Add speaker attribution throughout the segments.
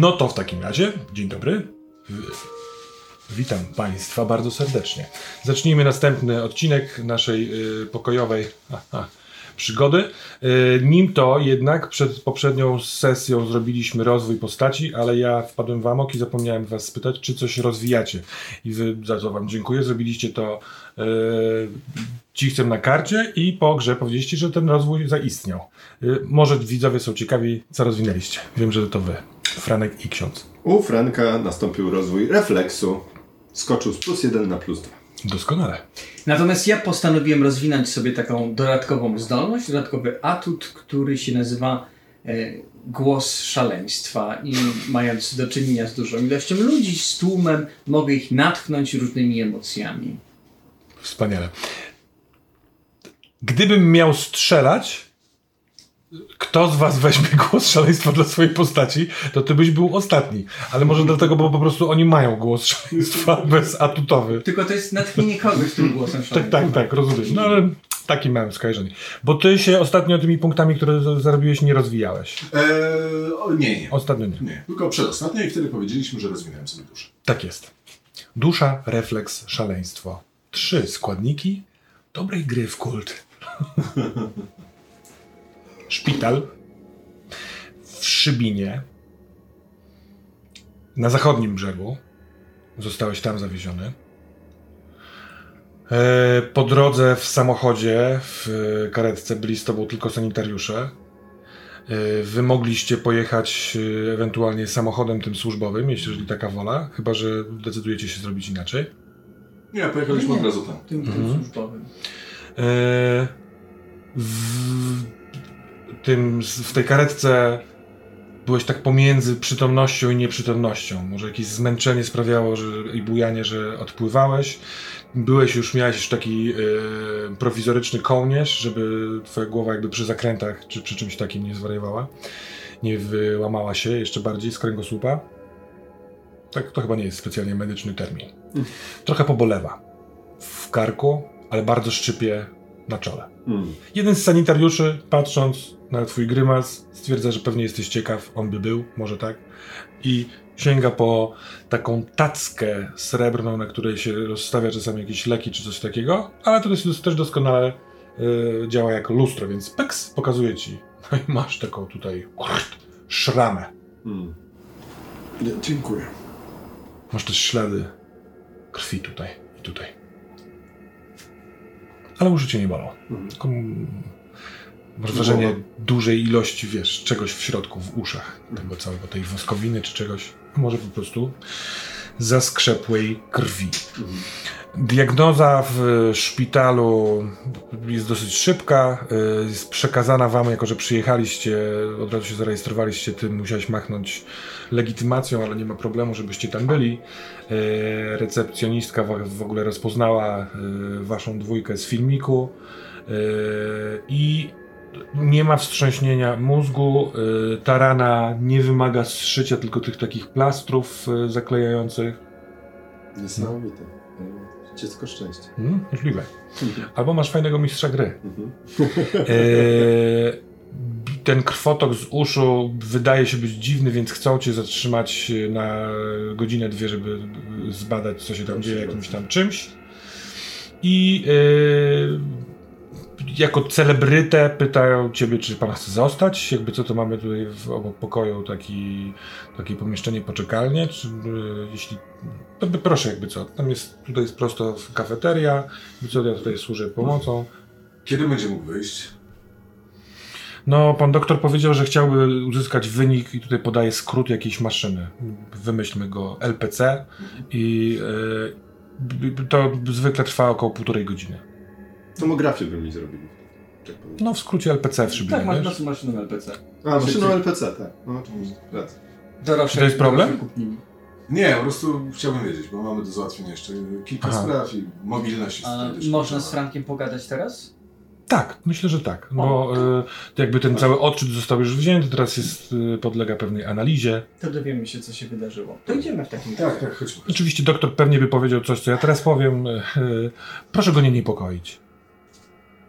Speaker 1: No to w takim razie, dzień dobry. Witam Państwa bardzo serdecznie. Zacznijmy następny odcinek naszej y, pokojowej aha, przygody. Y, nim to jednak przed poprzednią sesją zrobiliśmy rozwój postaci, ale ja wpadłem w amok i zapomniałem Was spytać, czy coś rozwijacie. I Wy za to Wam dziękuję. Zrobiliście to y, cichcem na karcie i po grze powiedzieliście, że ten rozwój zaistniał. Y, może widzowie są ciekawi, co rozwinęliście. Wiem, że to Wy. Franek i ksiądz.
Speaker 2: U Franka nastąpił rozwój refleksu. Skoczył z plus 1 na plus 2.
Speaker 1: Doskonale.
Speaker 3: Natomiast ja postanowiłem rozwinąć sobie taką dodatkową zdolność, dodatkowy atut, który się nazywa e, głos szaleństwa. I mając do czynienia z dużą ilością ludzi, z tłumem, mogę ich natchnąć różnymi emocjami.
Speaker 1: Wspaniale. Gdybym miał strzelać, kto z was weźmie głos szaleństwa dla swojej postaci, to ty byś był ostatni. Ale może dlatego, bo po prostu oni mają głos szaleństwa bezatutowy.
Speaker 3: Tylko to jest natchnienie kogoś tym głosem
Speaker 1: Tak,
Speaker 3: szaleństwa.
Speaker 1: tak, tak, rozumiem. No ale taki miałem skojarzenie. Bo ty się ostatnio tymi punktami, które zarobiłeś, nie rozwijałeś.
Speaker 4: Eee, o, nie, nie.
Speaker 1: Ostatnio nie.
Speaker 4: Nie, tylko przedostatnio i wtedy powiedzieliśmy, że rozwinąłem sobie duszę.
Speaker 1: Tak jest. Dusza, refleks, szaleństwo. Trzy składniki dobrej gry w kult. Szpital w Szybinie na zachodnim brzegu. Zostałeś tam zawieziony. E, Po drodze w samochodzie, w karetce byli z tobą tylko sanitariusze. E, Wy mogliście pojechać e, ewentualnie samochodem tym służbowym, jeżeli taka wola, chyba że decydujecie się zrobić inaczej.
Speaker 4: Nie, pojechaliśmy od razu tam.
Speaker 3: Tym, tym
Speaker 1: Mhm.
Speaker 3: służbowym.
Speaker 1: E, W, tym, w tej karetce byłeś tak pomiędzy przytomnością i nieprzytomnością. Może jakieś zmęczenie sprawiało, że i bujanie, że odpływałeś. Byłeś już, miałeś już taki e, prowizoryczny kołnierz, żeby twoja głowa jakby przy zakrętach czy przy czymś takim nie zwariowała. Nie wyłamała się jeszcze bardziej z kręgosłupa. Tak, to chyba nie jest specjalnie medyczny termin. Trochę pobolewa w karku, ale bardzo szczypie na czole.
Speaker 2: Mm.
Speaker 1: Jeden z sanitariuszy, patrząc na twój grymas, stwierdza, że pewnie jesteś ciekaw, on by był, może tak, i sięga po taką tackę srebrną, na której się rozstawia czasami jakieś leki czy coś takiego, ale to jest, też doskonale y, działa jako lustro, więc peks pokazuje ci. No i masz taką tutaj kurt, szramę.
Speaker 2: Mm.
Speaker 4: Dziękuję.
Speaker 1: Masz też ślady krwi tutaj i tutaj. Ale uszy cię nie bolą.
Speaker 2: Mhm.
Speaker 1: Tylko mm, masz wrażenie dużej ilości, wiesz, czegoś w środku, w uszach tego całego, tej woskowiny czy czegoś. Może po prostu zaskrzepłej krwi. Diagnoza w szpitalu jest dosyć szybka. y, Jest przekazana wam, jako że przyjechaliście, od razu się zarejestrowaliście, tym musiałeś machnąć legitymacją, ale nie ma problemu, żebyście tam byli. Y, Recepcjonistka w ogóle rozpoznała y, waszą dwójkę z filmiku i nie ma wstrząśnienia mózgu. Ta rana nie wymaga zszycia, tylko tych takich plastrów zaklejających.
Speaker 2: Niesamowite. Dziecko szczęścia.
Speaker 1: Hmm, możliwe. Albo masz fajnego mistrza gry.
Speaker 2: Mhm.
Speaker 1: Eee, ten krwotok z uszu wydaje się być dziwny, więc chcą cię zatrzymać na godzinę, dwie, żeby zbadać, co się tam dzieje, jakimś tam czymś. I eee, jako celebrytę pytają ciebie, czy pan chce zostać. Jakby co to mamy tutaj w obok pokoju taki, takie pomieszczenie poczekalnie. Czy, e, jeśli, to by proszę jakby co. Tam jest, tutaj jest prosto kafeteria. Jakby co, ja tutaj służę pomocą.
Speaker 4: Kiedy będzie mógł wyjść?
Speaker 1: No, pan doktor powiedział, że chciałby uzyskać wynik i tutaj podaje skrót jakiejś maszyny. Wymyślmy go LPC i e, to zwykle trwa około półtorej godziny.
Speaker 2: Tomografię by mi zrobili. Tak powiem.
Speaker 1: No, w skrócie LPC w Szybinie,
Speaker 3: Tak, masz
Speaker 1: wiesz?
Speaker 3: maszyną maszynę LPC.
Speaker 2: A, maszyną LPC, tak. No oczywiście. Racja.
Speaker 1: Czy to jest problem?
Speaker 3: kupnili.
Speaker 4: Nie, po prostu chciałbym wiedzieć, bo mamy do załatwienia jeszcze kilka
Speaker 1: Aha.
Speaker 4: spraw i mobilność jest
Speaker 3: A
Speaker 4: tutaj też
Speaker 3: można
Speaker 4: potrzebna.
Speaker 3: z Frankiem pogadać teraz?
Speaker 1: Tak, myślę, że tak, bo e, to jakby ten cały odczyt został już wzięty, teraz jest, e, podlega pewnej analizie.
Speaker 3: To dowiemy się, co się wydarzyło. To idziemy w takim
Speaker 4: Tak, tak, chodźmy.
Speaker 1: Oczywiście doktor pewnie by powiedział coś, co ja teraz powiem. E, proszę go nie niepokoić.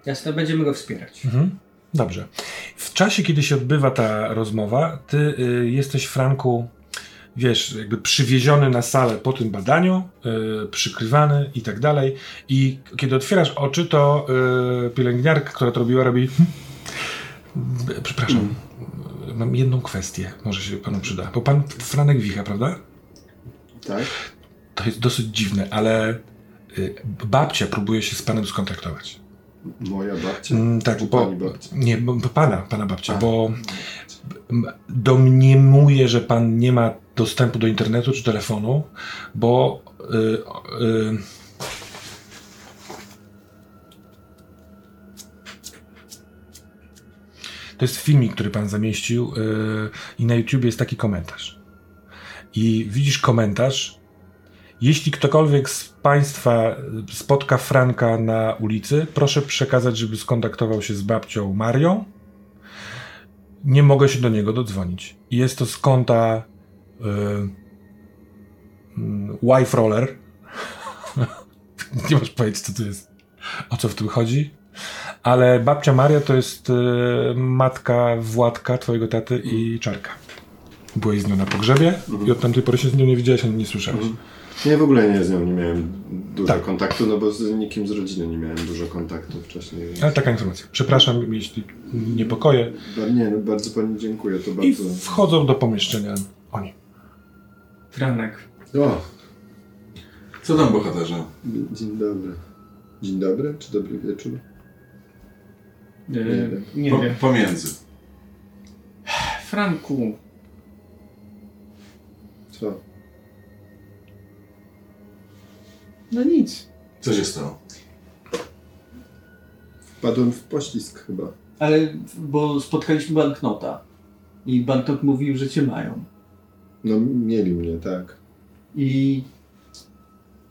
Speaker 3: Jasne, będziemy go wspierać.
Speaker 1: Mhm. Dobrze. W czasie, kiedy się odbywa ta rozmowa, ty y, jesteś, Franku, wiesz, jakby przywieziony na salę po tym badaniu, y, przykrywany i tak dalej. I kiedy otwierasz oczy, to y, pielęgniarka, która to robiła, robi. "Hmm, Przepraszam, mam jedną kwestię, może się panu przyda. Bo pan Franek Wicha, prawda?
Speaker 2: Tak?
Speaker 1: To jest dosyć dziwne, ale y, babcia próbuje się z panem skontaktować.
Speaker 2: Moja babcia?
Speaker 1: Mm, tak, bo,
Speaker 2: pani babcia?
Speaker 1: nie, bo, pana, pana babcia,
Speaker 2: A.
Speaker 1: bo m, domniemuje, że pan nie ma dostępu do internetu czy telefonu, bo y, y, to jest filmik, który pan zamieścił y, i na YouTube jest taki komentarz. I widzisz komentarz, jeśli ktokolwiek z Państwa spotka Franka na ulicy, proszę przekazać, żeby skontaktował się z babcią Marią. Nie mogę się do niego dodzwonić. Jest to z konta y, mm, Wife Roller. Nie możesz powiedzieć, co to jest, o co w tym chodzi. Ale babcia Maria to jest y, matka Władka, twojego taty i Czarka. Byłeś z nią na pogrzebie i od tamtej pory się z nią nie widziałeś ani nie słyszałeś.
Speaker 2: Nie, w ogóle nie z nią nie miałem dużo
Speaker 1: Tak.
Speaker 2: kontaktu, no bo z nikim z rodziny nie miałem dużo kontaktu wcześniej. Więc...
Speaker 1: Ale taka informacja. Przepraszam, jeśli niepokoje.
Speaker 2: Ba- Nie, no bardzo pani dziękuję, to
Speaker 1: I
Speaker 2: bardzo...
Speaker 1: wchodzą do pomieszczenia oni.
Speaker 3: Franek.
Speaker 2: O,
Speaker 4: Co tam, bohaterze?
Speaker 2: dzień dobry. Dzień dobry, czy dobry wieczór?
Speaker 3: E,
Speaker 2: wiem.
Speaker 3: nie
Speaker 4: Po,
Speaker 3: wiem.
Speaker 4: pomiędzy.
Speaker 3: Franku,
Speaker 2: Co?
Speaker 3: No nic.
Speaker 4: Co się stało?
Speaker 2: Wpadłem w poślizg chyba.
Speaker 3: Ale, bo spotkaliśmy banknota. I banknot mówił, że cię mają.
Speaker 2: No mieli mnie, tak.
Speaker 3: I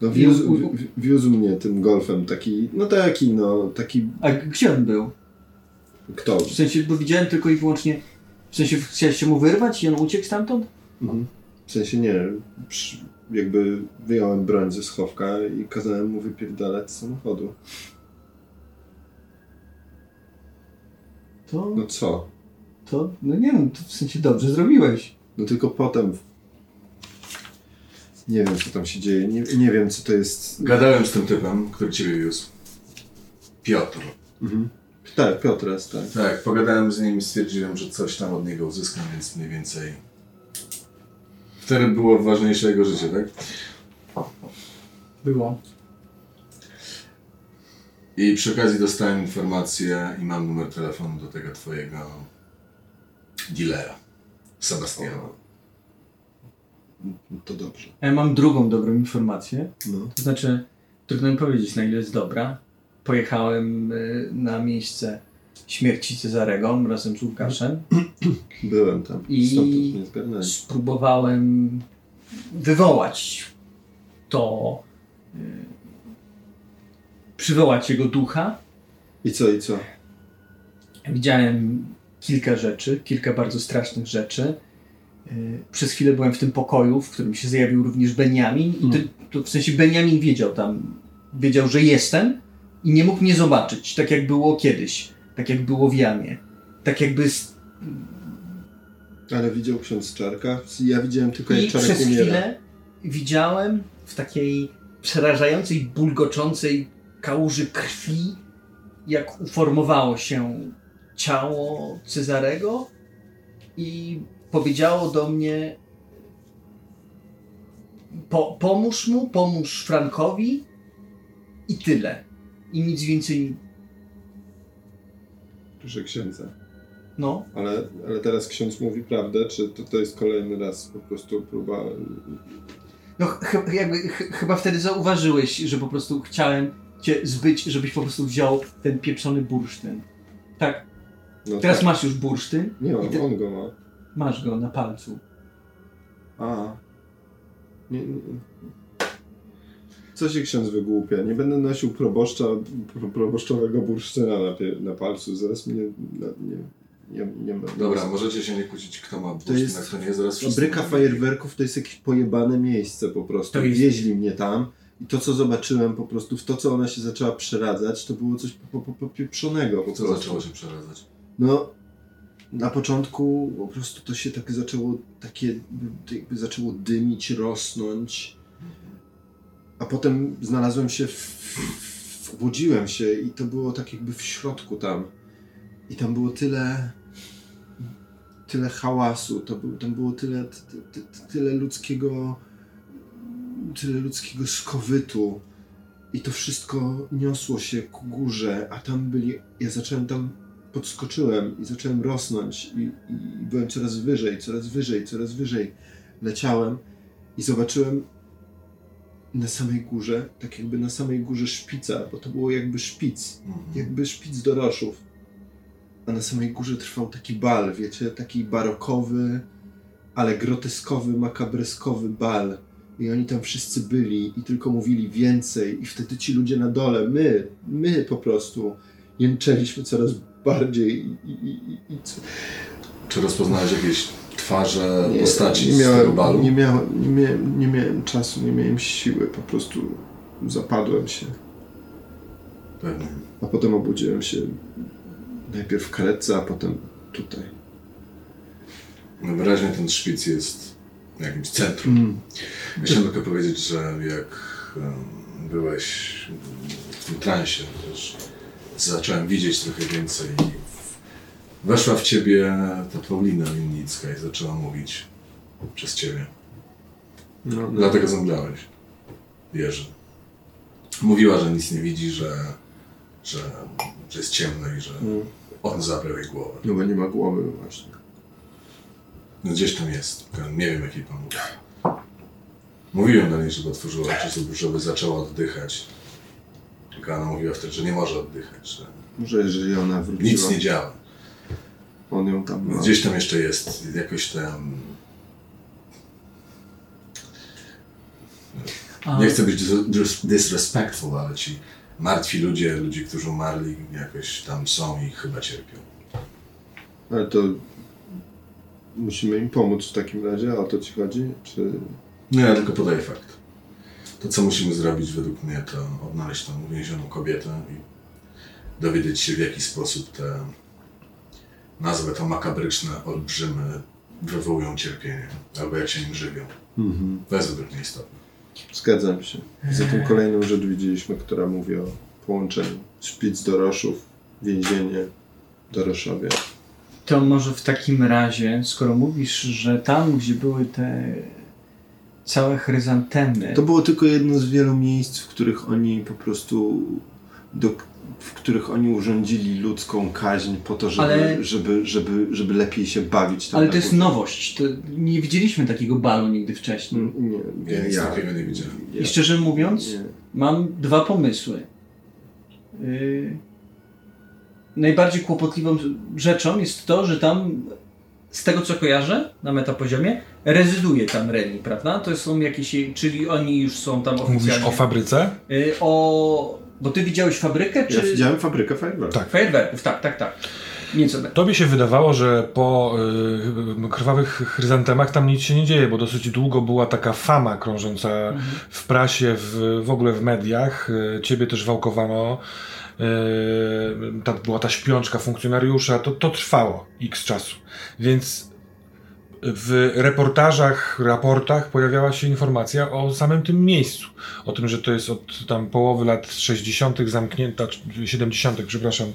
Speaker 2: No wiózł, wi- wiózł mnie tym golfem, taki, no taki, no, taki,
Speaker 3: a gdzie on był?
Speaker 2: kto?
Speaker 3: W sensie, bo widziałem tylko i wyłącznie. W sensie, chciałeś się mu wyrwać i on uciekł stamtąd?
Speaker 2: Mhm. W sensie nie, przy, jakby wyjąłem broń ze schowka i kazałem mu wypierdalać z samochodu.
Speaker 3: To,
Speaker 2: No co?
Speaker 3: to, no nie wiem, to w sensie dobrze zrobiłeś.
Speaker 2: No tylko potem. Nie wiem, co tam się dzieje. Nie, nie wiem, co to jest.
Speaker 4: Gadałem z tym typem, który ciebie wiózł. Piotr.
Speaker 2: Mhm. Tak, Piotras, tak.
Speaker 4: Tak, pogadałem z nim i stwierdziłem, że coś tam od niego uzyskam, więc mniej więcej... Wtedy było ważniejsze jego życie, tak?
Speaker 3: Było.
Speaker 4: I przy okazji dostałem informację i mam numer telefonu do tego twojego dealera, Sebastiana.
Speaker 2: To dobrze.
Speaker 3: Ja mam drugą dobrą informację.
Speaker 2: No.
Speaker 3: To znaczy, trudno mi powiedzieć, na ile jest dobra. Pojechałem y, na miejsce śmierci Cezarego razem z Łukaszem.
Speaker 2: Byłem tam.
Speaker 3: I-. Spróbowałem wywołać to, y, przywołać jego ducha.
Speaker 2: I co, i co?
Speaker 3: Widziałem kilka rzeczy, kilka bardzo strasznych rzeczy. Y, Przez chwilę byłem w tym pokoju, w którym się zjawił również Beniamin. I to, to w sensie Beniamin wiedział tam, wiedział, że jestem i nie mógł mnie zobaczyć, tak jak było kiedyś, tak jak było w Jamie. Tak jakby... s-
Speaker 2: Ale widział ksiądz Czarka? Ja widziałem tylko jak Czarek
Speaker 3: przez
Speaker 2: umiera.
Speaker 3: chwilę widziałem w takiej przerażającej, bulgoczącej kałuży krwi, jak uformowało się ciało Cezarego i powiedziało do mnie po, pomóż mu, pomóż Frankowi i tyle. I nic więcej,
Speaker 2: Proszę księdza.
Speaker 3: no.
Speaker 2: Ale, ale teraz ksiądz mówi prawdę, czy to, to jest kolejny raz po prostu próba...
Speaker 3: No ch- jakby ch- chyba wtedy zauważyłeś, że po prostu chciałem cię zbyć, żebyś po prostu wziął ten pieprzony bursztyn. Tak,
Speaker 2: No
Speaker 3: teraz
Speaker 2: tak.
Speaker 3: masz już bursztyn.
Speaker 2: Nie mam,
Speaker 3: ty-
Speaker 2: on go ma.
Speaker 3: Masz go na palcu.
Speaker 2: A. Nie, nie. Co się ksiądz wygłupia? Nie będę nosił proboszcza, pro, proboszczowego bursztyna na, na palcu. Zaraz mnie... Na, nie, nie, nie ma.
Speaker 4: Dobra, możecie się nie kłócić, kto ma
Speaker 2: To
Speaker 4: bursztyn,
Speaker 2: jest
Speaker 4: a kto nie. Zaraz
Speaker 2: Fabryka fajerwerków to jest jakieś pojebane miejsce po prostu.
Speaker 3: To jest-
Speaker 2: Wieźli mnie tam i to, co zobaczyłem po prostu, w to, co ona się zaczęła przeradzać, to było coś po- po- po- popieprzonego po
Speaker 4: Co
Speaker 2: prostu.
Speaker 4: zaczęło się przeradzać?
Speaker 2: No, na początku po prostu to się tak zaczęło, takie jakby zaczęło dymić, rosnąć. A potem znalazłem się, w, obudziłem się i to było tak jakby w środku tam. I tam było tyle, tyle hałasu, to był, tam było tyle, ty, ty, ty, tyle ludzkiego, tyle ludzkiego skowytu. I to wszystko niosło się ku górze, a tam byli, ja zacząłem tam podskoczyłem i zacząłem rosnąć i, i, byłem coraz wyżej, coraz wyżej, coraz wyżej. Leciałem i zobaczyłem na samej górze, tak jakby na samej górze szpica, bo to było jakby szpic,
Speaker 4: Mhm.
Speaker 2: jakby szpic doroszów. A na samej górze trwał taki bal, wiecie, taki barokowy, ale groteskowy, makabreskowy bal. I oni tam wszyscy byli i tylko mówili więcej i wtedy ci ludzie na dole, my, my po prostu jęczeliśmy coraz bardziej i, i, i, i co-
Speaker 4: Czy rozpoznałeś jakieś twarze,
Speaker 2: nie,
Speaker 4: postaci
Speaker 2: nie
Speaker 4: z
Speaker 2: miałem,
Speaker 4: balu?
Speaker 2: nie, miałem, nie, miałem, nie miałem czasu, nie miałem siły, po prostu zapadłem się.
Speaker 4: Pewnie.
Speaker 2: A potem obudziłem się najpierw w karetce, a potem tutaj.
Speaker 4: No wyraźnie ten szpic jest jakimś centrum.
Speaker 2: Mm.
Speaker 4: Chciałem tylko powiedzieć, że jak em, byłeś w tym transie, też zacząłem widzieć trochę więcej w- weszła w ciebie ta Paulina Winnicka i zaczęła mówić przez ciebie.
Speaker 2: No, no.
Speaker 4: Dlatego zemdlałeś. Wierzę. Mówiła, że nic nie widzi, że, że, że jest ciemno i że
Speaker 2: Mm.
Speaker 4: on zabrał jej głowę.
Speaker 2: no bo nie ma głowy właśnie.
Speaker 4: No gdzieś tam jest. Nie wiem jaki pomóc. Mówiłem do niej, żeby otworzyła oczy, żeby zaczęła oddychać. Tylko ona mówiła wtedy, że nie może oddychać, że
Speaker 2: Może jeżeli ona wróciła,
Speaker 4: nic nie działa.
Speaker 2: On ją tam ma.
Speaker 4: Gdzieś tam jeszcze jest jakoś tam... Nie chcę być dis- dis- disrespectful, ale ci martwi ludzie, ludzie, którzy umarli, jakoś tam są i chyba cierpią.
Speaker 2: Ale to musimy im pomóc w takim razie, a o to ci chodzi? Czy...
Speaker 4: No ja tylko podaję fakt. To, co musimy zrobić według mnie, to odnaleźć tą uwięzioną kobietę i dowiedzieć się, w jaki sposób te, nazwę to makabryczne olbrzymy, wywołują cierpienie, albo jak się nim żywią.
Speaker 2: Mhm.
Speaker 4: To jest według mnie istotne.
Speaker 2: Zgadzam się. Za tym kolejną rzecz widzieliśmy, która mówi o połączeniu szpic Doroszów, więzienie, Doroszowie.
Speaker 3: To może w takim razie, skoro mówisz, że tam, gdzie były te całe chryzantemy,
Speaker 2: To było tylko jedno z wielu miejsc, w których oni po prostu do, w których oni urządzili ludzką kaźń po to, żeby,
Speaker 3: Ale-
Speaker 2: żeby, żeby, żeby lepiej się bawić. tam
Speaker 3: ale to jest
Speaker 2: górze.
Speaker 3: nowość. To nie widzieliśmy takiego balu nigdy wcześniej.
Speaker 2: Mm, Nie,
Speaker 4: Ja
Speaker 2: nie,
Speaker 4: nic
Speaker 2: ja,
Speaker 4: takiego nie widziałem.
Speaker 2: ja,
Speaker 3: I szczerze mówiąc,
Speaker 2: nie.
Speaker 3: mam dwa pomysły. Yy, najbardziej kłopotliwą rzeczą jest to, że tam, z tego co kojarzę, na metapoziomie, rezyduje tam Reni, prawda? To są jakieś, czyli oni już są tam oficjalnie.
Speaker 1: Mówisz o fabryce?
Speaker 3: Yy, o... Bo ty widziałeś fabrykę, czy...
Speaker 2: Ja widziałem fabrykę fajerwerków.
Speaker 1: Tak.
Speaker 3: Fajerwerków, tak, tak, tak. Nieco tak.
Speaker 1: Tobie się wydawało, że po y, krwawych chryzantemach tam nic się nie dzieje, bo dosyć długo była taka fama krążąca w prasie, w, w ogóle w mediach. Y, Ciebie też wałkowano. Y, ta, była ta śpiączka funkcjonariusza. To, to trwało x czasu. Więc w reportażach, raportach pojawiała się informacja o samym tym miejscu. O tym, że to jest od tam połowy lat 60. zamknięta, czy 70., przepraszam,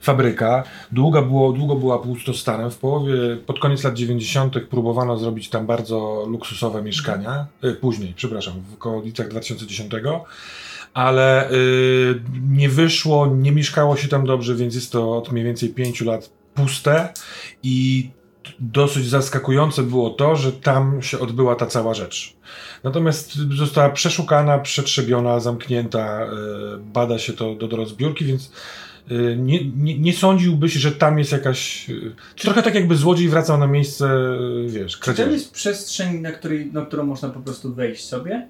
Speaker 1: fabryka. Długo, było, długo była pustostanem. W połowie, pod koniec lat 90. próbowano zrobić tam bardzo luksusowe mieszkania. E, później, przepraszam, w okolicach 2010. Ale y, nie wyszło, nie mieszkało się tam dobrze, więc jest to od mniej więcej 5 lat puste i dosyć zaskakujące było to, że tam się odbyła ta cała rzecz. Natomiast została przeszukana, przetrzebiona, zamknięta, y, bada się to do, do rozbiórki, więc y, nie, nie, nie sądziłbyś, że tam jest jakaś... y, Trochę tak jakby złodziej wracał na miejsce, wiesz,
Speaker 3: Czy to
Speaker 1: kradzieży.
Speaker 3: jest przestrzeń, na, której, na którą można po prostu wejść sobie?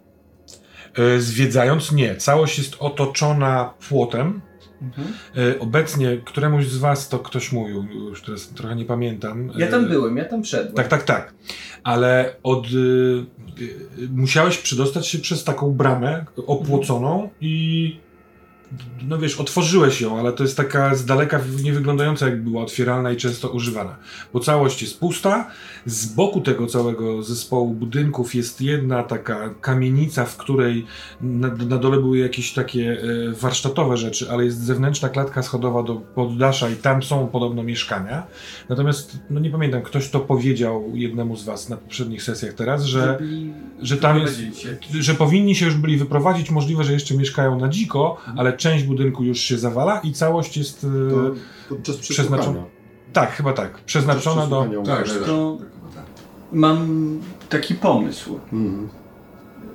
Speaker 1: Zwiedzając, nie. Całość jest otoczona płotem.
Speaker 3: Mhm.
Speaker 1: Y, Obecnie któremuś z was to ktoś mówił, już teraz trochę nie pamiętam.
Speaker 3: Ja tam
Speaker 1: Y,
Speaker 3: byłem, ja tam wszedłem.
Speaker 1: Tak, tak, tak. Ale od, y, musiałeś przedostać się przez taką bramę opłoconą i no wiesz, otworzyłeś ją, ale to jest taka z daleka nie wyglądająca jak była otwieralna i często używana. Bo całość jest pusta. Z boku tego całego zespołu budynków jest jedna taka kamienica, w której na, na dole były jakieś takie e, warsztatowe rzeczy, ale jest zewnętrzna klatka schodowa do poddasza i tam są podobno mieszkania. Natomiast, no nie pamiętam, ktoś to powiedział jednemu z was na poprzednich sesjach teraz, że, że tam jest, że powinni się już byli wyprowadzić, możliwe, że jeszcze mieszkają na dziko, ale część budynku już się zawala i całość jest... e,
Speaker 2: To
Speaker 1: Przeznaczona-. Tak, chyba tak. Przeznaczona do...
Speaker 4: Tak, tak,
Speaker 3: To-
Speaker 4: tak, tak.
Speaker 3: Mam taki pomysł,
Speaker 2: Mhm.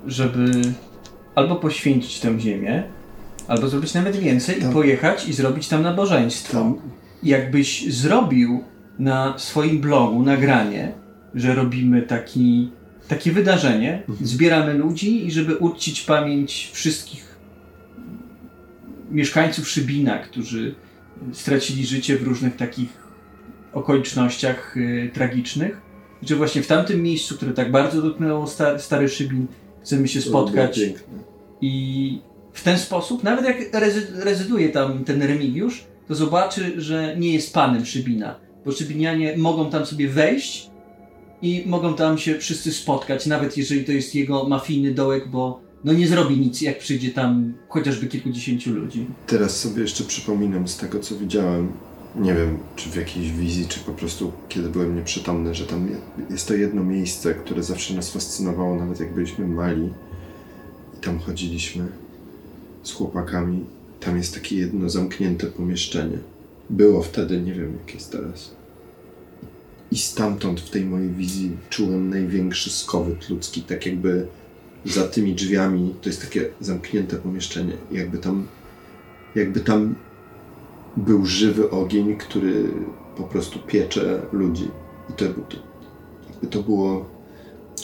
Speaker 3: żeby albo poświęcić tę ziemię, albo zrobić nawet więcej
Speaker 2: Tam-
Speaker 3: i pojechać i zrobić tam nabożeństwo.
Speaker 2: Tam,
Speaker 3: Jakbyś zrobił na swoim blogu nagranie, że robimy taki, takie wydarzenie, zbieramy ludzi i żeby uczcić pamięć wszystkich mieszkańców Szybina, którzy stracili życie w różnych takich okolicznościach y, tragicznych, że właśnie w tamtym miejscu, które tak bardzo dotknęło sta, stary Szybin, chcemy się spotkać i w ten sposób, nawet jak rezy- rezyduje tam ten Remigiusz, to zobaczy, że nie jest panem Szybina, bo Szybinianie mogą tam sobie wejść i mogą tam się wszyscy spotkać, nawet jeżeli to jest jego mafijny dołek, bo no nie zrobi nic, jak przyjdzie tam chociażby kilkudziesięciu ludzi.
Speaker 2: Teraz sobie jeszcze przypominam z tego, co widziałem. Nie wiem, czy w jakiejś wizji, czy po prostu kiedy byłem nieprzytomny, że tam je- jest to jedno miejsce, które zawsze nas fascynowało, nawet jak byliśmy mali. I tam chodziliśmy z chłopakami. Tam jest takie jedno zamknięte pomieszczenie. Było wtedy, nie wiem jak jest teraz. I stamtąd w tej mojej wizji czułem największy skowyt ludzki, tak jakby za tymi drzwiami to jest takie zamknięte pomieszczenie. I Jakby tam, jakby tam był żywy ogień, który po prostu piecze ludzi. I to, to, jakby to było.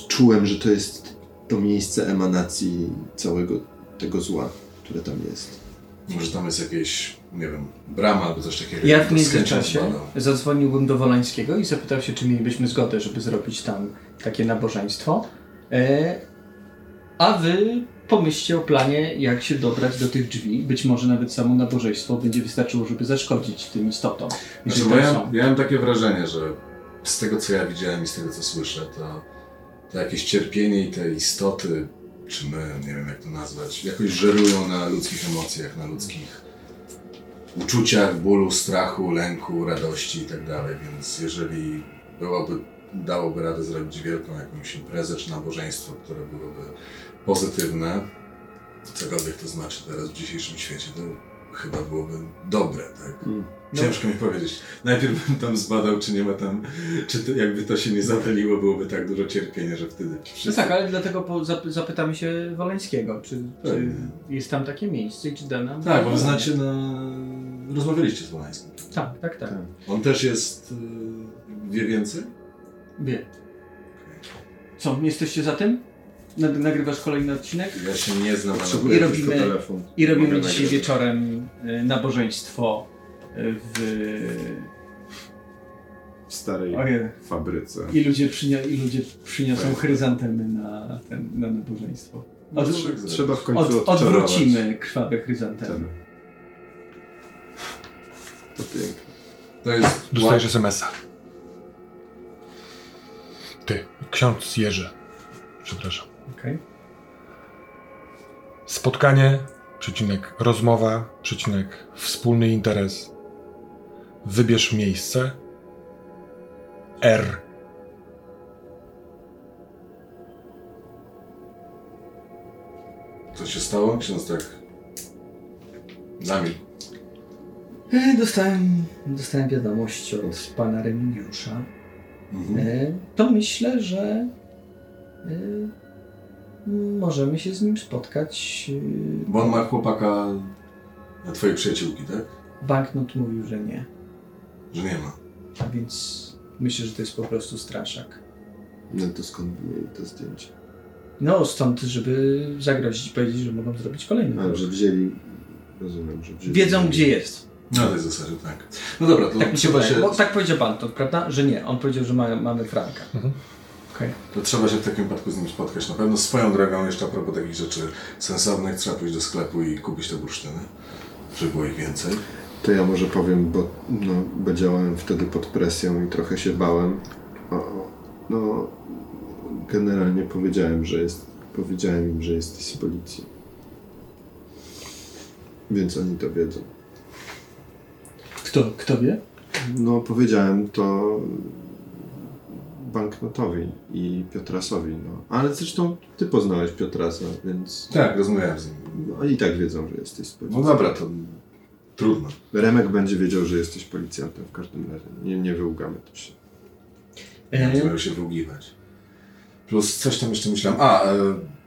Speaker 2: Czułem, że to jest to miejsce emanacji całego tego zła, które tam jest.
Speaker 4: Może tam jest jakieś, nie wiem, brama albo coś takiego.
Speaker 3: Ja w międzyczasie zadzwoniłbym do Wolańskiego i zapytał się, czy mielibyśmy zgodę, żeby zrobić tam takie nabożeństwo. E, a wy pomyślcie o planie, jak się dobrać do tych drzwi. Być może nawet samo nabożeństwo będzie wystarczyło, żeby zaszkodzić tym istotom.
Speaker 4: Znaczy,
Speaker 3: tam
Speaker 4: ja, ja mam takie wrażenie, że z tego co ja widziałem i z tego co słyszę, to, to jakieś cierpienie i te istoty, czy my, nie wiem jak to nazwać, jakoś żerują na ludzkich emocjach, na ludzkich uczuciach, bólu, strachu, lęku, radości i tak dalej. Więc jeżeli byłoby, dałoby radę zrobić wielką jakąś imprezę czy nabożeństwo, które byłoby pozytywne, cokolwiek to znaczy teraz w dzisiejszym świecie, to chyba byłoby dobre, tak?
Speaker 2: Mm.
Speaker 4: Ciężko mi powiedzieć. Najpierw bym tam zbadał, czy nie ma tam, czy to, jakby to się nie zawaliło, byłoby tak dużo cierpienia, że wtedy
Speaker 3: No
Speaker 4: wszyscy...
Speaker 3: tak, ale dlatego po, zap, zapytamy się Woleńskiego, czy, czy jest tam takie miejsce i czy da nam...
Speaker 4: Tak, bo wy znacie na... Rozmawialiście z Wolańskim.
Speaker 3: Tak, tak, tak.
Speaker 2: Tak.
Speaker 4: On też jest... y, wie więcej?
Speaker 3: Wie. Co, nie jesteście za tym? Nag- Nagrywasz kolejny odcinek?
Speaker 4: Ja się nie znam, ale...
Speaker 2: Potrzebuję
Speaker 3: I
Speaker 2: tylko
Speaker 3: robimy-
Speaker 2: telefon.
Speaker 3: I robimy
Speaker 2: Mogę
Speaker 3: dzisiaj
Speaker 2: nagrywać.
Speaker 3: wieczorem y, nabożeństwo y, w...
Speaker 2: W starej
Speaker 3: Ojej.
Speaker 2: fabryce.
Speaker 3: I ludzie, przynia- I ludzie przyniosą chryzantemy na, ten, na nabożeństwo. Od,
Speaker 4: Może tak zrobić.
Speaker 2: Trzeba w końcu
Speaker 3: od,
Speaker 2: odczarować
Speaker 3: odwrócimy krwawe chryzantemy.
Speaker 2: ten. To piękne.
Speaker 4: To jest...
Speaker 1: Dostajesz SMS-a. Ksiądz Jerzy. Przepraszam.
Speaker 3: Okej.
Speaker 1: Spotkanie, przecinek rozmowa, przecinek wspólny interes. Wybierz miejsce. R.
Speaker 4: Co się stało? Ksiądz tak... Zamilkł.
Speaker 3: E, Dostałem, dostałem wiadomość od pana Remigiusza.
Speaker 4: Mhm.
Speaker 3: E, To myślę, że e, możemy się z nim spotkać. e,
Speaker 4: Bo on ma chłopaka na twojej przyjaciółki, tak?
Speaker 3: Banknot mówił, że nie.
Speaker 4: Że nie ma.
Speaker 3: A więc myślę, że to jest po prostu straszak.
Speaker 2: No to skąd mieli to zdjęcie?
Speaker 3: No stąd, żeby zagrozić i powiedzieć, że mogą zrobić kolejny
Speaker 2: A,
Speaker 3: krok.
Speaker 2: że wzięli... Rozumiem, że wzięli...
Speaker 3: Wiedzą, gdzie jest.
Speaker 4: Na tej zasadzie, tak. No dobra, to
Speaker 3: Tak mi się
Speaker 4: trzeba się...
Speaker 3: Bo tak powiedział Banton, prawda? Że nie. On powiedział, że ma, mamy Franka.
Speaker 1: Mhm.
Speaker 3: Okej. Okej.
Speaker 4: To trzeba się w takim wypadku z nim spotkać. Na pewno swoją drogą, jeszcze a propos takich rzeczy sensownych, trzeba pójść do sklepu i kupić te bursztyny, żeby było ich więcej.
Speaker 2: To ja może powiem, bo, no, bo działałem wtedy pod presją i trochę się bałem. O, no, generalnie powiedziałem, że jest, powiedziałem im, że jesteś z policji. Więc oni to wiedzą.
Speaker 3: Kto, kto wie?
Speaker 2: No, powiedziałem to banknotowi i Piotrasowi, no. Ale zresztą ty poznałeś Piotrasa, więc
Speaker 4: Tak, rozmawiałem z nim.
Speaker 2: no, i tak wiedzą, że jesteś z policji.
Speaker 4: No dobra, to trudno.
Speaker 2: Remek będzie wiedział, że jesteś policjantem w każdym razie. Nie, nie wyłgamy tu się.
Speaker 4: Nie
Speaker 3: E,
Speaker 4: będziemy się wyługiwać. Plus coś tam jeszcze myślałem. A, e,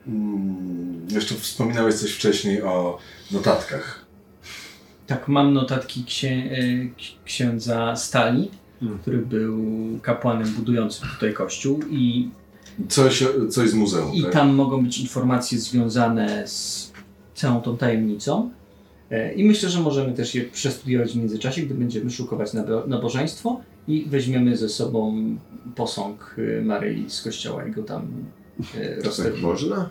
Speaker 4: mm, jeszcze wspominałeś coś wcześniej o notatkach.
Speaker 3: Tak, mam notatki księ, e, ks- księdza Stali,
Speaker 2: Hmm.
Speaker 3: który był kapłanem budującym tutaj kościół i
Speaker 4: Coś, coś z muzeum,
Speaker 3: I
Speaker 4: tak?
Speaker 3: tam mogą być informacje związane z całą tą tajemnicą. E, I myślę, że możemy też je przestudiować w międzyczasie, gdy będziemy szukować nabo- nabożeństwo i weźmiemy ze sobą posąg y, Maryi z kościoła i go tam e,
Speaker 2: Tak
Speaker 3: rozstawimy.
Speaker 2: można?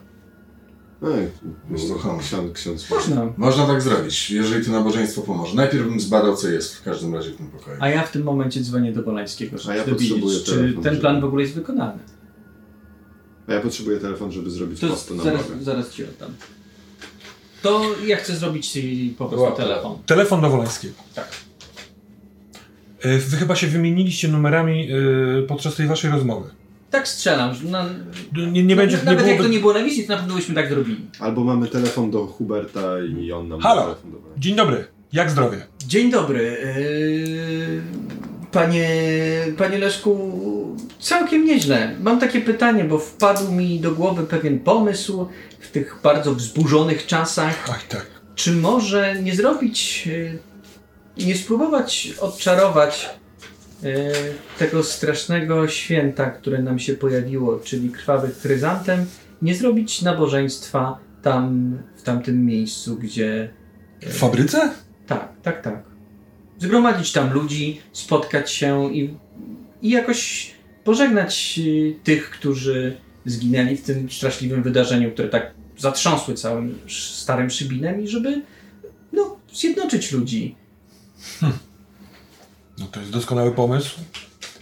Speaker 2: Ej,
Speaker 4: No, słucham.
Speaker 2: ksiądz, ksiądz.
Speaker 3: Można.
Speaker 4: Można tak zrobić, jeżeli to nabożeństwo pomoże. Najpierw bym zbadał, co jest w każdym razie w tym pokoju.
Speaker 3: A ja w tym momencie dzwonię do Bolańskiego, żeby
Speaker 2: ja
Speaker 3: dowiedzieć, czy
Speaker 2: telefon,
Speaker 3: ten
Speaker 2: żeby-
Speaker 3: plan w ogóle jest wykonany.
Speaker 2: A ja potrzebuję telefon, żeby zrobić
Speaker 3: To
Speaker 2: post na
Speaker 3: zaraz, zaraz ci oddam. To ja chcę zrobić ci po prostu telefon.
Speaker 1: Telefon do Wolańskiego.
Speaker 3: Tak.
Speaker 1: E, Wy chyba się wymieniliście numerami e, podczas tej waszej rozmowy.
Speaker 3: Tak strzelam. że Na,
Speaker 1: Nie, nie będzie, nie
Speaker 3: nawet jak to
Speaker 1: byłoby...
Speaker 3: nie było na wizji, to na pewno byśmy tak zrobili.
Speaker 2: Albo mamy telefon do Huberta i on nam
Speaker 1: Halo.
Speaker 2: telefon do.
Speaker 1: Dzień dobry, jak zdrowie?
Speaker 3: Dzień dobry. Yy, Panie, panie Leszku, całkiem nieźle. Mam takie pytanie, bo wpadł mi do głowy pewien pomysł w tych bardzo wzburzonych czasach.
Speaker 1: Ach tak.
Speaker 3: Czy może nie zrobić, yy, nie spróbować odczarować tego strasznego święta, które nam się pojawiło, czyli krwawych chryzantem, nie zrobić nabożeństwa tam, w tamtym miejscu, gdzie
Speaker 1: W fabryce?
Speaker 3: tak, tak, tak. Zgromadzić tam ludzi, spotkać się i, i jakoś pożegnać y, tych, którzy zginęli w tym straszliwym wydarzeniu, które tak zatrząsły całym starym Szybinem i żeby no, zjednoczyć ludzi.
Speaker 1: No to jest doskonały pomysł.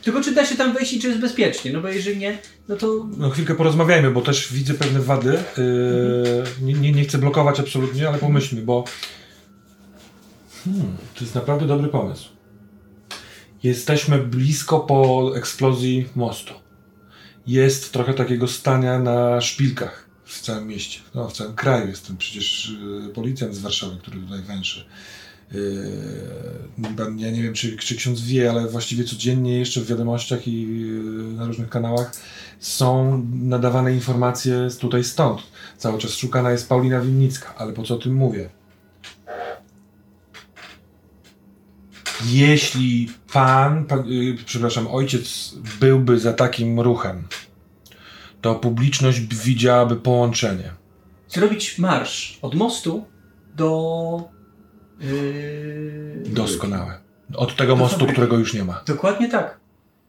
Speaker 3: Tylko czy da się tam wejść i czy jest bezpiecznie? No bo jeżeli nie, no to
Speaker 1: No chwilkę porozmawiajmy, bo też widzę pewne wady. Yy, nie, nie, nie chcę blokować absolutnie, ale pomyślmy, bo hmm, to jest naprawdę dobry pomysł. Jesteśmy blisko po eksplozji mostu. Jest trochę takiego stania na szpilkach w całym mieście. No, w całym kraju. Jestem przecież yy, policjant z Warszawy, który tutaj węszy. Yy, ja nie wiem, czy, czy ksiądz wie, ale właściwie codziennie jeszcze w wiadomościach i yy, na różnych kanałach są nadawane informacje tutaj stąd. Cały czas szukana jest Paulina Winnicka, ale po co o tym mówię? Jeśli pan, pan yy, przepraszam, ojciec byłby za takim ruchem, to publiczność widziałaby połączenie.
Speaker 3: zrobić marsz od mostu do... Yy,
Speaker 1: Doskonałe. Od tego mostu, którego już nie ma.
Speaker 3: Dokładnie tak.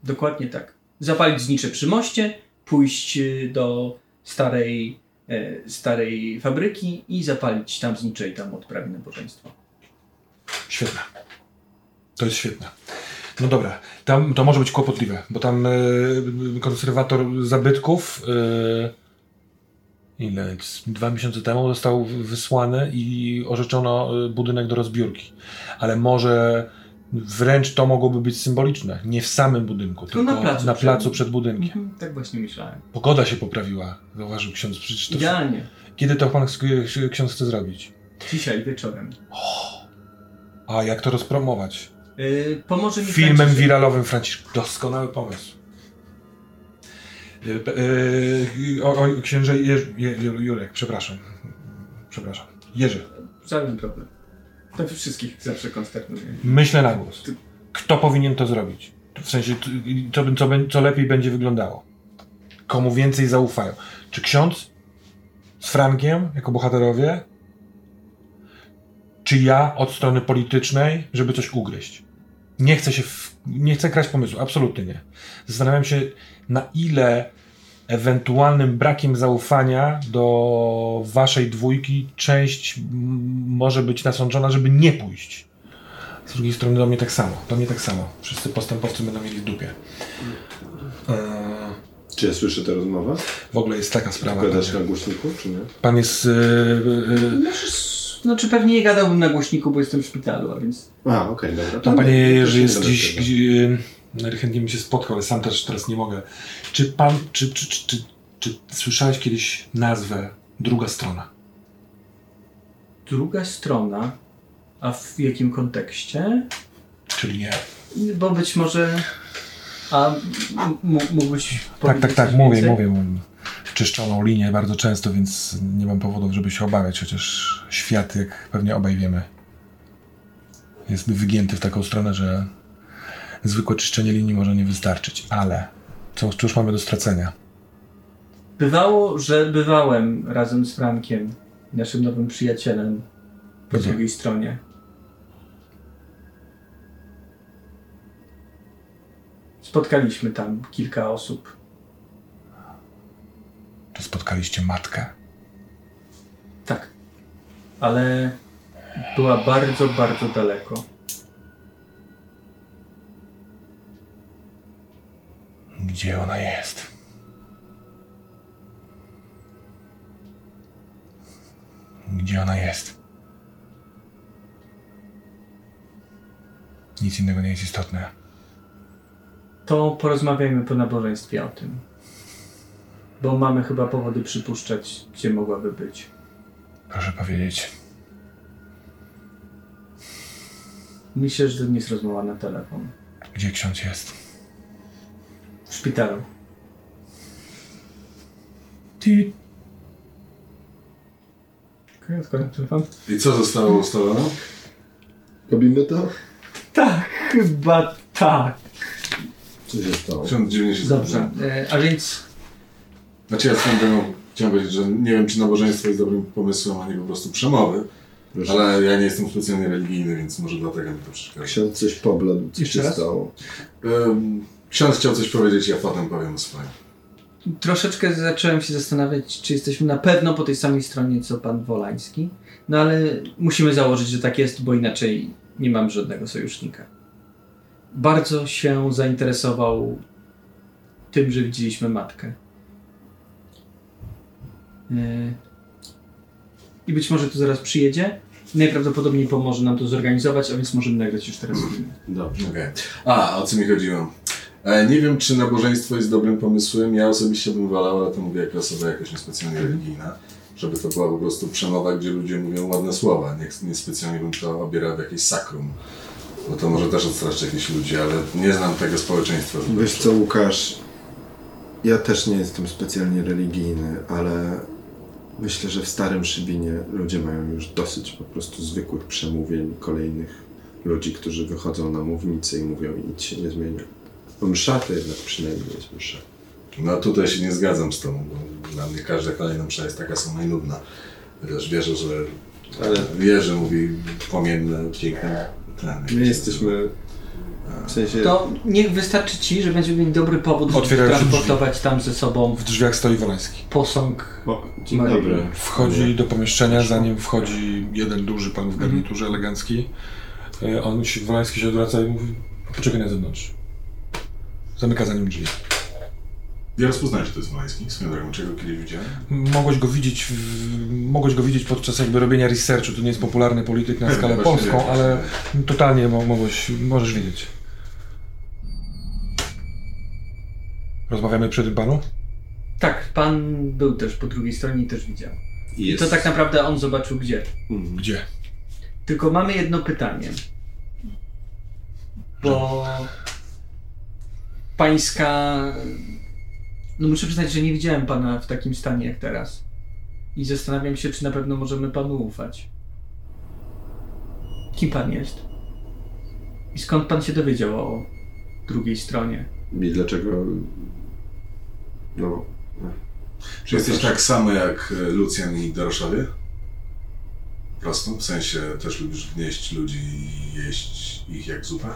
Speaker 3: Dokładnie tak. Zapalić znicze przy moście, pójść y, do starej, e, starej fabryki i zapalić tam znicze i tam odprawić nabożeństwo.
Speaker 1: Świetne. To jest świetne. No dobra, tam to może być kłopotliwe, bo tam y, konserwator zabytków y, ile? Dwa miesiące temu został wysłany i orzeczono y, budynek do rozbiórki. Ale może wręcz to mogłoby być symboliczne. Nie w samym budynku, tylko
Speaker 3: na placu
Speaker 1: na
Speaker 3: przed-
Speaker 1: placu przed budynkiem.
Speaker 3: Mhm, tak właśnie myślałem.
Speaker 1: Pogoda się poprawiła, zauważył ksiądz. Przecież to,
Speaker 3: Idealnie.
Speaker 1: kiedy to pan ks- ksiądz chce zrobić?
Speaker 3: Dzisiaj wieczorem.
Speaker 1: A jak to rozpromować?
Speaker 3: Yy, pomoże mi
Speaker 1: Filmem
Speaker 3: Franciszek.
Speaker 1: wiralowym Franciszek. Doskonały pomysł. Yy, o, o, księże Jerzy, Jurek, przepraszam. Przepraszam. Jerzy,
Speaker 3: Żaden problem. To wszystkich zawsze konsternuje.
Speaker 1: myślę na głos. Kto powinien to zrobić? W sensie, co, co, co lepiej będzie wyglądało? Komu więcej zaufają? Czy ksiądz z Frankiem jako bohaterowie? Czy ja od strony politycznej, żeby coś ugryźć? Nie chcę się, w, nie chcę kraść pomysłu, absolutnie nie. Zastanawiam się, na ile ewentualnym brakiem zaufania do waszej dwójki część może być nasączona, żeby nie pójść. Z drugiej strony do mnie tak samo. Do mnie tak samo. Wszyscy postępowcy będą mieli w dupie.
Speaker 2: Czy ja słyszę tę rozmowę?
Speaker 1: w ogóle jest taka sprawa.
Speaker 2: Gadasz
Speaker 1: Pan,
Speaker 2: na głośniku, czy nie?
Speaker 1: pan jest. Yy, yy,
Speaker 3: Znaczy pewnie nie gadałbym na głośniku, bo jestem w szpitalu, a więc...
Speaker 2: A, okej, dobra.
Speaker 1: To panie
Speaker 2: też
Speaker 1: Jerzy jest gdzieś, gdzie, najchętniej bym się spotkał, ale sam też teraz nie mogę. Czy pan, czy, czy, czy, czy, czy słyszałeś kiedyś nazwę druga strona?
Speaker 3: Druga strona, a w jakim kontekście?
Speaker 1: Czyli nie.
Speaker 3: Bo być może... A mógłbyś
Speaker 1: Tak, tak, tak, mówię,
Speaker 3: więcej?
Speaker 1: mówię. Czyszczoną linię bardzo często, więc nie mam powodów, żeby się obawiać, chociaż świat, jak pewnie obaj wiemy, jest wygięty w taką stronę, że zwykłe czyszczenie linii może nie wystarczyć, ale co, cóż mamy do stracenia?
Speaker 3: Bywało, że bywałem razem z Frankiem, naszym nowym przyjacielem, po
Speaker 1: Gdzie?
Speaker 3: drugiej stronie. Spotkaliśmy tam kilka osób.
Speaker 1: To spotkaliście matkę.
Speaker 3: Tak. Ale była bardzo, bardzo daleko.
Speaker 1: Gdzie ona jest? Gdzie ona jest? Nic innego nie jest istotne.
Speaker 3: To porozmawiajmy po nabożeństwie o tym. Bo mamy chyba powody przypuszczać, gdzie mogłaby być.
Speaker 1: Proszę powiedzieć.
Speaker 3: Myślę, że to nie jest rozmowa na telefon.
Speaker 1: Gdzie ksiądz jest?
Speaker 3: W szpitalu.
Speaker 1: Ty.
Speaker 3: Okej, odkładam telefon.
Speaker 4: I co zostało ustalone?
Speaker 2: Robimy to?
Speaker 3: Tak, chyba tak.
Speaker 2: Co się stało?
Speaker 4: Ksiądz dziwnie się
Speaker 3: Dobrze,
Speaker 4: zachowuje.
Speaker 3: e, a więc
Speaker 4: Znaczy ja drogą chciałem powiedzieć, że nie wiem, czy nabożeństwo jest dobrym pomysłem, a nie po prostu przemowy,
Speaker 2: Proszę.
Speaker 4: ale ja nie jestem specjalnie religijny, więc może dlatego mi to przeszkadza.
Speaker 2: Ksiądz coś pobladł, co
Speaker 3: Jeszcze
Speaker 2: się
Speaker 3: raz?
Speaker 2: stało?
Speaker 4: Ym, Ksiądz chciał coś powiedzieć, ja potem powiem o swoim.
Speaker 3: troszeczkę zacząłem się zastanawiać, czy jesteśmy na pewno po tej samej stronie, co pan Wolański. No ale musimy założyć, że tak jest, bo inaczej nie mam żadnego sojusznika. Bardzo się zainteresował tym, że widzieliśmy matkę. Yy. I być może tu zaraz przyjedzie. Najprawdopodobniej pomoże nam to zorganizować, a więc możemy nagrać już teraz film.
Speaker 2: Dobrze.
Speaker 4: Okej. A, o co mi chodziło? E, nie wiem, czy nabożeństwo jest dobrym pomysłem. Ja osobiście bym wolał, ale to mówię jako osoba jakoś niespecjalnie religijna, żeby to była po prostu przemowa, gdzie ludzie mówią ładne słowa. Nie, nie specjalnie bym to obierał w jakieś sakrum. Bo to może też odstraszyć jakichś ludzi, ale nie znam tego społeczeństwa.
Speaker 2: Wiesz co, Łukasz, ja też nie jestem specjalnie religijny, ale myślę, że w Starym Szybinie ludzie mają już dosyć po prostu zwykłych przemówień kolejnych ludzi, którzy wychodzą na mównicę i mówią i nic się nie zmienia. Bo msza to jednak przynajmniej jest msza.
Speaker 4: No tutaj się nie zgadzam z tobą, bo dla mnie każda kolejna msza jest taka sama i nudna. Chociaż wierzę, że
Speaker 2: Ale
Speaker 4: wierzę, mówi płomienne, piękne.
Speaker 2: My jesteśmy, w sensie,
Speaker 3: To niech wystarczy ci, że będziemy mieli dobry powód, żeby transportować tam ze sobą
Speaker 1: W drzwiach stoi Wolański.
Speaker 3: posąg.
Speaker 2: o, dzień
Speaker 3: Marii.
Speaker 2: dobry.
Speaker 1: Wchodzi do pomieszczenia, zanim wchodzi jeden duży pan w garniturze elegancki. E, On się, Wolański się odwraca i mówi, poczekaj na zewnątrz. Zamyka za nim drzwi.
Speaker 4: Ja rozpoznaję, że to jest Wolański. Swoją drogą, czego kiedyś widziałem.
Speaker 1: Mogłeś go widzieć, w, mogłeś go widzieć podczas jakby robienia researchu. To nie jest popularny polityk na skalę polską, ale totalnie mo, mogłeś, możesz wiedzieć. Rozmawiamy przy tym panu?
Speaker 3: Tak, pan był też po drugiej stronie i też widział. I
Speaker 2: Jest.
Speaker 3: to tak naprawdę on zobaczył gdzie.
Speaker 2: Mhm.
Speaker 1: Gdzie?
Speaker 3: Tylko mamy jedno pytanie. Bo pańska. No muszę przyznać, że nie widziałem pana w takim stanie jak teraz. I zastanawiam się, czy na pewno możemy panu ufać. Kim pan jest? I skąd pan się dowiedział o drugiej stronie?
Speaker 2: I dlaczego, no.
Speaker 4: Czy jesteś tak samo jak e, Lucjan i Doroszowie? Prostą? W sensie też lubisz wnieść ludzi i jeść ich jak zupę?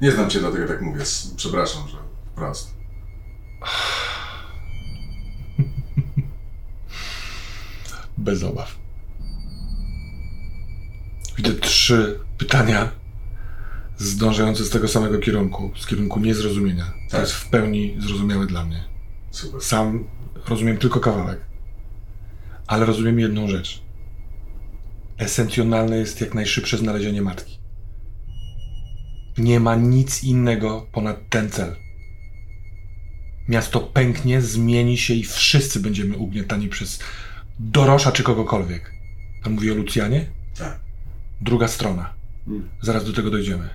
Speaker 4: Nie znam cię, dlatego tak mówię. Przepraszam, że wprost.
Speaker 1: Bez obaw. Widzę trzy pytania zdążające z tego samego kierunku, z kierunku niezrozumienia.
Speaker 4: Tak.
Speaker 1: To jest w pełni zrozumiałe dla mnie. Sam rozumiem tylko kawałek, ale rozumiem jedną rzecz. Esencjonalne jest jak najszybsze znalezienie matki. Nie ma nic innego ponad ten cel. Miasto pęknie, zmieni się i wszyscy będziemy ugniatani przez Dorosza czy kogokolwiek. Pan mówi o Lucjanie?
Speaker 4: Tak.
Speaker 1: Druga strona.
Speaker 2: Hmm.
Speaker 1: Zaraz do tego dojdziemy.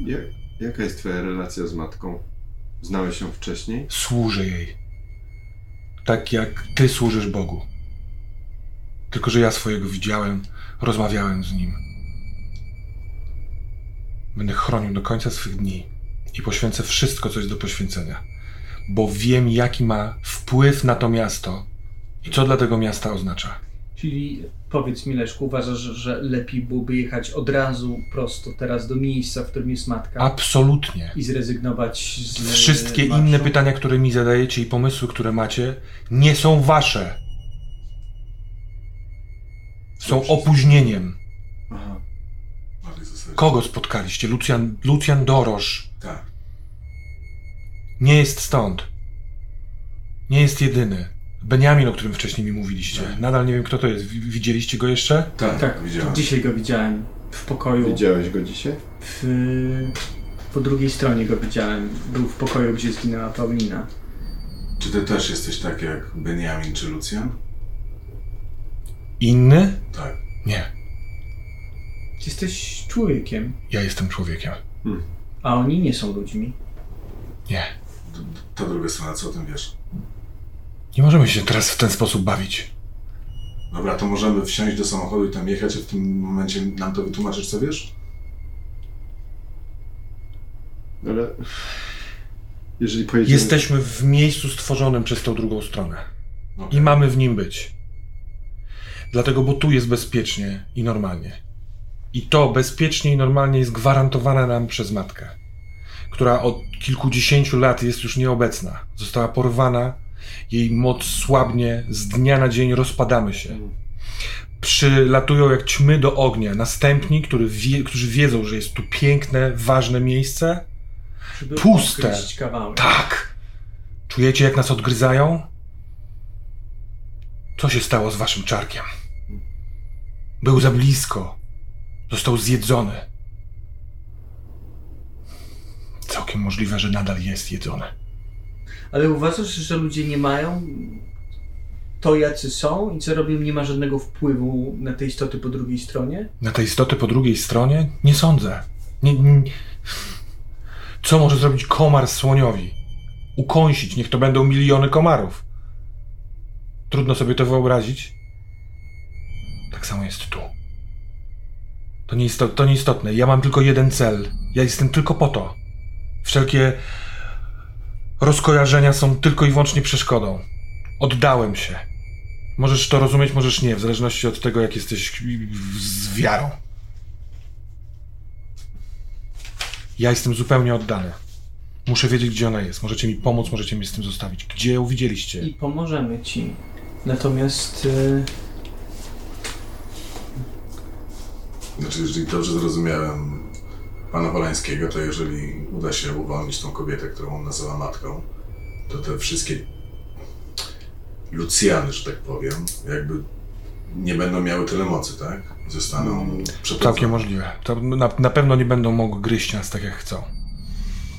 Speaker 2: Jak, jaka jest twoja relacja z matką? Znałeś ją wcześniej?
Speaker 1: Służę jej. Tak jak ty służysz Bogu. Tylko, że ja swojego widziałem, rozmawiałem z nim. Będę chronił do końca swych dni i poświęcę wszystko, co jest do poświęcenia. Bo wiem, jaki ma wpływ na to miasto i co dla tego miasta oznacza.
Speaker 3: Czyli powiedz mi, Leszku, uważasz, że- lepiej byłoby jechać od razu prosto teraz do miejsca, w którym jest matka
Speaker 1: Absolutnie.
Speaker 3: i zrezygnować z
Speaker 1: Wszystkie
Speaker 3: marszu?
Speaker 1: inne pytania, które mi zadajecie i pomysły, które macie, nie są wasze. Są opóźnieniem.
Speaker 2: Aha.
Speaker 1: Kogo spotkaliście? Lucjan, Lucjan Dorosz.
Speaker 4: Tak.
Speaker 1: Nie jest stąd. Nie jest jedyny. Beniamin, o którym wcześniej mi mówiliście.
Speaker 4: Tak.
Speaker 1: Nadal nie wiem, kto to jest. Wi- Widzieliście go jeszcze?
Speaker 4: Tak,
Speaker 3: Tak,
Speaker 4: widziałem.
Speaker 3: dzisiaj go widziałem w pokoju.
Speaker 2: Widziałeś go dzisiaj?
Speaker 3: W, po drugiej stronie go widziałem. Był w pokoju, gdzie zginęła Paulina.
Speaker 4: Czy ty też jesteś tak jak Benjamin czy Lucjan?
Speaker 1: Inny?
Speaker 4: Tak.
Speaker 1: Nie.
Speaker 3: Jesteś człowiekiem,
Speaker 1: Ja jestem człowiekiem.
Speaker 3: a oni nie są ludźmi.
Speaker 1: Nie.
Speaker 4: Ta druga strona, co o tym wiesz?
Speaker 1: Nie możemy się teraz w ten sposób bawić.
Speaker 4: Dobra, to możemy wsiąść do samochodu i tam jechać, a w tym momencie nam to wytłumaczysz, co wiesz?
Speaker 2: Ale... Jeżeli pojedziemy...
Speaker 1: Jesteśmy w miejscu stworzonym przez tą drugą stronę.
Speaker 4: Okej.
Speaker 1: I mamy w nim być. Dlatego, bo tu jest bezpiecznie i normalnie. I to bezpiecznie i normalnie jest gwarantowane nam przez matkę, która od kilkudziesięciu lat jest już nieobecna. Została porwana, jej moc słabnie, z dnia na dzień rozpadamy się. Przylatują jak ćmy do ognia. Następni, który wie, którzy wiedzą, że jest tu piękne, ważne miejsce.
Speaker 3: Żeby
Speaker 1: Puste. Tak! Czujecie, jak nas odgryzają? Co się stało z waszym czarkiem? Był za blisko. Został zjedzony. Całkiem możliwe, że nadal jest jedzony.
Speaker 3: Ale uważasz, że ludzie nie mają to, jacy są i co robią, nie ma żadnego wpływu na te istoty po drugiej stronie?
Speaker 1: Na te istoty po drugiej stronie? Nie sądzę. Nie, nie... Co może zrobić komar słoniowi? Ukąsić, niech to będą miliony komarów. Trudno sobie to wyobrazić. Tak samo jest tu. To, nieistot, to nieistotne. Ja mam tylko jeden cel. Ja jestem tylko po to. Wszelkie rozkojarzenia są tylko i wyłącznie przeszkodą. Oddałem się. Możesz to rozumieć, możesz nie, w zależności od tego, jak jesteś z wiarą. Ja jestem zupełnie oddany. Muszę wiedzieć, gdzie ona jest. Możecie mi pomóc, możecie mnie z tym zostawić. Gdzie ją widzieliście?
Speaker 3: I pomożemy ci. Natomiast y,
Speaker 4: Znaczy, jeżeli dobrze zrozumiałem pana Polańskiego, to jeżeli uda się uwolnić tą kobietę, którą on nazywa matką, to te wszystkie Lucjany, że tak powiem, jakby nie będą miały tyle mocy, tak? Zostaną przeprowadzone.
Speaker 1: Całkiem możliwe. To na, na pewno nie będą mogły gryźć nas tak, jak chcą.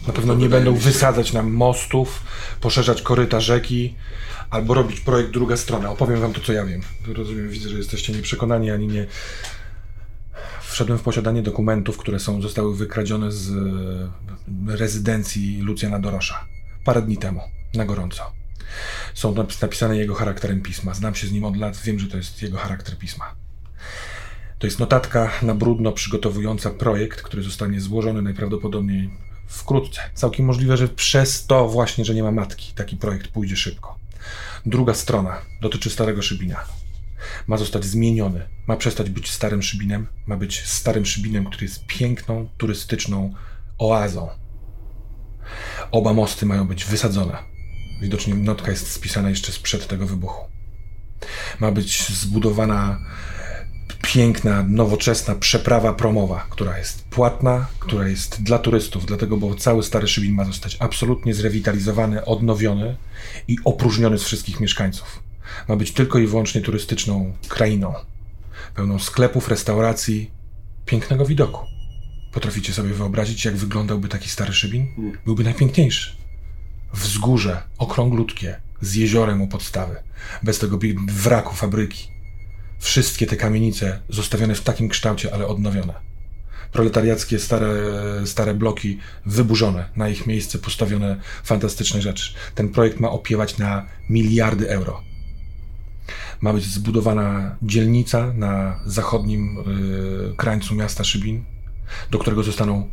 Speaker 1: Na pewno nie będą wysadzać nam mostów, poszerzać koryta rzeki, albo robić projekt druga strona. Opowiem wam to, co ja wiem. Rozumiem, widzę, że jesteście nieprzekonani, ani nie... Wszedłem w posiadanie dokumentów, które są, zostały wykradzione z e, rezydencji Lucjana Dorosza. Parę dni temu, na gorąco. Są napis- napisane jego charakterem pisma. Znam się z nim od lat, wiem, że to jest jego charakter pisma. To jest notatka na brudno przygotowująca projekt, który zostanie złożony najprawdopodobniej wkrótce. Całkiem możliwe, że przez to właśnie, że nie ma matki, taki projekt pójdzie szybko. Druga strona dotyczy Starego Szybina. Ma zostać zmieniony. Ma przestać być starym Szybinem. Ma być starym Szybinem, który jest piękną, turystyczną oazą. Oba mosty mają być wysadzone. Widocznie notka jest spisana jeszcze sprzed tego wybuchu. Ma być zbudowana piękna, nowoczesna przeprawa promowa, która jest płatna, która jest dla turystów, dlatego, bo cały Stary Szybin ma zostać absolutnie zrewitalizowany, odnowiony i opróżniony z wszystkich mieszkańców. Ma być tylko i wyłącznie turystyczną krainą, pełną sklepów, restauracji, pięknego widoku. Potraficie sobie wyobrazić, jak wyglądałby taki Stary Szybin? Byłby najpiękniejszy. Wzgórze, okrąglutkie, z jeziorem u podstawy, bez tego wraku fabryki. Wszystkie te kamienice zostawione w takim kształcie, ale odnowione. Proletariackie stare, stare bloki wyburzone, na ich miejsce postawione fantastyczne rzeczy. Ten projekt ma opiewać na miliardy euro. Ma być zbudowana dzielnica na zachodnim y, krańcu miasta Szybin, do którego zostaną.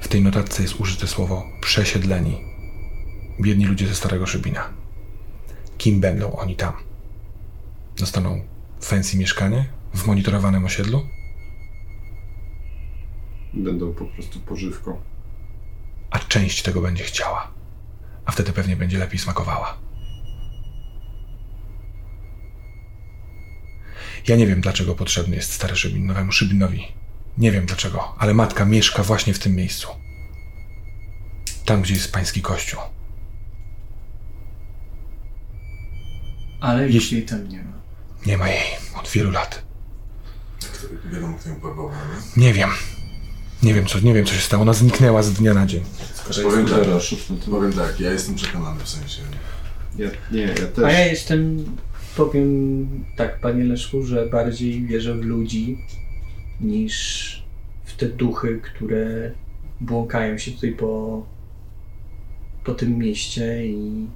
Speaker 1: W tej notatce jest użyte słowo przesiedleni. Biedni ludzie ze Starego Szybina. Kim będą oni tam? Dostaną fancy mieszkanie w monitorowanym osiedlu?
Speaker 2: Będą po prostu pożywką.
Speaker 1: A część tego będzie chciała. A wtedy pewnie będzie lepiej smakowała. Ja nie wiem, dlaczego potrzebny jest stary Szybin nowemu Szybinowi. Nie wiem dlaczego, ale matka mieszka właśnie w tym miejscu. Tam, gdzie jest pański kościół.
Speaker 3: Ale już
Speaker 1: Jeśli-
Speaker 3: jej tam nie ma.
Speaker 1: Nie ma jej od wielu lat.
Speaker 4: Kto- Wiadomo, kto ją porwał, nie?
Speaker 1: Nie wiem. Nie wiem, co, nie wiem, co się stało. Ona zniknęła z dnia na dzień.
Speaker 4: Powiem tak, powiem tak, ja jestem przekonany w sensie.
Speaker 2: Ja, nie, ja też.
Speaker 3: A ja jestem, powiem tak, panie Leszku, że bardziej wierzę w ludzi niż w te duchy, które błąkają się tutaj po, po tym mieście i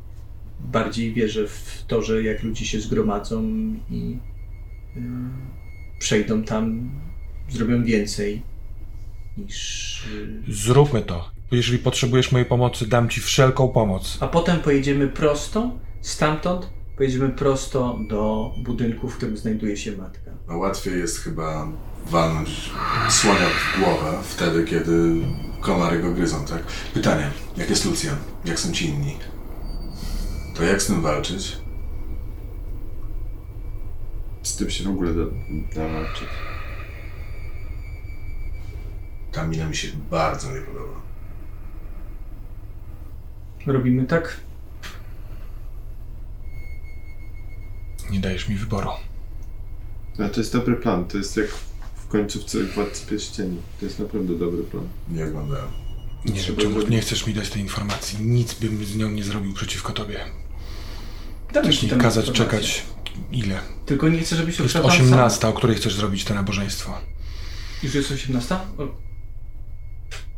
Speaker 3: bardziej wierzę w to, że jak ludzie się zgromadzą i y, przejdą tam, zrobią więcej niż... Y,
Speaker 1: Zróbmy to. Jeżeli potrzebujesz mojej pomocy, dam ci wszelką pomoc.
Speaker 3: A potem pojedziemy prosto, stamtąd pojedziemy prosto do budynku, w którym znajduje się matka.
Speaker 4: No łatwiej jest chyba walnąć słonia w głowę wtedy, kiedy komary go gryzą, tak? Pytanie, jak jest Lucjan? Jak są ci inni? To jak z tym walczyć?
Speaker 2: Z tym się w ogóle da, da walczyć.
Speaker 4: Ta mina mi się bardzo nie podoba.
Speaker 3: Robimy tak?
Speaker 1: Nie dajesz mi wyboru.
Speaker 2: Ale to jest dobry plan. To jest jak w końcówce Władcy Pierścieni. To jest naprawdę dobry plan.
Speaker 4: Nie oglądałem.
Speaker 1: Nie wiem, czemu
Speaker 2: zrobić-
Speaker 1: nie chcesz mi dać tej informacji. Nic bym z nią nie zrobił przeciwko tobie.
Speaker 3: Damy
Speaker 1: mi
Speaker 3: tam
Speaker 1: kazać
Speaker 3: informację.
Speaker 1: czekać. Ile?
Speaker 3: Tylko nie chcę, żebyś
Speaker 1: To jest
Speaker 3: ruszał tam
Speaker 1: 18, o której chcesz zrobić to nabożeństwo.
Speaker 3: sam. Już jest 18? O,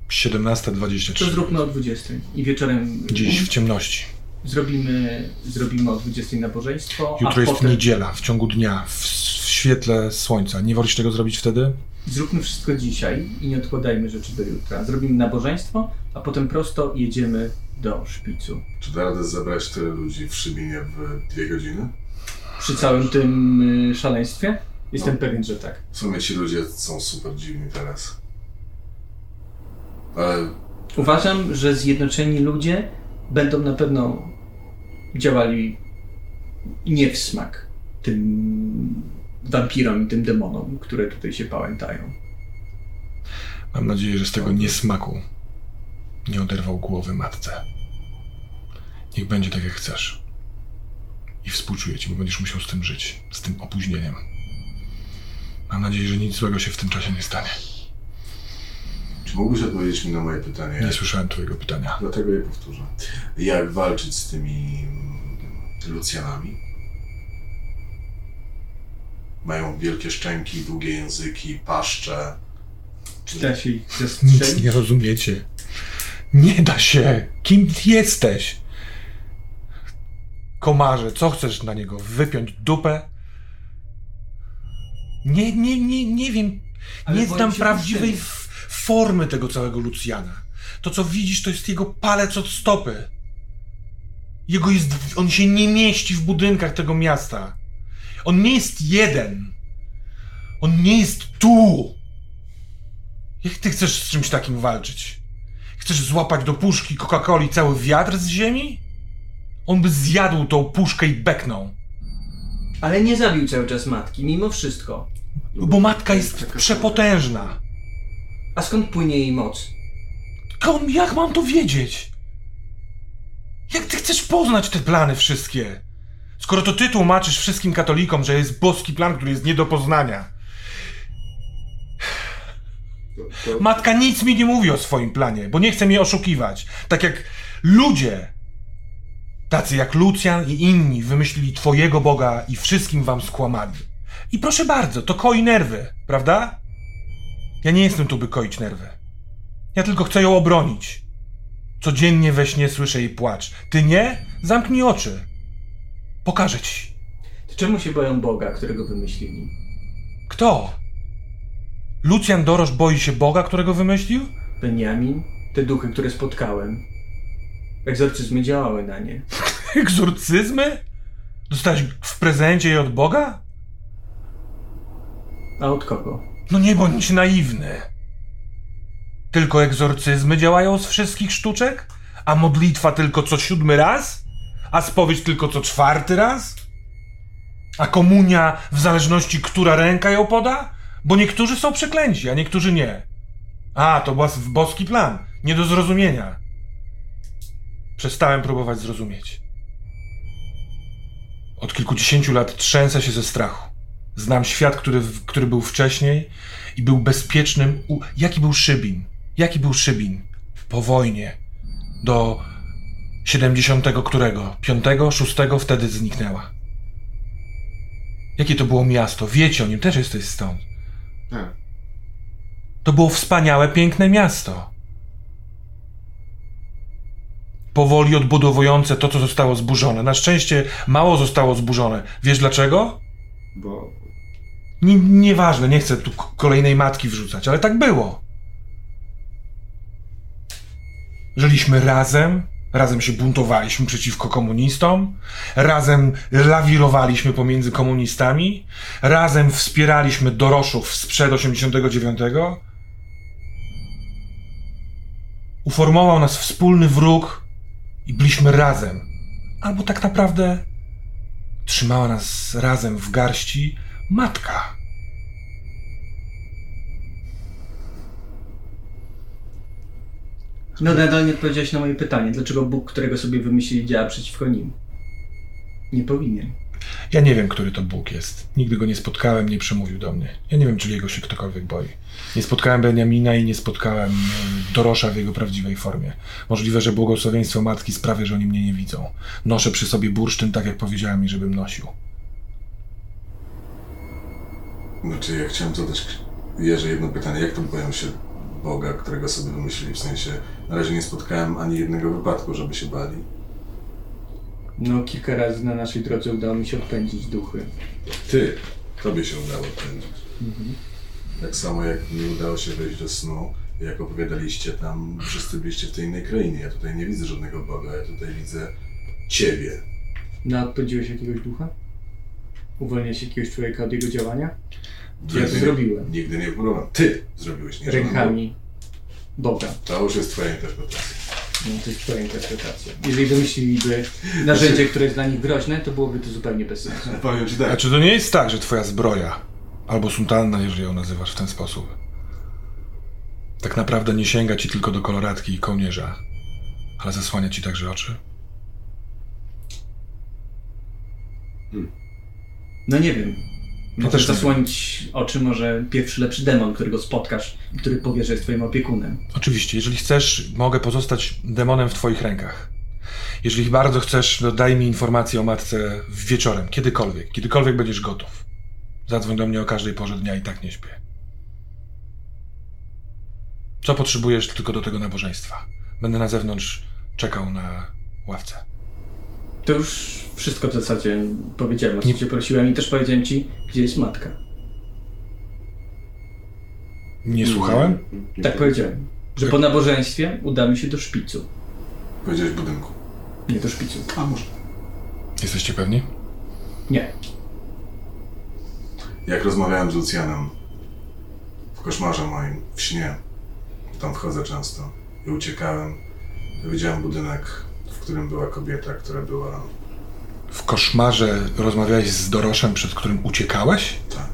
Speaker 1: 17.23.
Speaker 3: To zróbmy o 20. I wieczorem
Speaker 1: Dziś w ciemności.
Speaker 3: Zrobimy, zrobimy o 20 nabożeństwo,
Speaker 1: Jutro
Speaker 3: a
Speaker 1: jest
Speaker 3: potem
Speaker 1: niedziela, w ciągu dnia, w, w świetle słońca. Nie wolisz tego zrobić wtedy?
Speaker 3: zróbmy wszystko dzisiaj i nie odkładajmy rzeczy do jutra. Zrobimy nabożeństwo, a potem prosto jedziemy do szpicu.
Speaker 4: Czy da radę zebrać tyle ludzi w Szybinie w dwie godziny?
Speaker 3: Przy całym tym y, szaleństwie? Jestem
Speaker 4: No.
Speaker 3: pewien, że tak.
Speaker 4: W sumie ci ludzie są super dziwni teraz. Ale
Speaker 3: Uważam, że zjednoczeni ludzie będą na pewno działali nie w smak tym wampirom i tym demonom, które tutaj się pałętają.
Speaker 1: Mam nadzieję, że z tego niesmaku nie oderwał głowy matce. Niech będzie tak, jak chcesz. I współczuję ci, bo będziesz musiał z tym żyć, z tym opóźnieniem. Mam nadzieję, że nic złego się w tym czasie nie stanie.
Speaker 4: Czy mógłbyś odpowiedzieć mi na moje pytanie?
Speaker 1: Nie słyszałem twojego pytania.
Speaker 4: Dlatego je powtórzę. Jak walczyć z tymi Lucjanami? Mają wielkie szczęki, długie języki, paszcze.
Speaker 3: Czy da się ich
Speaker 1: Nic nie rozumiecie. Nie da się. Kim ty jesteś? Komarze, co chcesz na niego? Wypiąć dupę? Nie, nie, nie, nie wiem.
Speaker 3: Ale
Speaker 1: nie znam prawdziwej formy tego całego Lucjana. To, co widzisz, to jest jego palec od stopy. Jego jest. On się nie mieści w budynkach tego miasta. On nie jest jeden. On nie jest tu. Jak ty chcesz z czymś takim walczyć? Chcesz złapać do puszki Coca-Coli cały wiatr z ziemi? On by zjadł tą puszkę i beknął.
Speaker 3: Ale nie zabił cały czas matki, mimo wszystko.
Speaker 1: Bo matka jest przepotężna.
Speaker 3: A skąd płynie jej moc?
Speaker 1: Kom, jak mam to wiedzieć? Jak ty chcesz poznać te plany wszystkie? Skoro to ty tłumaczysz wszystkim katolikom, że jest boski plan, który jest nie do poznania.
Speaker 2: To, to,
Speaker 1: Matka nic mi nie mówi o swoim planie, bo nie chce mnie oszukiwać. Tak jak ludzie, tacy jak Lucjan i inni, wymyślili twojego Boga i wszystkim wam skłamali. I proszę bardzo, to koi nerwy, prawda? Ja nie jestem tu, by koić nerwy. Ja tylko chcę ją obronić. Codziennie we śnie słyszę jej płacz. Ty nie? Zamknij oczy. Pokażę ci.
Speaker 3: Czemu się boją Boga, którego wymyślili?
Speaker 1: Kto? Lucjan Dorosz boi się Boga, którego wymyślił?
Speaker 3: Beniamin? Te duchy, które spotkałem. Egzorcyzmy działały na nie.
Speaker 1: Egzorcyzmy? Dostałeś w prezencie je od Boga?
Speaker 3: A od kogo?
Speaker 1: No nie bądź naiwny. Tylko egzorcyzmy działają z wszystkich sztuczek? A modlitwa tylko co siódmy raz? A spowiedź tylko co czwarty raz? A komunia w zależności, która ręka ją poda? Bo niektórzy są przeklęci, a niektórzy nie. A, to bos- boski plan. Nie do zrozumienia. Przestałem próbować zrozumieć. Od kilkudziesięciu lat trzęsę się ze strachu. Znam świat, który, który był wcześniej i był bezpiecznym. U... Jaki był Szybin? Jaki był Szybin? Po wojnie. Do 70 którego? Piątego, szóstego wtedy zniknęła. Jakie to było miasto? Wiecie o nim, też jesteś stąd.
Speaker 2: tak.
Speaker 1: To było wspaniałe, piękne miasto. Powoli odbudowujące to, co zostało zburzone. Na szczęście mało zostało zburzone. Wiesz dlaczego?
Speaker 2: Bo
Speaker 1: Nie, nieważne, nie chcę tu kolejnej matki wrzucać, ale tak było. Żyliśmy razem, razem się buntowaliśmy przeciwko komunistom, razem lawirowaliśmy pomiędzy komunistami, razem wspieraliśmy Doroszów sprzed 89. Uformował nas wspólny wróg i byliśmy razem. Albo tak naprawdę trzymała nas razem w garści matka.
Speaker 3: No nadal nie odpowiedziałeś na moje pytanie. Dlaczego Bóg, którego sobie wymyślili, działa przeciwko nim? Nie powinien.
Speaker 1: Ja nie wiem, który to Bóg jest. Nigdy go nie spotkałem, nie przemówił do mnie. Ja nie wiem, czy jego się ktokolwiek boi. Nie spotkałem Beniamina i nie spotkałem e, Dorosza w jego prawdziwej formie. Możliwe, że błogosławieństwo matki sprawia, że oni mnie nie widzą. Noszę przy sobie bursztyn, tak jak powiedziałem mi, żebym nosił.
Speaker 4: Znaczy, ja chciałem zadać Jerzy jedno pytanie. Jak to boją się Boga, którego sobie wymyślili? W sensie, na razie nie spotkałem ani jednego wypadku, żeby się bali.
Speaker 3: No, kilka razy na naszej drodze udało mi się odpędzić duchy.
Speaker 4: Ty, tobie się udało odpędzić. Tak samo jak nie udało się wejść do snu, jak opowiadaliście tam, wszyscy byliście w tej innej krainie. Ja tutaj nie widzę żadnego Boga, ja tutaj widzę Ciebie.
Speaker 3: No, odpędziłeś jakiegoś ducha? Uwolniłeś jakiegoś człowieka od jego działania? Ja to zrobiłem.
Speaker 4: Nigdy nie próbowałem. Ty zrobiłeś, nie.
Speaker 3: Rękami Boga.
Speaker 4: To już jest twoja interpretacja.
Speaker 3: No, to jest twoja interpretacja. Jeżeli wymyśliliby narzędzie, które jest dla nich groźne, to byłoby to zupełnie bez sensu.
Speaker 4: Powiem ci tak.
Speaker 1: A czy to nie jest tak, że twoja zbroja, albo sultanna, jeżeli ją nazywasz w ten sposób, tak naprawdę nie sięga ci tylko do koloratki i kołnierza, ale zasłania ci także oczy?
Speaker 3: No nie wiem. Możesz
Speaker 1: nie
Speaker 3: zasłonić oczy może pierwszy lepszy demon, którego spotkasz i który powie, że jest twoim opiekunem.
Speaker 1: Oczywiście, jeżeli chcesz, mogę pozostać demonem w twoich rękach. Jeżeli bardzo chcesz, to daj mi informację o matce wieczorem, kiedykolwiek, kiedykolwiek będziesz gotów. Zadzwoń do mnie o każdej porze dnia i tak nie śpię. Co potrzebujesz tylko do tego nabożeństwa? Będę na zewnątrz czekał na ławce.
Speaker 3: To już wszystko w zasadzie powiedziałem, o co
Speaker 1: Nie-
Speaker 3: cię prosiłem i też powiedziałem ci, gdzie jest matka.
Speaker 1: Nie słuchałem?
Speaker 3: Tak powiedziałem. Że po nabożeństwie udamy się do szpicu.
Speaker 4: Powiedziałeś w budynku.
Speaker 3: Nie do szpicu.
Speaker 4: A może.
Speaker 1: Jesteście pewni?
Speaker 3: Nie.
Speaker 4: Jak rozmawiałem z Lucjanem w koszmarze moim, w śnie, tam wchodzę często i uciekałem, to widziałem budynek, w którym była kobieta, która była
Speaker 1: W koszmarze rozmawiałeś z Doroszem, przed którym uciekałeś?
Speaker 4: Tak,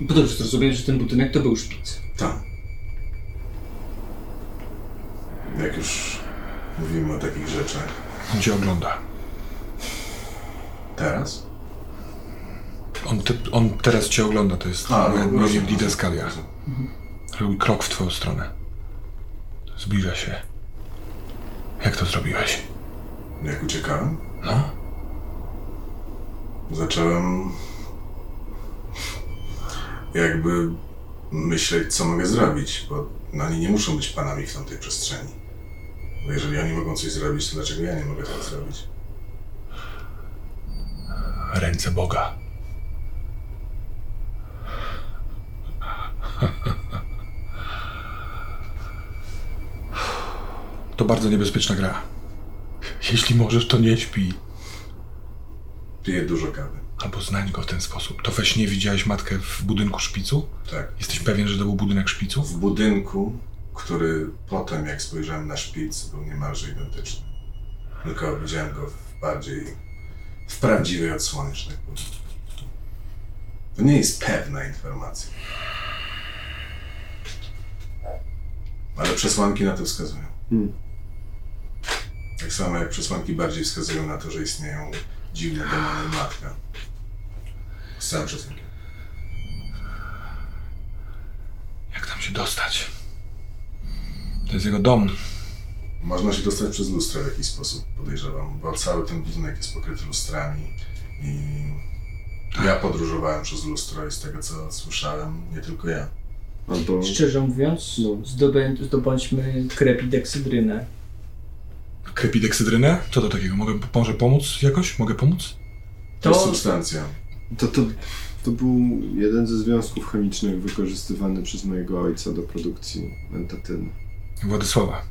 Speaker 3: Bo dobrze zrozumiałem, że ten budynek to był szpic.
Speaker 4: tak. Jak już mówimy o takich rzeczach,
Speaker 1: On cię ogląda.
Speaker 4: teraz?
Speaker 1: On, te, on teraz cię ogląda, to jest
Speaker 4: A, no,
Speaker 1: didaskalia. Robi krok w twoją stronę. Zbliża się. Jak to zrobiłeś?
Speaker 4: Jak uciekałem?
Speaker 1: No?
Speaker 4: Zacząłem jakby myśleć, co mogę zrobić, bo no, oni nie muszą być panami w tamtej przestrzeni. Bo jeżeli oni mogą coś zrobić, to dlaczego ja nie mogę tego zrobić?
Speaker 1: Ręce Boga. To bardzo niebezpieczna gra. Jeśli możesz, to nie śpi.
Speaker 4: Piję dużo kawy.
Speaker 1: Albo znań go w ten sposób. To we śnie widziałeś matkę w budynku szpicu?
Speaker 4: Tak.
Speaker 1: Jesteś pewien, że to był budynek szpicu?
Speaker 4: W budynku, który potem, jak spojrzałem na szpic, był niemalże identyczny. Tylko widziałem go w bardziej, w prawdziwej odsłonie, że tak powiem. To nie jest pewna informacja. Ale przesłanki na to wskazują.
Speaker 2: Hmm.
Speaker 4: Tak samo jak przesłanki bardziej wskazują na to, że istnieją dziwne demony i matka. Z całym szacunkiem.
Speaker 1: Jak tam się dostać? To jest jego dom.
Speaker 4: Można się dostać przez lustro w jakiś sposób, podejrzewam, bo cały ten budynek jest pokryty lustrami i ja podróżowałem przez lustro i z tego co słyszałem, nie tylko ja.
Speaker 2: Albo...
Speaker 3: Szczerze mówiąc,
Speaker 2: No.
Speaker 3: zdobę, zdobądźmy krepideksyдрynę.
Speaker 1: Krepideksyдрynę? Co to takiego? Mogę, może pomóc jakoś? Mogę pomóc?
Speaker 4: To jest substancja.
Speaker 2: To, to, to był jeden ze związków chemicznych wykorzystywany przez mojego ojca do produkcji mentatyny.
Speaker 1: Władysława.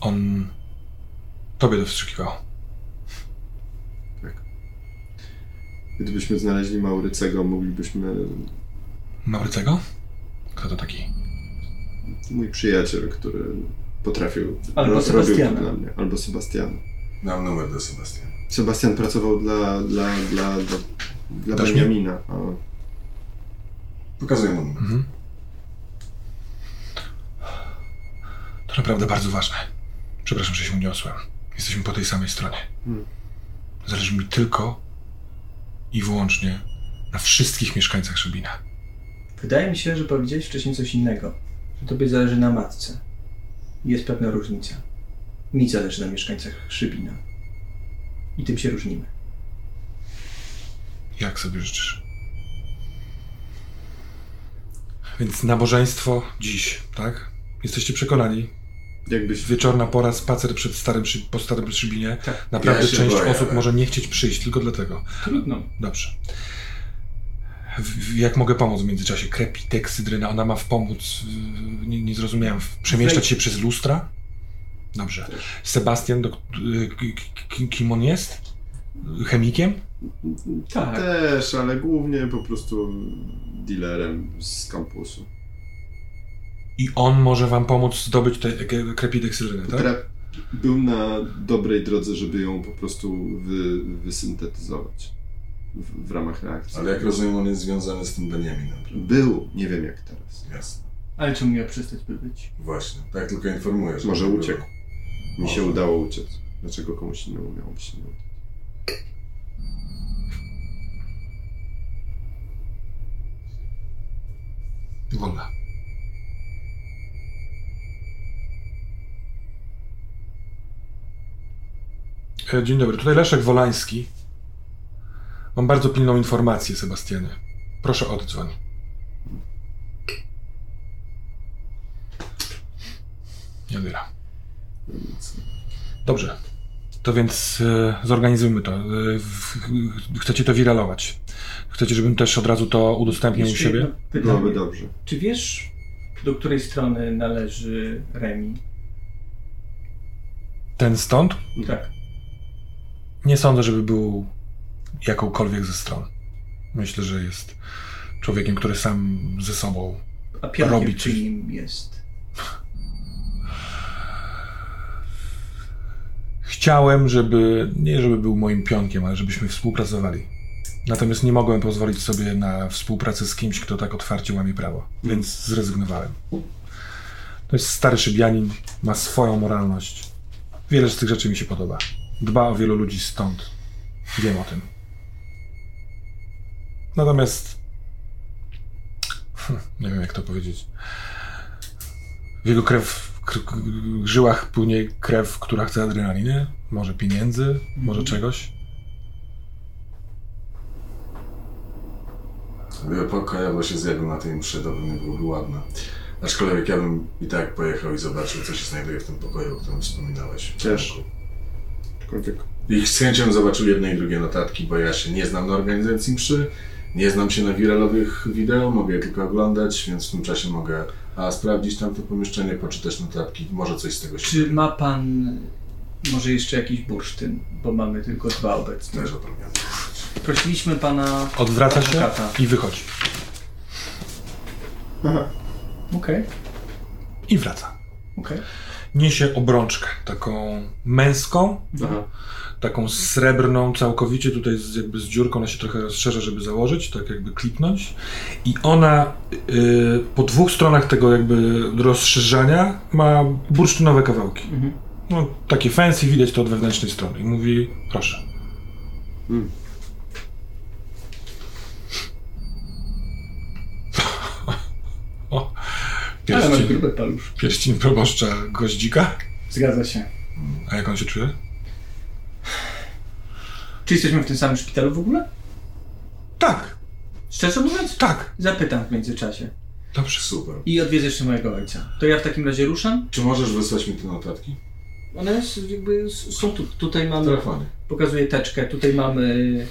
Speaker 1: On tobie to wstrzykiwał.
Speaker 2: Tak. Gdybyśmy znaleźli Maurycego, moglibyśmy...
Speaker 1: Maurycego? Kto to taki?
Speaker 2: Mój przyjaciel, który potrafił...
Speaker 3: Albo
Speaker 2: ro-
Speaker 3: Sebastiana.
Speaker 2: dla mnie. Albo Sebastiana.
Speaker 4: Mam numer do Sebastiana.
Speaker 2: Sebastian pracował dla, dla, dla, dla, dla
Speaker 1: Dasz?
Speaker 2: Benjamina. A
Speaker 4: Pokazuję mu numer.
Speaker 1: Mhm. To naprawdę bardzo ważne. Przepraszam, że się uniosłem. Jesteśmy po tej samej stronie.
Speaker 2: Hmm.
Speaker 1: Zależy mi tylko i wyłącznie na wszystkich mieszkańcach Szybina.
Speaker 3: wydaje mi się, że powiedziałeś wcześniej coś innego. Że tobie zależy na matce. Jest pewna różnica. Mi zależy na mieszkańcach Szybina. I tym się różnimy.
Speaker 1: Jak sobie życzysz. Więc nabożeństwo dziś, tak? Jesteście przekonani?
Speaker 2: jakbyś...
Speaker 1: Wieczorna pora, spacer przed starym, Szy- po starym Szybinie.
Speaker 3: Tak.
Speaker 1: Naprawdę
Speaker 4: Ja
Speaker 1: część
Speaker 4: boję,
Speaker 1: osób
Speaker 4: ale-
Speaker 1: może nie chcieć przyjść tylko dlatego.
Speaker 3: Trudno.
Speaker 1: Dobrze. Jak mogę pomóc w międzyczasie? Krepiteksydryna, ona ma w pomóc, w, nie, nie zrozumiałem, przemieszczać się przez lustra? Dobrze. Sebastian, do, k- kim on jest? Chemikiem?
Speaker 3: Tak.
Speaker 2: Też, ale głównie po prostu dealerem z kampusu.
Speaker 1: I on może wam pomóc zdobyć tę k- krepiteksydrynę, tak?
Speaker 2: Tra- Był na dobrej drodze, żeby ją po prostu wy, wysyntetyzować w, w ramach reakcji.
Speaker 4: Ale jak rozumiem, on jest związany z tym Benjaminem. prawda?
Speaker 2: Był, nie wiem jak teraz.
Speaker 4: Jasne.
Speaker 3: Ale czemu miał przestać by być?
Speaker 4: Właśnie. Tak tylko informuję, że...
Speaker 2: Może
Speaker 4: tak było.
Speaker 2: uciekł. Mi się
Speaker 4: Może.
Speaker 2: udało uciec. Dlaczego komuś innemu miałoby się nie udać?
Speaker 1: Wolna. E, Dzień dobry, tutaj Leszek Wolański. Mam bardzo pilną informację, Sebastianie. Proszę oddzwoń. Nie odbiera. Dobrze. To więc e, zorganizujmy to. E, w, chcecie to wiralować. Chcecie, żebym też od razu to udostępnił u
Speaker 3: Jeszcze
Speaker 1: siebie?
Speaker 3: jedno
Speaker 2: Byłoby dobrze.
Speaker 3: Czy wiesz, do której strony należy Remi?
Speaker 1: Ten stąd?
Speaker 3: Tak.
Speaker 1: Nie sądzę, żeby był jakąkolwiek ze stron. Myślę, że jest człowiekiem, który sam ze sobą.
Speaker 3: A pionkiem
Speaker 1: Robi coś.
Speaker 3: czyim jest?
Speaker 1: Chciałem, żeby, nie żeby był moim pionkiem, ale żebyśmy współpracowali. Natomiast nie mogłem pozwolić sobie na współpracę z kimś, kto tak otwarcie łamie prawo, więc zrezygnowałem. To jest stary szybianin, ma swoją moralność. Wiele z tych rzeczy mi się podoba. Dba o wielu ludzi stąd. Wiem o tym. Natomiast. Nie wiem, jak to powiedzieć. W jego krew, k- żyłach płynie krew, która chce adrenaliny, może pieniędzy, może czegoś.
Speaker 4: Gdyby pokojowo się zjawił na tej mszy, to pewnie byłoby ładne. Aczkolwiek ja bym i tak pojechał i zobaczył, co się znajduje w tym pokoju, o którym wspominałeś.
Speaker 2: Też. Aczkolwiek
Speaker 4: I z chęcią zobaczył jedne i drugie notatki, bo ja się nie znam na organizacji mszy, nie znam się na wiralowych wideo, mogę je tylko oglądać, więc w tym czasie mogę a sprawdzić tamto pomieszczenie, poczytać notatki, może coś z tego się
Speaker 3: Czy ma pan może jeszcze jakiś bursztyn? Bo mamy tylko dwa obecnie.
Speaker 4: też o tym miałem.
Speaker 3: Prosiliśmy pana
Speaker 1: Odwraca się
Speaker 3: adwokata.
Speaker 1: i wychodzi.
Speaker 3: Okej,
Speaker 1: I wraca.
Speaker 3: okej.
Speaker 1: Niesie obrączkę, taką męską,
Speaker 2: Aha.
Speaker 1: Taką srebrną całkowicie, tutaj z, jakby z dziurką, ona się trochę rozszerza, żeby założyć, tak jakby klipnąć. I ona y, po dwóch stronach tego jakby rozszerzania ma bursztynowe kawałki.
Speaker 3: Mhm.
Speaker 1: No, takie fancy, widać to od wewnętrznej strony. I mówi, proszę.
Speaker 2: Mm.
Speaker 1: o,
Speaker 3: Ale masz
Speaker 1: pierścień,
Speaker 3: grube palusz.
Speaker 1: pierścień proboszcza goździka.
Speaker 3: Zgadza się.
Speaker 1: A jak on się czuje?
Speaker 3: Czy jesteśmy w tym samym szpitalu w ogóle?
Speaker 1: Tak,
Speaker 3: Szczerze mówiąc?
Speaker 1: tak.
Speaker 3: Zapytam w międzyczasie.
Speaker 1: Dobrze.
Speaker 4: Super.
Speaker 3: I odwiedzę jeszcze mojego ojca. To ja w takim razie ruszam.
Speaker 4: Czy możesz wysłać mi te notatki?
Speaker 3: One jakby są tu. Tutaj mamy.
Speaker 4: telefonie.
Speaker 3: Pokazuję teczkę. Tutaj mamy.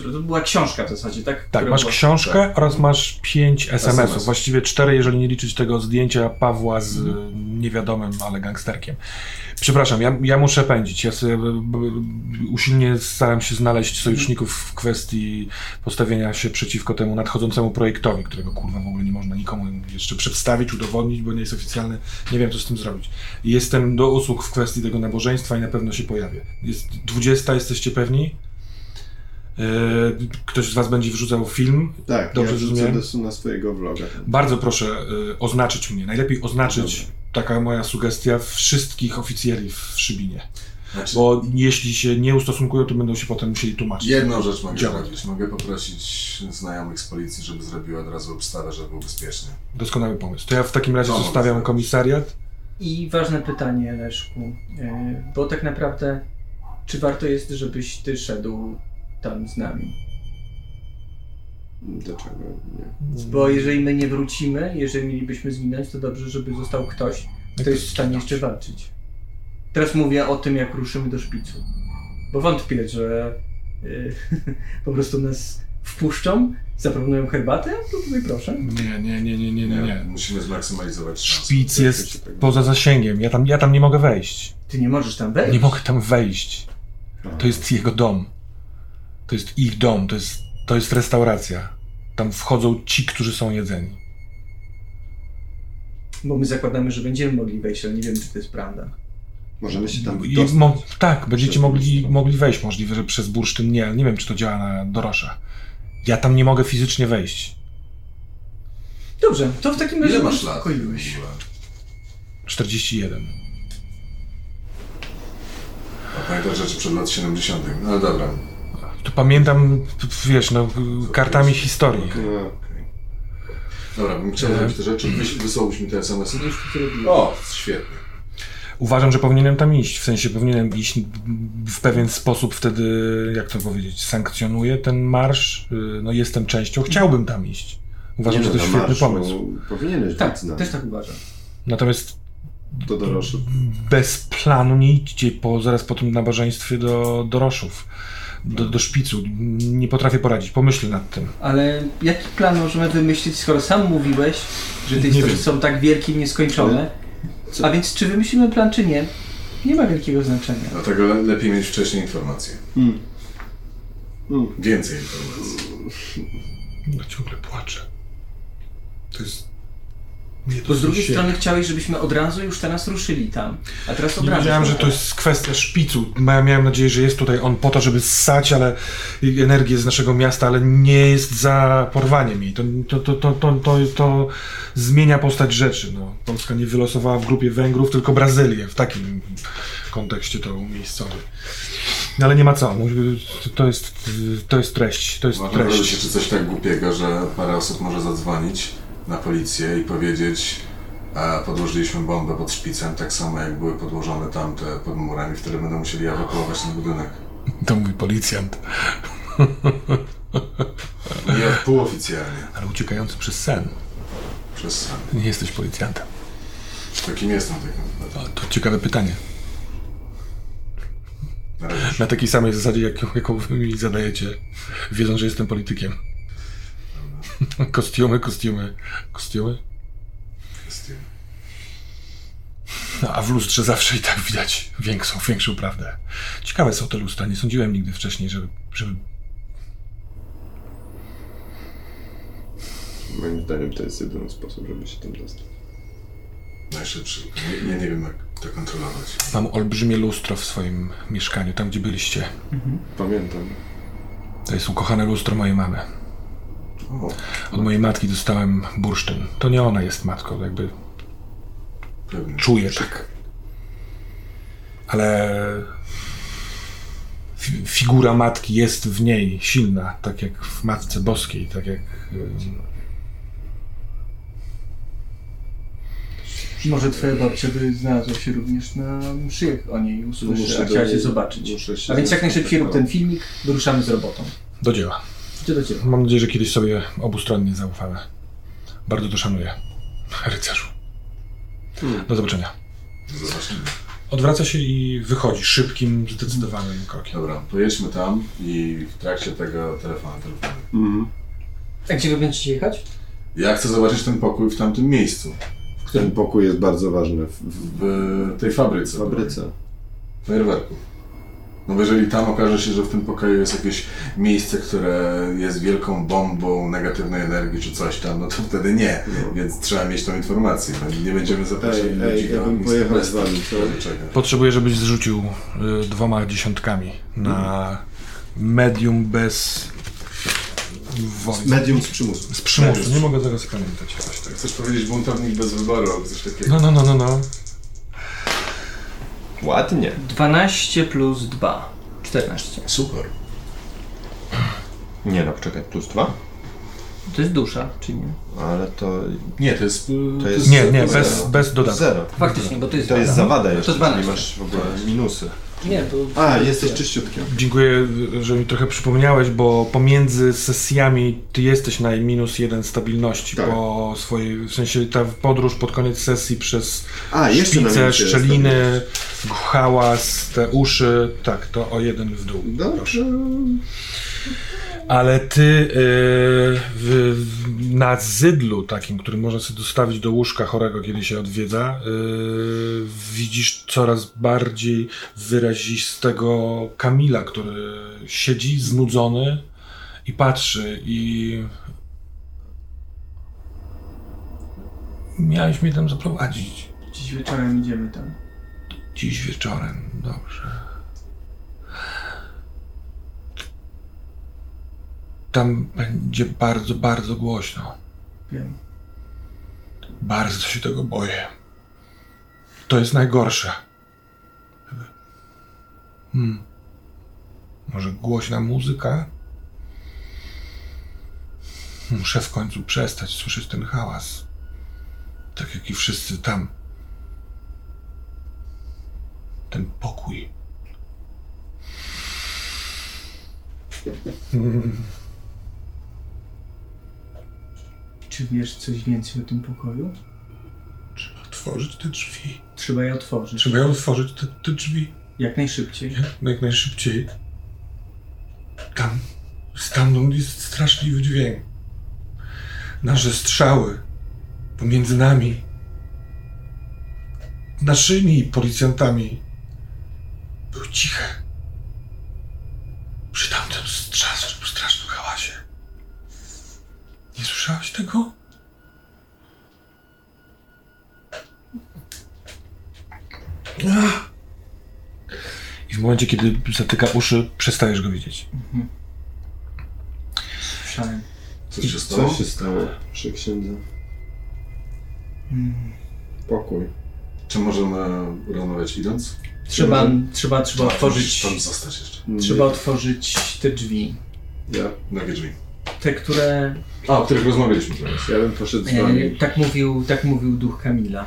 Speaker 3: To była książka w zasadzie, tak?
Speaker 1: Tak, masz
Speaker 3: była-
Speaker 1: książkę oraz masz pięć SMS-ów.
Speaker 4: SMS.
Speaker 1: Właściwie cztery, jeżeli nie liczyć tego zdjęcia Pawła z y, niewiadomym, ale gangsterkiem. Przepraszam, ja, ja muszę pędzić. Ja sobie usilnie staram się znaleźć sojuszników w kwestii postawienia się przeciwko temu nadchodzącemu projektowi, którego kurwa w ogóle nie można nikomu jeszcze przedstawić, udowodnić, bo nie jest oficjalny. Nie wiem, co z tym zrobić. Jestem do usług w kwestii tego nabożeństwa i na pewno się pojawię. Jest 20, jesteście pewni? Yy, Ktoś z Was będzie wrzucał film.
Speaker 2: Tak,
Speaker 1: Dobrze
Speaker 2: ja do, na swojego vloga.
Speaker 1: Bardzo proszę y, oznaczyć mnie. Najlepiej oznaczyć, taka moja sugestia, wszystkich oficjeli w Szybinie.
Speaker 4: Znaczy,
Speaker 1: Bo jeśli się nie ustosunkują, to będą się potem musieli tłumaczyć.
Speaker 4: jedną rzecz mogę
Speaker 1: Działać.
Speaker 4: zrobić. Mogę poprosić znajomych z policji, żeby zrobiły od razu obstawę, żeby było bezpiecznie.
Speaker 1: Doskonały pomysł. To ja w takim razie
Speaker 4: To
Speaker 1: zostawiam komisariat.
Speaker 3: I ważne pytanie, Leszku. e, Bo tak naprawdę, czy warto jest, żebyś ty szedł tam z nami?
Speaker 2: Dlaczego nie?
Speaker 3: Bo jeżeli my nie wrócimy, jeżeli mielibyśmy zginąć, to dobrze, żeby został ktoś, kto jest w stanie jeszcze walczyć. Teraz mówię o tym, jak ruszymy do szpicu. Bo wątpię, że y, po prostu nas wpuszczą, zaproponują herbatę, to tutaj proszę.
Speaker 1: Nie, nie, nie, nie, nie, nie. nie.
Speaker 4: Musimy zmaksymalizować szanse.
Speaker 1: Szpic jest poza zasięgiem. Ja tam, ja tam nie mogę wejść.
Speaker 3: Ty nie możesz tam wejść.
Speaker 1: Nie mogę tam wejść. To jest jego dom. To jest ich dom. To jest, to jest restauracja. Tam wchodzą ci, którzy są jedzeni.
Speaker 3: Bo my zakładamy, że będziemy mogli wejść, ale nie wiemy, czy to jest prawda.
Speaker 2: Możemy się tam
Speaker 1: I
Speaker 2: dostać.
Speaker 1: mo- tak, będziecie mogli, mogli wejść. Możliwe, że przez bursztyn nie, ale nie wiem, czy to działa na doroszach. Ja tam nie mogę fizycznie wejść.
Speaker 3: Dobrze, to w takim razie
Speaker 4: Ile masz lat?
Speaker 3: uspokoiłeś.
Speaker 4: w ogóle?
Speaker 1: 41.
Speaker 4: A pamiętasz rzeczy przed lat 70. No dobra.
Speaker 1: To pamiętam, wiesz, no, kartami historii.
Speaker 2: No,
Speaker 4: Okej. Dobra, bym chciał
Speaker 1: E.
Speaker 4: zrobić te rzeczy. Wysłałbyś mi te SMS-y?
Speaker 3: Już to zrobiłem.
Speaker 4: O, świetnie.
Speaker 1: Uważam, że powinienem tam iść. W sensie powinienem iść w pewien sposób wtedy, jak to powiedzieć, sankcjonuję ten marsz. Y, No jestem częścią. Chciałbym tam iść. Uważam,
Speaker 2: nie
Speaker 1: że to
Speaker 2: no, na
Speaker 1: świetny
Speaker 2: marszu
Speaker 1: pomysł.
Speaker 2: Powinieneś
Speaker 3: Tak,
Speaker 2: być
Speaker 3: też tak uważam.
Speaker 1: Natomiast
Speaker 2: To dorożu.
Speaker 1: bez planu nie idźcie po, zaraz po tym nabożeństwie do doroszów, do, do szpicu. Nie potrafię poradzić. Pomyślę nad tym.
Speaker 3: Ale jaki plan możemy wymyślić, skoro sam mówiłeś, że te historie są tak wielkie i nieskończone?
Speaker 2: Co?
Speaker 3: A więc czy wymyślimy plan, czy nie? Nie ma wielkiego znaczenia.
Speaker 4: Dlatego le- lepiej mieć wcześniej informacje.
Speaker 2: Mm. Mm.
Speaker 4: Więcej informacji.
Speaker 1: No ciągle płaczę. To jest to
Speaker 3: Bo z drugiej
Speaker 1: się-
Speaker 3: strony chciałeś, żebyśmy od razu już teraz ruszyli tam. A teraz od razu.
Speaker 1: wiedziałem, że to jest kwestia szpicu. Miałem nadzieję, że jest tutaj on po to, żeby ssać, ale energię z naszego miasta, ale nie jest za porwaniem jej. To, to, to, to, to, to, to zmienia postać rzeczy. No. Polska nie wylosowała w grupie Węgrów, tylko Brazylię. W takim kontekście to umiejscowy. No, ale nie ma co. To jest, to jest treść. To jest
Speaker 4: powiedzieć
Speaker 1: treść.
Speaker 4: jeszcze coś tak głupiego, że parę osób może zadzwonić na policję i powiedzieć a podłożyliśmy bombę pod szpicem, tak samo jak były podłożone tamte pod murami, które będą musieli ewakuować ten budynek.
Speaker 1: To mówi policjant.
Speaker 4: Nie półoficjalnie,
Speaker 1: Ale uciekający przez sen.
Speaker 4: przez sen.
Speaker 1: Nie jesteś policjantem.
Speaker 4: To kim jestem tak naprawdę?
Speaker 1: To, ciekawe pytanie.
Speaker 4: Na
Speaker 1: takiej samej zasadzie, jak, jaką wy mi zadajecie, wiedząc, że jestem politykiem. Kostiumy, kostiumy, kostiumy.
Speaker 4: kwestie.
Speaker 1: No, a w lustrze zawsze i tak widać większą, większą prawdę. Ciekawe są te lustra. Nie sądziłem nigdy wcześniej, żeby, żeby
Speaker 2: Moim zdaniem to jest jedyny sposób, żeby się tam dostać.
Speaker 4: Najszybszy. Nie, nie, nie wiem jak to kontrolować.
Speaker 1: mam olbrzymie lustro w swoim mieszkaniu, tam gdzie byliście.
Speaker 2: Pamiętam.
Speaker 1: To jest ukochane lustro mojej mamy. Od mojej matki dostałem bursztyn. To nie ona jest matką, jakby
Speaker 4: pewnie.
Speaker 1: Czuję tak. Ale fi- figura matki jest w niej silna, tak jak w Matce Boskiej, tak jak... ym,
Speaker 3: Może twoja babcia by znalazła się również na mszy, o niej usłyszy, a chciała cię zobaczyć.
Speaker 2: się
Speaker 3: A więc jak najszybciej rób ten filmik, wyruszamy z robotą.
Speaker 1: Do dzieła.
Speaker 3: Do ciebie?
Speaker 1: Mam nadzieję, że kiedyś sobie obustronnie zaufamy. Bardzo to szanuję. Rycerzu.
Speaker 2: Hmm.
Speaker 1: Do zobaczenia.
Speaker 4: Zobaczymy.
Speaker 1: Odwraca się i wychodzi szybkim, zdecydowanym krokiem.
Speaker 4: Dobra, pojedźmy tam i w trakcie tego telefonu, telefonu.
Speaker 2: Mhm.
Speaker 3: A gdzie wy będziecie jechać?
Speaker 4: Ja chcę zobaczyć ten pokój w tamtym miejscu.
Speaker 2: Ten pokój jest bardzo ważny w, w,
Speaker 4: W tej fabryce.
Speaker 2: w fabryce.
Speaker 4: Fajerwerków. No bo jeżeli tam okaże się, że w tym pokoju jest jakieś miejsce, które jest wielką bombą negatywnej energii czy coś tam, no to wtedy nie.
Speaker 2: No.
Speaker 4: Więc trzeba mieć tą informację. No, Nie będziemy zapraszali
Speaker 2: Ej,
Speaker 4: ludzi
Speaker 2: ej,
Speaker 4: do
Speaker 2: ja bym pojechał z wami.
Speaker 1: Potrzebuję, żebyś zrzucił y, dwoma dziesiątkami na medium bez woli.
Speaker 2: Medium z przymusu.
Speaker 1: Z przymusu. Nie mogę tego zapamiętać tak.
Speaker 4: Chcesz powiedzieć buntownik bez wyboru albo coś takiego?
Speaker 1: No, no, no, no, no.
Speaker 2: Ładnie.
Speaker 3: 12 plus 2. 14.
Speaker 4: Super.
Speaker 2: Nie no, poczekaj, plus dwa?
Speaker 3: To jest dusza, czy nie?
Speaker 2: Ale to...
Speaker 4: Nie, to jest...
Speaker 2: To jest
Speaker 1: Nie, nie, bez, bez dodatku.
Speaker 2: Zero.
Speaker 3: Faktycznie, bo to jest
Speaker 2: To jest
Speaker 3: wada.
Speaker 2: zawada
Speaker 3: To
Speaker 2: jeszcze,
Speaker 3: jest
Speaker 2: czyli
Speaker 3: 12.
Speaker 2: masz w ogóle minusy.
Speaker 3: Nie, to...
Speaker 2: A, jesteś czyściutkiem.
Speaker 1: Dziękuję, że mi trochę przypomniałeś, bo pomiędzy sesjami ty jesteś na minus jeden stabilności
Speaker 2: Tak.
Speaker 1: po swojej, w sensie ta podróż pod koniec sesji przez
Speaker 2: A,
Speaker 1: szpice, szczeliny, hałas, te uszy, tak, to o jeden w dół.
Speaker 2: Dobrze.
Speaker 1: Ale ty yy, w, na zydlu takim, który można sobie dostawić do łóżka chorego, kiedy się odwiedza, yy, widzisz coraz bardziej wyrazistego Kamila, który siedzi znudzony i patrzy i miałeś mnie tam zaprowadzić.
Speaker 3: Dziś wieczorem idziemy tam.
Speaker 1: Dziś wieczorem, dobrze. Tam będzie bardzo, bardzo głośno.
Speaker 3: Wiem.
Speaker 1: Bardzo się tego boję. To jest najgorsze. Hmm. Może głośna muzyka? Muszę w końcu przestać słyszeć ten hałas. Tak jak i wszyscy tam. Ten pokój.
Speaker 3: Czy wiesz coś więcej o tym pokoju?
Speaker 1: Trzeba otworzyć te drzwi.
Speaker 3: Trzeba je otworzyć.
Speaker 1: Trzeba je otworzyć te, te drzwi.
Speaker 3: Jak najszybciej.
Speaker 1: Jak, jak najszybciej. Tam, stamtąd jest straszliwy dźwięk. Nasze strzały pomiędzy nami, naszymi policjantami, były ciche. Przy tamtym strasznym, strasznym hałasie. Nie słyszałaś tego? I w momencie, kiedy zatyka uszy, przestajesz go widzieć. Mhm.
Speaker 3: Słyszałem.
Speaker 4: Co się stało?
Speaker 2: Co się stało przy księdze? Hmm. Pokój.
Speaker 4: Czy możemy rozmawiać idąc?
Speaker 3: Trzeba, trzeba, trzeba, otworzyć.
Speaker 4: Tam zostać jeszcze.
Speaker 3: Trzeba otworzyć te drzwi.
Speaker 2: Ja?
Speaker 4: Jakie drzwi?
Speaker 3: Te, które
Speaker 4: A, o których rozmawialiśmy teraz.
Speaker 2: ja bym poszedł z
Speaker 3: E,
Speaker 2: wami.
Speaker 3: tak, mówił, tak mówił duch Kamila.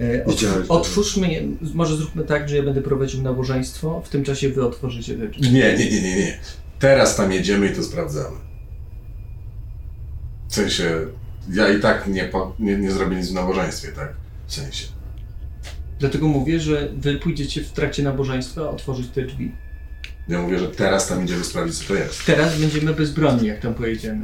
Speaker 3: E, otw
Speaker 2: Widziałeś,
Speaker 3: otwórzmy je, może zróbmy tak, że ja będę prowadził nabożeństwo, w tym czasie wy otworzycie te drzwi.
Speaker 4: Nie, nie, nie, nie, nie. Teraz tam jedziemy i to sprawdzamy. W sensie, ja i tak nie, nie, nie zrobię nic w nabożeństwie, tak? W sensie.
Speaker 3: Dlatego mówię, że wy pójdziecie w trakcie nabożeństwa otworzyć te drzwi.
Speaker 4: Ja mówię, że teraz tam idziemy sprawdzić, co to jest.
Speaker 3: Teraz będziemy bezbronni, jak tam pojedziemy.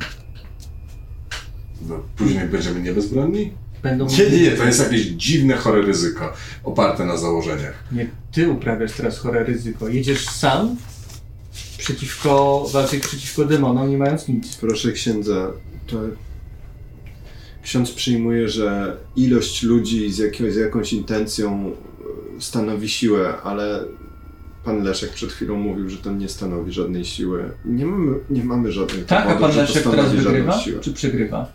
Speaker 4: No, później będziemy nie bezbronni?
Speaker 3: Będą
Speaker 4: Nie, nie, nie, to jest jakieś dziwne, chore ryzyko, oparte na założeniach.
Speaker 3: Nie, ty uprawiasz teraz chore ryzyko. Jedziesz sam przeciwko, walczyć przeciwko demonom, nie mając nic.
Speaker 2: Proszę księdza, to ksiądz przyjmuje, że ilość ludzi z, jakiegoś, z jakąś intencją stanowi siłę, ale pan Leszek przed chwilą mówił, że to nie stanowi żadnej siły. Nie mamy, nie mamy żadnych
Speaker 3: Tak, a
Speaker 2: dowodów,
Speaker 3: pan Leszek teraz wygrywa? Czy przegrywa?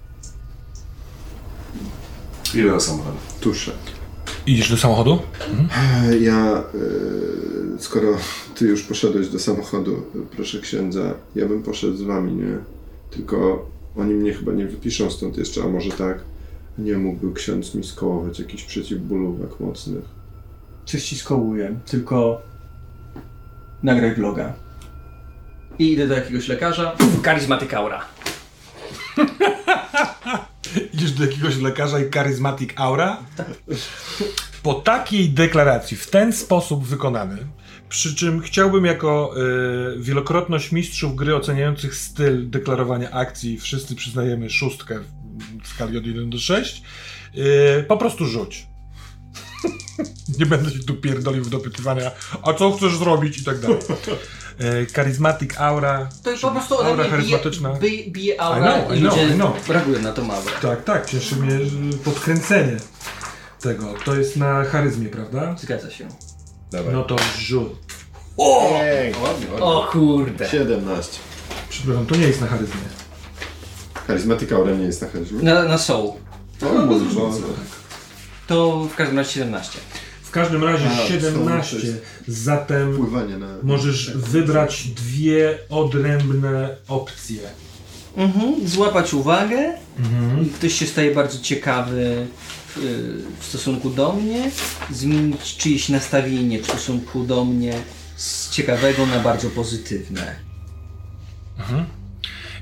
Speaker 4: Ile do samochodu?
Speaker 2: Tuszę.
Speaker 1: Idziesz do samochodu?
Speaker 2: E, Ja, e, skoro ty już poszedłeś do samochodu, proszę księdza, ja bym poszedł z wami, nie? Tylko oni mnie chyba nie wypiszą stąd jeszcze, a może tak? Nie mógłby ksiądz mi skołować jakichś przeciwbólówek mocnych.
Speaker 3: Coś ci skołuję, tylko nagraj vloga. I idę do jakiegoś lekarza. Charismatic aura.
Speaker 1: Idziesz do jakiegoś lekarza i charismatic aura? Po takiej deklaracji, w ten sposób wykonany, przy czym chciałbym jako y, wielokrotność mistrzów gry oceniających styl deklarowania akcji, wszyscy przyznajemy szóstkę w skali od 1 do 6, y, po prostu rzuć. Nie będę się tu pierdolił w dopytywania, a co chcesz zrobić i tak dalej. Y, charismatic aura,
Speaker 3: To po prostu
Speaker 1: aura
Speaker 3: bije,
Speaker 1: charyzmatyczna.
Speaker 3: bije, bije
Speaker 1: I
Speaker 3: aura
Speaker 1: know, I know, I know.
Speaker 3: na tą aurę.
Speaker 1: Tak, tak, cieszy mnie podkręcenie tego. To jest na charyzmie, prawda?
Speaker 3: Zgadza się.
Speaker 2: Dawaj.
Speaker 1: No to rzut.
Speaker 2: Ładnie.
Speaker 3: O kurde.
Speaker 2: 17.
Speaker 1: Przepraszam, to nie jest na charyzmie.
Speaker 2: Charyzmatyka ode mnie jest na charyzmie.
Speaker 3: Na, na soul.
Speaker 2: O, może
Speaker 3: To w każdym razie 17.
Speaker 1: W każdym razie
Speaker 2: A,
Speaker 1: 17,
Speaker 2: są- to jest-
Speaker 1: zatem
Speaker 2: na...
Speaker 1: możesz wybrać dwie odrębne opcje.
Speaker 3: Mhm. Złapać uwagę. I ktoś się staje bardzo ciekawy w, w stosunku do mnie. Zmienić czyjeś nastawienie w stosunku do mnie z ciekawego na bardzo pozytywne.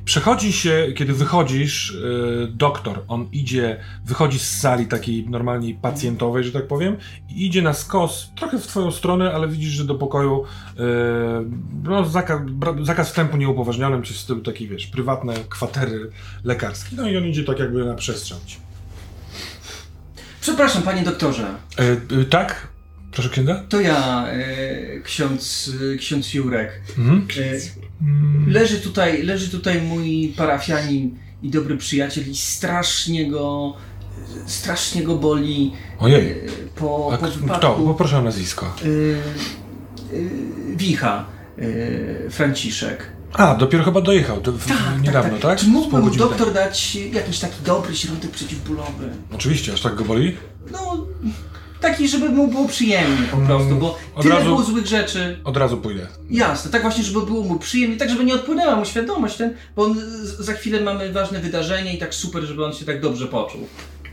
Speaker 1: Przechodzi się, kiedy wychodzisz, y, doktor, on idzie, wychodzi z sali takiej normalnej pacjentowej, że tak powiem, i idzie na skos, trochę w twoją stronę, ale widzisz, że do pokoju y, no, zakaz, zakaz wstępu nieupoważnionym, czy w stylu taki, wiesz, prywatne kwatery lekarskie. No i on idzie tak jakby na przestrzał. ci.
Speaker 3: Przepraszam, panie doktorze.
Speaker 1: Y, y, tak? Proszę księdza?
Speaker 3: To ja, e, ksiądz, e, ksiądz Jurek.
Speaker 1: Mhm.
Speaker 3: E, leży, tutaj, leży tutaj mój parafianin i dobry przyjaciel i strasznie go, strasznie go boli
Speaker 1: Ojej.
Speaker 3: e, po,
Speaker 1: A
Speaker 3: po
Speaker 1: k- kto?
Speaker 3: wypadku.
Speaker 1: Poproszę o nazwisko.
Speaker 3: E, e, Wicha, e, Franciszek.
Speaker 1: A, dopiero chyba dojechał, to w, niedawno, tak?
Speaker 3: Czy
Speaker 1: Z pół
Speaker 3: mógłby doktor dać jakiś taki dobry środek przeciwbólowy?
Speaker 1: Oczywiście, aż tak go boli?
Speaker 3: No, taki, żeby mu było przyjemnie po prostu, bo
Speaker 1: Mm, od
Speaker 3: tyle
Speaker 1: razu-
Speaker 3: było złych rzeczy.
Speaker 1: Od razu pójdę.
Speaker 3: Jasne, tak właśnie, żeby było mu przyjemnie, tak żeby nie odpłynęła mu świadomość ten, bo on, za chwilę mamy ważne wydarzenie i tak super, żeby on się tak dobrze poczuł.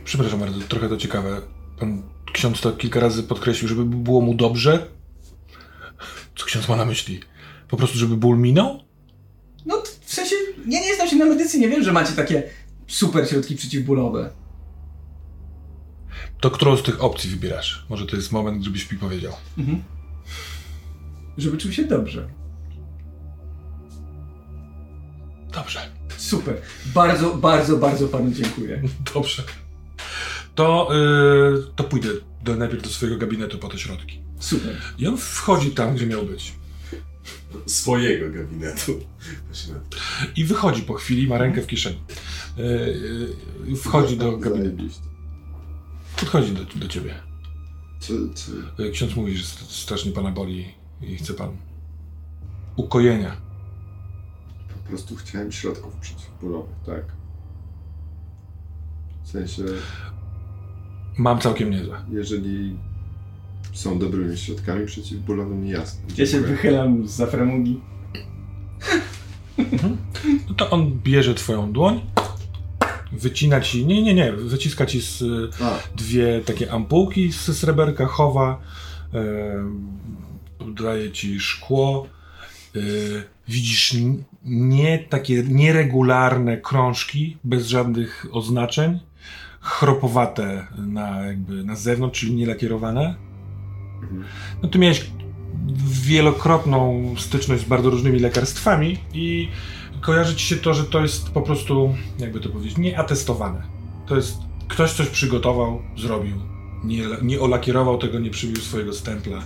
Speaker 1: Przepraszam bardzo, trochę to ciekawe. Pan ksiądz to kilka razy podkreślił, żeby było mu dobrze. Co ksiądz ma na myśli? Po prostu, żeby ból minął?
Speaker 3: No, w sensie, ja nie znam się na medycynie, wiem, że macie takie super środki przeciwbólowe.
Speaker 1: To którą z tych opcji wybierasz? Może to jest moment, żebyś mi powiedział.
Speaker 3: Żeby czuł się dobrze.
Speaker 1: Dobrze.
Speaker 3: Super. Bardzo, bardzo, bardzo panu dziękuję.
Speaker 1: Dobrze. To, yy, to pójdę do, najpierw do swojego gabinetu po te środki.
Speaker 3: Super.
Speaker 1: I on wchodzi tam, gdzie miał być.
Speaker 4: Swojego gabinetu.
Speaker 1: I wychodzi po chwili, ma rękę w kieszeni. Yy, yy, wchodzi do gabinetu. Podchodzi do, do ciebie.
Speaker 2: Co, co?
Speaker 1: Y, Ksiądz mówi, że st- strasznie pana boli i chce pan ukojenia.
Speaker 2: Po prostu chciałem środków przeciwbólowych, tak? W sensie,
Speaker 1: Mam całkiem niezłe.
Speaker 2: jeżeli są dobrymi środkami przeciwbólowymi, jasne.
Speaker 3: Ja się wychylam z framugi.
Speaker 1: No to on bierze twoją dłoń, wycina ci, nie, nie, nie, wyciska ci z, y,
Speaker 2: A,
Speaker 1: dwie takie ampułki z sreberka, chowa, e, daje ci szkło. E, widzisz nie takie nieregularne krążki bez żadnych oznaczeń, chropowate na, jakby na zewnątrz, czyli nielakierowane.
Speaker 2: mhm.
Speaker 1: No ty miałeś wielokrotną styczność z bardzo różnymi lekarstwami i kojarzy ci się to, że to jest po prostu, jakby to powiedzieć, nieatestowane. To jest, ktoś coś przygotował, zrobił, nie, nie olakierował tego, nie przybił swojego stempla.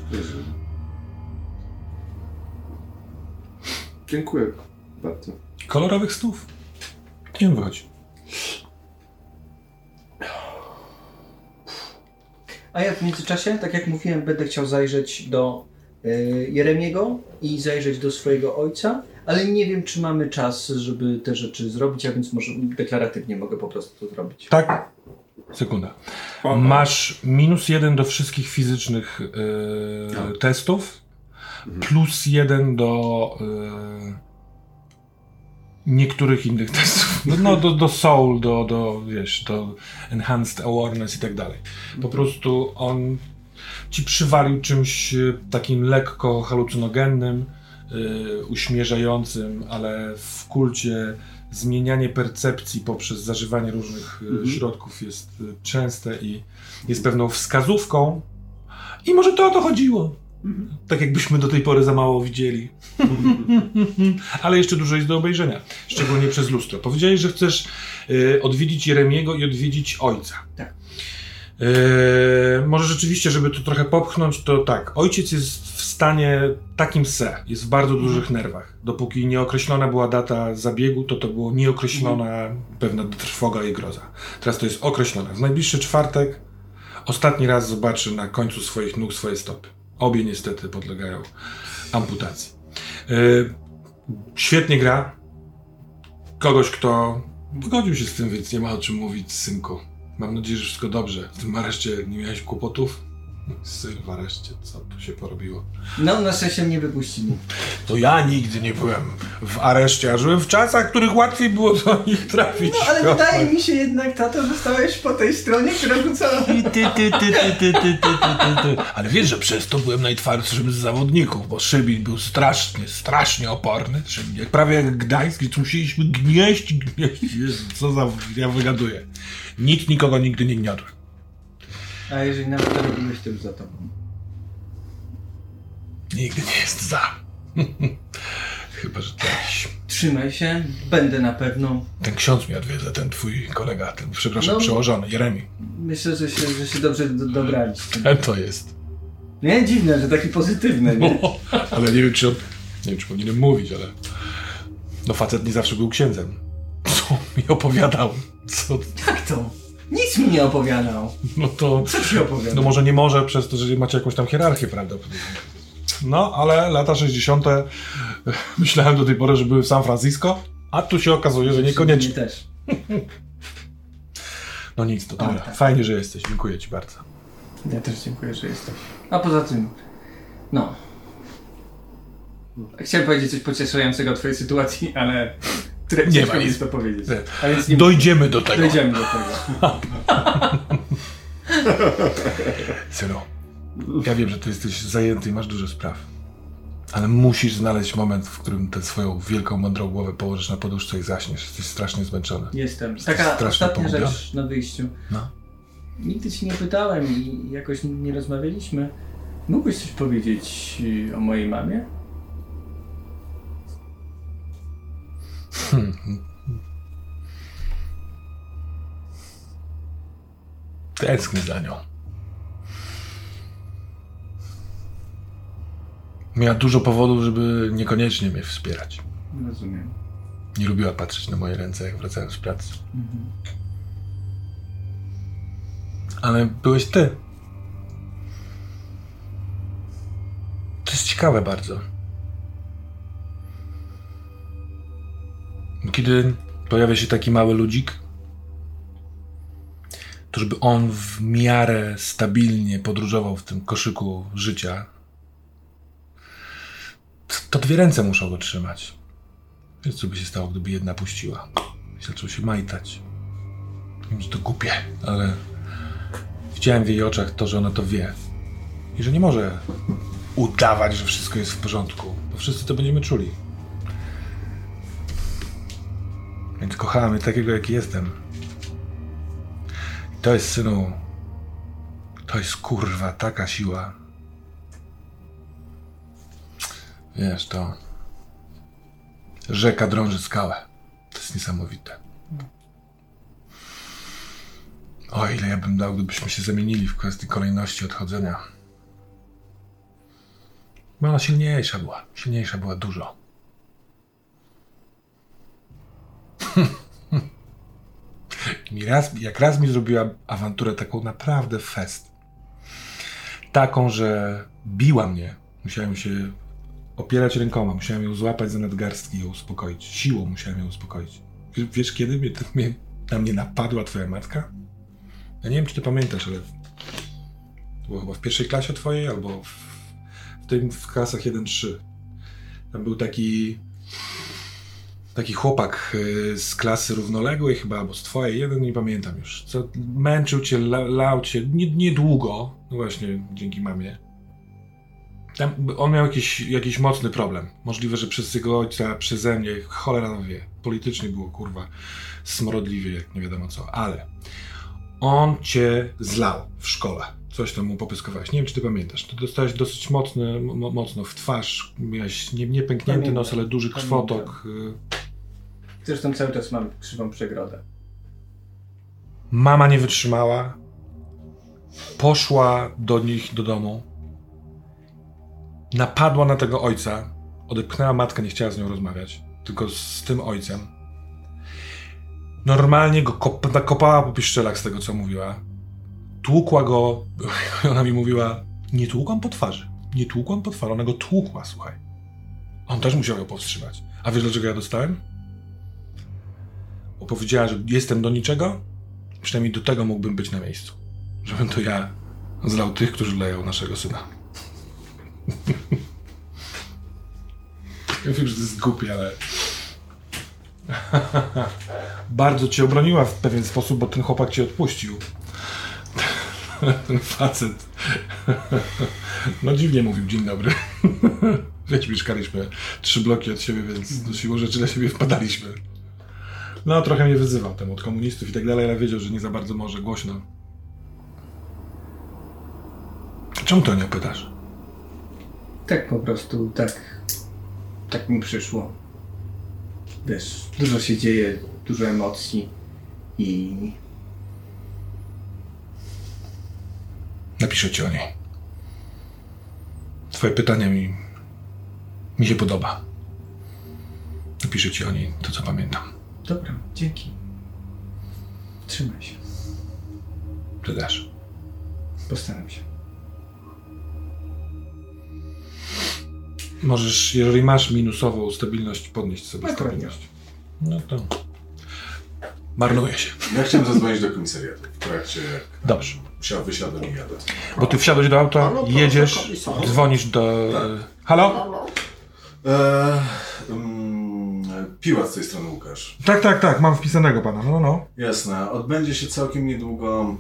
Speaker 2: Dziękuję bardzo.
Speaker 1: Kolorowych snów. Nie wiem, wychodzi.
Speaker 3: A ja w międzyczasie, tak jak mówiłem, będę chciał zajrzeć do y, Jeremiego i zajrzeć do swojego ojca, ale nie wiem, czy mamy czas, żeby te rzeczy zrobić, a więc może deklaratywnie mogę po prostu to zrobić.
Speaker 1: Tak. Sekunda. Masz minus jeden do wszystkich fizycznych e, testów, plus jeden do e, niektórych innych testów. No, no do, do soul, do, do, wiesz, do enhanced awareness i tak dalej. Po prostu on ci przywalił czymś e, takim lekko halucynogennym, uśmierzającym, ale w kulcie zmienianie percepcji poprzez zażywanie różnych e, środków jest e, częste i jest pewną wskazówką. I może to o to chodziło. Tak jakbyśmy do tej pory za mało widzieli. Ale jeszcze dużo jest do obejrzenia, szczególnie przez lustro. Powiedziałeś, że chcesz e, odwiedzić Jeremiego i odwiedzić ojca.
Speaker 3: Tak.
Speaker 1: E, może rzeczywiście, żeby to trochę popchnąć, to tak. Ojciec jest stanie takim se, jest w bardzo dużych nerwach. Dopóki nieokreślona była data zabiegu, to to było nieokreślona pewna trwoga i groza. Teraz to jest określone. W najbliższy czwartek ostatni raz zobaczy na końcu swoich nóg swoje stopy. Obie niestety podlegają amputacji. E, świetnie gra. Kogoś, kto pogodził się z tym, więc nie ma o czym mówić, synku. Mam nadzieję, że wszystko dobrze. W tym areszcie nie miałeś kłopotów? Syn w areszcie, co tu się porobiło?
Speaker 3: No, na szczęście mnie wypuścili.
Speaker 1: To ja nigdy nie byłem w areszcie, a żyłem w czasach, w których łatwiej było do nich trafić.
Speaker 3: No, ale wydaje mi się jednak, tato, że stałeś po tej stronie, która rzucała...
Speaker 1: Ty, ty, ty, ty, ty, ty, ty, ty, ty, ty. Ale wiesz, że przez to byłem najtwardszym z zawodników, bo Szybin był strasznie, strasznie oporny. Szybin, jak prawie jak Gdańsk, gdzie musieliśmy gnieść, gnieść. Jezu, co za... ja wygaduję. Nikt nikogo nigdy nie gniotł.
Speaker 3: A jeżeli nawet to robiłeś, to już za tobą.
Speaker 1: Nigdy nie jest za. Chyba, że jakiś...
Speaker 3: Trzymaj się, będę na pewno.
Speaker 1: Ten ksiądz mnie odwiedza, ten twój kolega, ten, przepraszam,
Speaker 3: No.
Speaker 1: przełożony, Jeremi.
Speaker 3: Myślę, że się, że się dobrze do, dobraliście.
Speaker 1: To jest.
Speaker 3: Nie, dziwne, że taki pozytywny, nie?
Speaker 1: O, ale nie wiem, czy on, nie wiem, czy powinienem mówić, ale no facet nie zawsze był księdzem. Co mi opowiadał? Co?
Speaker 3: Jak to? Nic mi nie opowiadał.
Speaker 1: No to,
Speaker 3: Co ci opowiadał?
Speaker 1: no może nie może przez to, że macie jakąś tam hierarchię prawdopodobnie. No, ale lata 60. myślałem do tej pory, że były w San Francisco, a tu się okazuje, że niekoniecznie.
Speaker 3: też.
Speaker 1: No nic, to dobra.
Speaker 3: tak.
Speaker 1: Fajnie, że jesteś. Dziękuję ci bardzo.
Speaker 3: Ja też dziękuję, że jesteś. A poza tym, no. Chciałem powiedzieć coś pocieszającego o twojej sytuacji, ale które
Speaker 1: Nie ma nic.
Speaker 3: to powiedzieć.
Speaker 1: Nie.
Speaker 3: Więc nie
Speaker 1: Dojdziemy do tego.
Speaker 3: dojdziemy do tego.
Speaker 1: Synu, ja wiem, że ty jesteś zajęty i masz dużo spraw. Ale musisz znaleźć moment, w którym tę swoją wielką, mądrą głowę położysz na poduszce i zaśniesz. Jesteś strasznie zmęczony.
Speaker 3: Jestem.
Speaker 1: Jesteś
Speaker 3: Taka ostatnia
Speaker 1: pogubiony.
Speaker 3: rzecz na wyjściu.
Speaker 1: No.
Speaker 3: Nigdy ci nie pytałem i jakoś nie rozmawialiśmy. Mógłbyś coś powiedzieć y, o mojej mamie?
Speaker 1: Tęsknię za nią. Miała dużo powodów, żeby niekoniecznie mnie wspierać.
Speaker 3: Rozumiem.
Speaker 1: Nie lubiła patrzeć na moje ręce, jak wracałem z pracy. Ale byłeś ty. ciekawe bardzo. Kiedy pojawia się taki mały ludzik, to żeby on w miarę stabilnie podróżował w tym koszyku życia, to dwie ręce muszą go trzymać. Więc co by się stało, gdyby jedna puściła? Zaczął się majtać. Wiem, że to głupie, ale widziałem w jej oczach to, że ona to wie. I że nie może udawać, że wszystko jest w porządku, bo wszyscy to będziemy czuli. Więc kochała mnie takiego, jaki jestem. I to jest, synu, to jest kurwa taka siła. Wiesz, to rzeka drąży skałę. To jest niesamowite. O, ile ja bym dał, gdybyśmy się zamienili w kwestii kolejności odchodzenia. Bo ona silniejsza była. Silniejsza była dużo. Mi raz, jak raz mi zrobiła awanturę taką naprawdę fest. Taką, że biła mnie. Musiałem się opierać rękoma, musiałem ją złapać za nadgarstki i ją uspokoić. Siłą musiałem ją uspokoić. Wiesz, wiesz kiedy mnie, mnie, na mnie napadła twoja matka? Ja nie wiem, czy ty pamiętasz, ale było chyba w pierwszej klasie twojej, albo w, w tym w klasach 1-3. Tam był taki taki chłopak y, z klasy równoległej chyba, albo z twojej, jeden nie pamiętam już, co męczył cię, la, lał cię, nie- niedługo, no właśnie dzięki mamie. Tam, on miał jakiś, jakiś mocny problem. Możliwe, że przez jego ojca, przeze mnie, cholera wie. Politycznie było, kurwa, smrodliwie, jak nie wiadomo co. Ale on cię zlał w szkole. Coś tam mu popyskowałeś. Nie wiem, czy ty pamiętasz. To dostałeś dosyć mocny, mo, mocno w twarz. Miałeś nie, nie pęknięty
Speaker 3: Pamiętam.
Speaker 1: nos, ale duży krwotok. y.
Speaker 3: Zresztą cały czas mam krzywą przegrodę.
Speaker 1: Mama nie wytrzymała. Poszła do nich do domu. Napadła na tego ojca. Odepchnęła matkę, nie chciała z nią rozmawiać. Tylko z tym ojcem. Normalnie go kop nakopała po piszczelach z tego, co mówiła. Tłukła go. Ona mi mówiła, nie tłukłam po twarzy. Nie tłukłam po twarzy. Ona go tłukła, słuchaj. On też musiał ją powstrzymać. A wiesz, dlaczego ja dostałem? Bo powiedziała, że jestem do niczego, Przynajmniej do tego mógłbym być na miejscu. Żebym to ja zlał tych, którzy leją naszego syna. ja wiem, że to jest głupie, ale... Bardzo cię obroniła w pewien sposób, bo ten chłopak cię odpuścił. Ten facet. no dziwnie mówił, dzień dobry. Wiesz, mieszkaliśmy trzy bloki od siebie, więc do siłą rzeczy na siebie wpadaliśmy. No, trochę mnie wyzywał ten od komunistów i tak dalej, ale wiedział, że nie za bardzo może głośno. Czemu to nie pytasz?
Speaker 3: Tak po prostu, tak. Tak mi przyszło. Wiesz, dużo się dzieje, dużo emocji i
Speaker 1: Napiszę ci o niej. Twoje pytanie mi, mi się podoba. Napiszę ci o niej to, co pamiętam.
Speaker 3: dobra, dzięki. Trzymaj się,
Speaker 1: Ty też.
Speaker 3: postaram się.
Speaker 1: Możesz, jeżeli masz minusową stabilność, podnieść sobie
Speaker 3: No,
Speaker 1: stabilność. No to... Marnuje się.
Speaker 4: Ja chciałem zadzwonić do komisariatu w trakcie jak
Speaker 1: Dobrze.
Speaker 4: wsia- wysiadłem i jadę.
Speaker 1: Bo ty wsiadłeś do auta,
Speaker 2: Halo, proszę,
Speaker 1: jedziesz,
Speaker 2: komisarzu.
Speaker 1: dzwonisz do... Halo?
Speaker 4: Eee, mm, piła z tej strony Łukasz.
Speaker 1: Tak, tak, tak, mam wpisanego pana. No, no.
Speaker 4: Jasne. Odbędzie się całkiem niedługo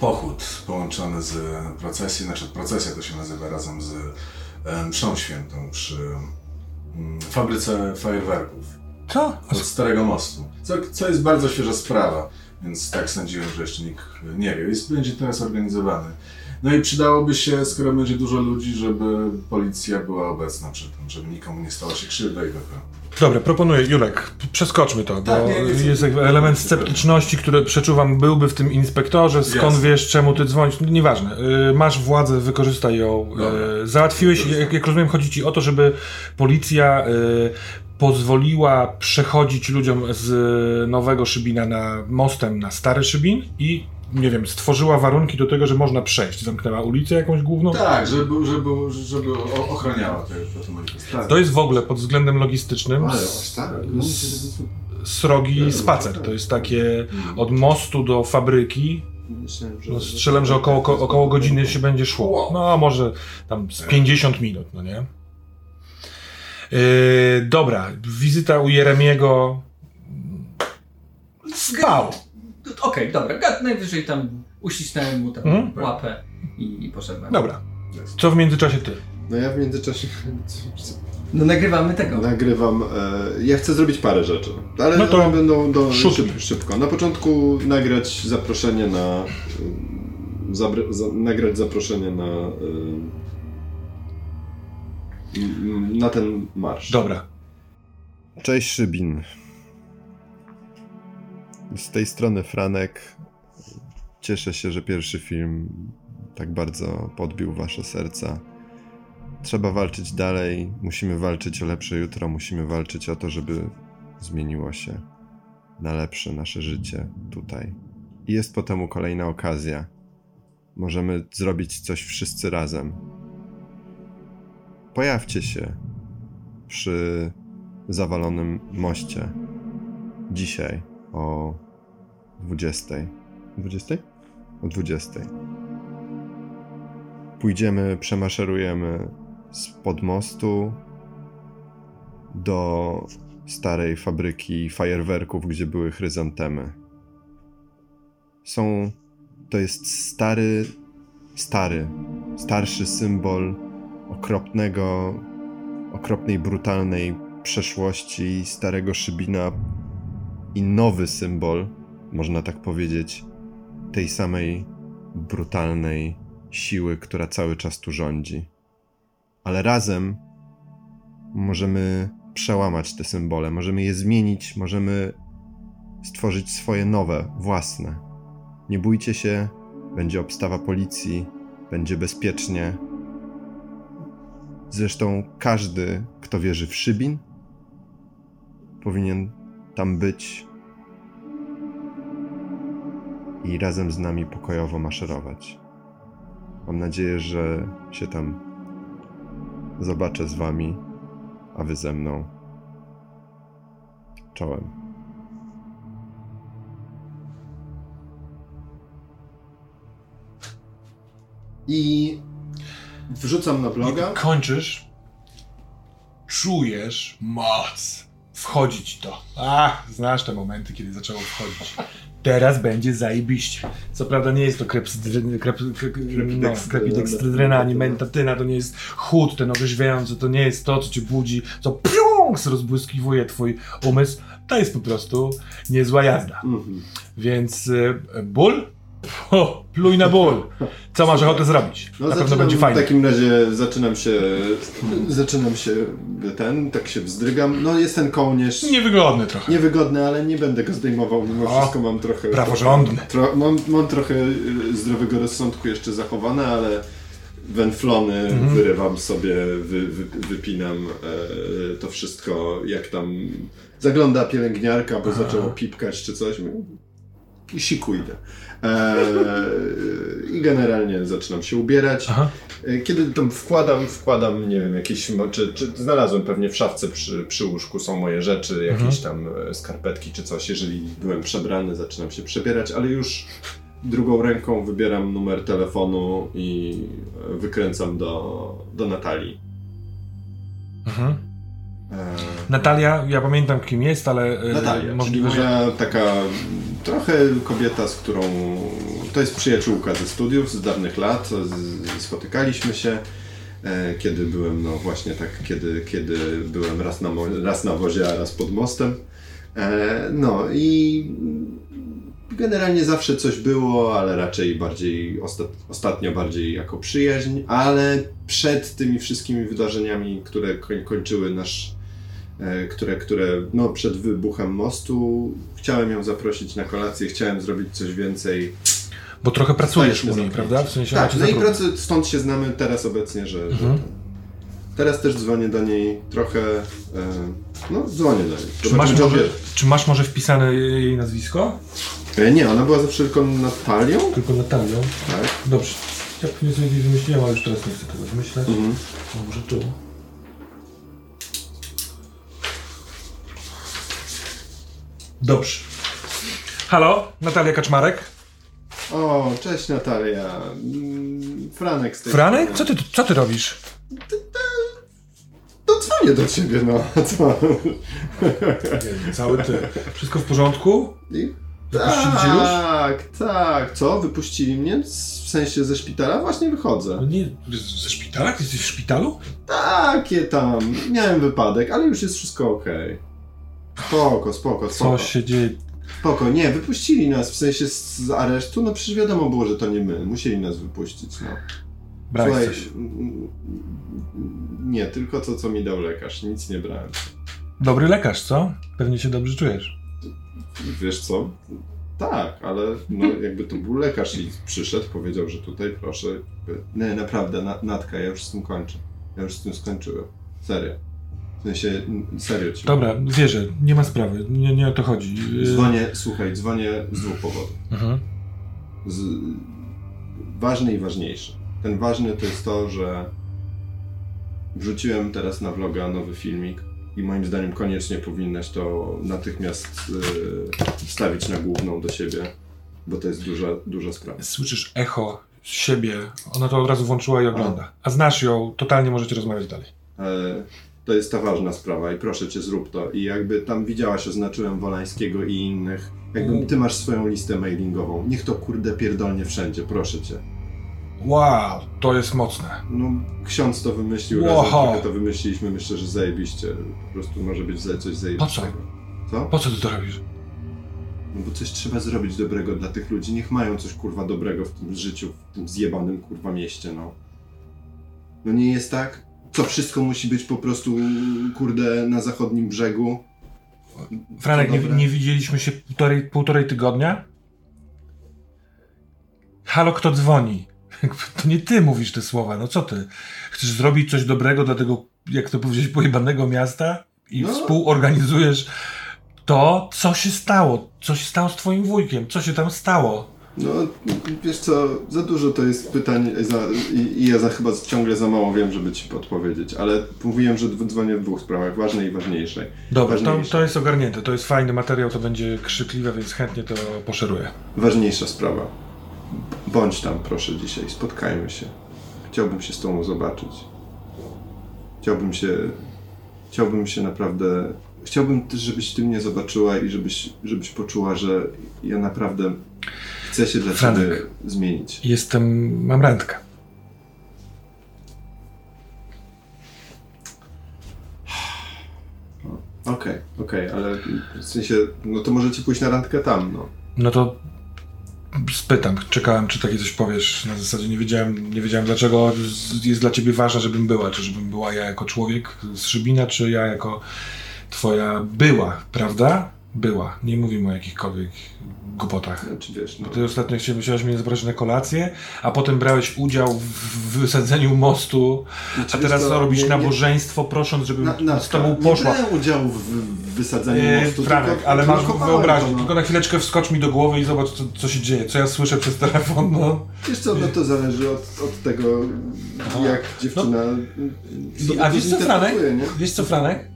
Speaker 4: pochód połączony z procesją, znaczy procesja to się nazywa razem z e, mszą świętą przy mm, fabryce fajerwerków
Speaker 1: Co?
Speaker 4: od Starego Mostu. Co, co jest bardzo świeża sprawa, więc tak sądziłem, że jeszcze nikt nie wie. Jest, będzie teraz organizowany. No i przydałoby się, skoro będzie dużo ludzi, żeby policja była obecna przy tym, żeby nikomu nie stała się krzywda i taka.
Speaker 1: Dobra, proponuję, Jurek, przeskoczmy to, bo
Speaker 4: Tak, nie, nie chcę-
Speaker 1: jest element sceptyczności, który przeczuwam byłby w tym inspektorze, skąd wiesz, czemu ty dzwonisz, no, nieważne. Y, Masz władzę, wykorzystaj ją.
Speaker 4: Dobra.
Speaker 1: Y, Załatwiłeś, jak, jak rozumiem, chodzi ci o to, żeby policja y, pozwoliła przechodzić ludziom z nowego Szybina na mostem na stary Szybin i nie wiem, stworzyła warunki do tego, że można przejść. Zamknęła ulicę jakąś główną.
Speaker 4: Tak, żeby, żeby, żeby o- ochraniała te, te manifestacje.
Speaker 1: To jest w ogóle pod względem logistycznym
Speaker 2: Ale tak?
Speaker 1: Srogi spacer. To jest takie od mostu do fabryki. No strzelam, że około, około godziny się będzie szło. No może tam z 50 minut, no nie? Yy, dobra, wizyta u Jeremiego. Spał.
Speaker 3: Okej, dobra, gad najwyżej tam uścisnąłem mu tam
Speaker 1: Mhm.
Speaker 3: łapę i, i poszedłem.
Speaker 1: Dobra. Co w międzyczasie ty?
Speaker 2: No ja w międzyczasie
Speaker 3: No nagrywamy tego.
Speaker 2: nagrywam. E, ja chcę zrobić parę rzeczy, ale
Speaker 1: No to
Speaker 2: one będą do, szyb, szybko. Na początku nagrać zaproszenie na. y, Zabr, za, nagrać zaproszenie na. y, m- na ten marsz.
Speaker 1: Dobra.
Speaker 2: Cześć Szybin. Z tej strony Franek. Cieszę się, że pierwszy film tak bardzo podbił wasze serca. Trzeba walczyć dalej, musimy walczyć o lepsze jutro, musimy walczyć o to, żeby zmieniło się na lepsze nasze życie tutaj. I jest po temu kolejna okazja. Możemy zrobić coś wszyscy razem. Pojawcie się przy zawalonym moście. Dzisiaj o 20. 20? O 20. Pójdziemy, przemaszerujemy spod mostu do starej fabryki fajerwerków, gdzie były chryzantemy. Są. To jest stary, stary, starszy symbol okropnego, okropnej, brutalnej przeszłości starego Szybina i nowy symbol, można tak powiedzieć, tej samej brutalnej siły, która cały czas tu rządzi. Ale razem możemy przełamać te symbole, możemy je zmienić, możemy stworzyć swoje nowe, własne. Nie bójcie się, będzie obstawa policji, będzie bezpiecznie. Zresztą każdy, kto wierzy w Szybin, powinien tam być i razem z nami pokojowo maszerować. Mam nadzieję, że się tam zobaczę z wami, a wy ze mną. Czołem. I wrzucam na bloga.
Speaker 1: Kończysz. Czujesz moc. Wchodzi ci to. A, znasz te momenty, kiedy zaczęło wchodzić. Teraz będzie zajebiście. Co prawda nie jest to krepsydry- krep, krep, krepidekstrydryna ani mentatyna, to nie jest chód ten orzeźwiający, to nie jest to, co cię budzi, co piąks rozbłyskiwuje twój umysł. To jest po prostu niezła jazda.
Speaker 2: Mhm.
Speaker 1: Więc y, ból? O, pluj na ból. Co masz ochotę zrobić?
Speaker 2: No
Speaker 1: na pewno
Speaker 2: zaczynam,
Speaker 1: będzie
Speaker 2: W
Speaker 1: fajnie.
Speaker 2: takim razie zaczynam się, zaczynam się ten, tak się wzdrygam. No jest ten kołnierz.
Speaker 1: Niewygodny trochę.
Speaker 2: Niewygodny, ale nie będę go zdejmował. Mimo
Speaker 1: O,
Speaker 2: wszystko mam trochę.
Speaker 1: praworządny.
Speaker 2: Tro, mam, mam trochę y, zdrowego rozsądku jeszcze zachowane, ale węflony
Speaker 1: Mhm.
Speaker 2: wyrywam sobie, wy, wy, wypinam e, to wszystko, jak tam zagląda pielęgniarka, bo zaczęło pipkać czy coś. I siku idę. E, I generalnie zaczynam się ubierać.
Speaker 1: Aha.
Speaker 2: E, Kiedy tam wkładam, wkładam, nie wiem, jakieś, czy, czy znalazłem pewnie w szafce przy, przy łóżku są moje rzeczy, jakieś tam e, skarpetki czy coś, jeżeli byłem przebrany, zaczynam się przebierać, ale już drugą ręką wybieram numer telefonu i e, wykręcam do, do Natalii.
Speaker 1: Mhm. Natalia, ja pamiętam kim jest, ale
Speaker 2: Natalia,
Speaker 1: możliwe, że...
Speaker 2: taka trochę kobieta, z którą to jest przyjaciółka ze studiów z dawnych lat, z, spotykaliśmy się. E, kiedy byłem, no właśnie tak, kiedy, kiedy byłem raz na, raz na wozie, a raz pod mostem. E, no i generalnie zawsze coś było, ale raczej bardziej, ostat, ostatnio bardziej jako przyjaźń, ale przed tymi wszystkimi wydarzeniami, które koń, kończyły nasz, które, które no, przed wybuchem mostu, chciałem ją zaprosić na kolację, chciałem zrobić coś więcej.
Speaker 1: Bo trochę pracujesz u niej, prawda? W sensie
Speaker 2: Tak, no i pracy, stąd się znamy teraz obecnie, że,
Speaker 1: Mhm.
Speaker 2: że teraz też dzwonię do niej trochę, e, no dzwonię do niej.
Speaker 1: Czy masz, może, czy masz może wpisane jej nazwisko?
Speaker 2: E, nie, ona była zawsze tylko Natalią?
Speaker 1: Tylko Natalią.
Speaker 2: Tak.
Speaker 1: Dobrze. Ja pewnie sobie wymyśliłem, ale już teraz nie chcę tego wymyślać.
Speaker 2: Mhm.
Speaker 1: No, może tu. Dobrze. Halo, Natalia Kaczmarek.
Speaker 2: O, cześć Natalia. Mm, Franek z tej
Speaker 1: Franek? Co ty, co ty robisz?
Speaker 2: To dzwonię do ciebie, no. Co?
Speaker 1: Cały ty. Wszystko w porządku?
Speaker 2: I...
Speaker 1: Wypuścili cię już?
Speaker 2: Tak, tak. Co? Wypuścili mnie? W sensie ze szpitala? Właśnie
Speaker 1: No
Speaker 2: wychodzę.
Speaker 1: nie, ze szpitala? Ty jesteś w szpitalu?
Speaker 2: Takie tam. Miałem wypadek, ale już jest wszystko okej. Spoko, spoko, spoko.
Speaker 1: Co się dzieje?
Speaker 2: Spoko, nie, wypuścili nas w sensie z, z aresztu, no przecież wiadomo było, że to nie my. Musieli nas wypuścić, no.
Speaker 1: Brałeś
Speaker 2: Słuchaj,
Speaker 1: coś.
Speaker 2: Nie, tylko to, co mi dał lekarz. Nic nie brałem.
Speaker 1: Dobry lekarz, co? Pewnie się dobrze czujesz.
Speaker 2: Wiesz co? Tak, ale no, jakby to był lekarz i przyszedł, powiedział, że tutaj proszę. Nie, naprawdę, na, Natka, ja już z tym kończę. Ja już z tym skończyłem. Serio. W sensie, serio ci
Speaker 1: Dobra, wierzę, nie ma sprawy, nie, nie o to chodzi. Yy,
Speaker 2: Dzwonię, słuchaj, dzwonię z dwóch powodów.
Speaker 1: Mhm.
Speaker 2: Z... Ważny i ważniejszy. Ten ważny to jest to, że wrzuciłem teraz na vloga nowy filmik i moim zdaniem koniecznie powinnaś to natychmiast yy, wstawić na główną do siebie, bo to jest duża, duża sprawa.
Speaker 1: Słyszysz echo siebie, ona to od razu włączyła i ogląda. A znasz ją, totalnie możecie rozmawiać dalej.
Speaker 2: E, to jest ta ważna sprawa i proszę cię zrób to. I jakby tam widziałaś, oznaczyłem Wolańskiego i innych. Jakby ty masz swoją listę mailingową. Niech to kurde pierdolnie wszędzie, proszę cię.
Speaker 1: Wow, to jest mocne.
Speaker 2: No, ksiądz to wymyślił,
Speaker 1: Wow.
Speaker 2: razem trochę to wymyśliliśmy, myślę, że zajebiście. Po prostu może być coś zajebistego. Co?
Speaker 1: Po co ty to robisz?
Speaker 2: No bo coś trzeba zrobić dobrego dla tych ludzi. Niech mają coś kurwa dobrego w tym życiu, w tym zjebanym kurwa mieście, no. No nie jest tak? Co wszystko musi być po prostu kurde na zachodnim brzegu?
Speaker 1: Franek, nie, nie widzieliśmy się półtorej, półtorej tygodnia? Halo, kto dzwoni? To nie ty mówisz te słowa, no co ty? Chcesz zrobić coś dobrego dla tego, jak to powiedzieć, pojebanego miasta? I
Speaker 2: No.
Speaker 1: współorganizujesz to, co się stało? Co się stało z twoim wujkiem? Co się tam stało?
Speaker 2: No, wiesz co, za dużo to jest pytań za, i, i ja za, chyba ciągle za mało wiem, żeby ci podpowiedzieć, ale mówiłem, że dzwonię w dwóch sprawach, ważnej i ważniejszej.
Speaker 1: Dobra, to, to jest ogarnięte, to jest fajny materiał, to będzie krzykliwe, więc chętnie to poszeruję.
Speaker 2: Ważniejsza sprawa. Bądź tam proszę dzisiaj, spotkajmy się. Chciałbym się z tobą zobaczyć. Chciałbym się, chciałbym się naprawdę, chciałbym też, żebyś ty mnie zobaczyła i żebyś, żebyś poczuła, że ja naprawdę chcę się dla
Speaker 1: Franek.
Speaker 2: ciebie zmienić.
Speaker 1: Jestem, mam randkę.
Speaker 2: Okej, okej, ale w sensie, no to możecie pójść na randkę tam, no.
Speaker 1: No to spytam, czekałem, czy takie coś powiesz. Na zasadzie nie wiedziałem, nie wiedziałem dlaczego jest dla ciebie ważne, żebym była. Czy żebym była ja jako człowiek z Szybina, czy ja jako twoja była, prawda? Była. Nie mówimy o jakichkolwiek głupotach.
Speaker 2: Znaczy wiesz, no.
Speaker 1: Bo ty ostatnio chciałeś chciałeś mnie zaprosić na kolację, a potem brałeś udział w wysadzeniu mostu,
Speaker 2: Znaczy,
Speaker 1: a teraz
Speaker 2: co,
Speaker 1: robisz
Speaker 2: nie- nie-
Speaker 1: nabożeństwo, prosząc, żebym
Speaker 2: Na, na,
Speaker 1: z tobą
Speaker 2: nie
Speaker 1: poszła.
Speaker 2: brałem udziału w, w wysadzeniu
Speaker 1: Eee,
Speaker 2: mostu,
Speaker 1: Franek,
Speaker 2: tylko,
Speaker 1: ale masz
Speaker 2: tylko
Speaker 1: wyobraźnię,
Speaker 2: to, no.
Speaker 1: tylko na chwileczkę wskocz mi do głowy i zobacz, co, co się dzieje, co ja słyszę przez telefon, no.
Speaker 2: Wiesz co, no to zależy od, od tego, jak dziewczyna
Speaker 1: No, A
Speaker 2: to
Speaker 1: wiesz co, Franek?
Speaker 2: nie?
Speaker 1: Wiesz co, Franek?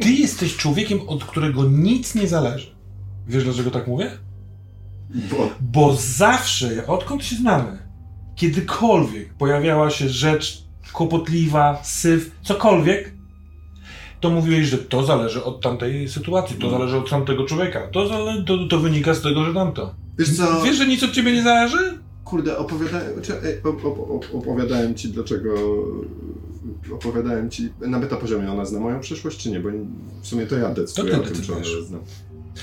Speaker 1: Ty jesteś człowiekiem, od którego nic nie zależy. Wiesz, dlaczego tak mówię?
Speaker 2: Bo
Speaker 1: Bo zawsze, odkąd się znamy, kiedykolwiek pojawiała się rzecz kłopotliwa, syf, cokolwiek, to mówiłeś, że to zależy od tamtej sytuacji, to zależy od tamtego człowieka, to, zale, to, to wynika z tego, że tamto.
Speaker 2: wiesz co,
Speaker 1: Wiesz, że nic od ciebie nie zależy?
Speaker 2: Kurde, opowiadałem, czy, e, op, op, op, opowiadałem ci dlaczego, opowiadałem ci, na beta poziomie ona zna moją przyszłość, czy nie, bo w sumie to ja decyduję
Speaker 1: To
Speaker 2: o
Speaker 1: ty
Speaker 2: tym, czy ona.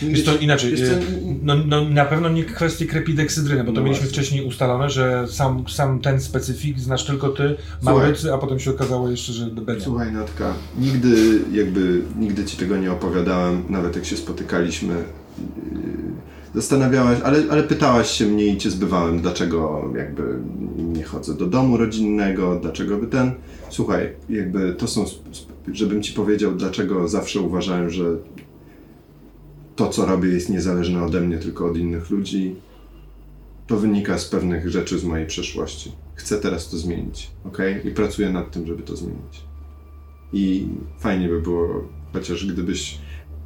Speaker 1: Wiesz to inaczej,
Speaker 2: co,
Speaker 1: y, no, no, na pewno nie kwestii krepideksidryny, bo to
Speaker 2: No
Speaker 1: mieliśmy
Speaker 2: właśnie.
Speaker 1: wcześniej ustalone, że sam, sam ten specyfik znasz tylko ty, Maurycy, a potem się okazało jeszcze, że Benia.
Speaker 2: Słuchaj Natka, nigdy jakby, nigdy ci tego nie opowiadałem, nawet jak się spotykaliśmy. Yy, Zastanawiałaś, ale, ale pytałaś się mnie i cię zbywałem, dlaczego jakby nie chodzę do domu rodzinnego, dlaczego by ten... Słuchaj, jakby to są, żebym ci powiedział, dlaczego zawsze uważałem, że to, co robię, jest niezależne ode mnie, tylko od innych ludzi. To wynika z pewnych rzeczy z mojej przeszłości. Chcę teraz to zmienić, ok? I pracuję nad tym, żeby to zmienić. I fajnie by było, chociaż gdybyś.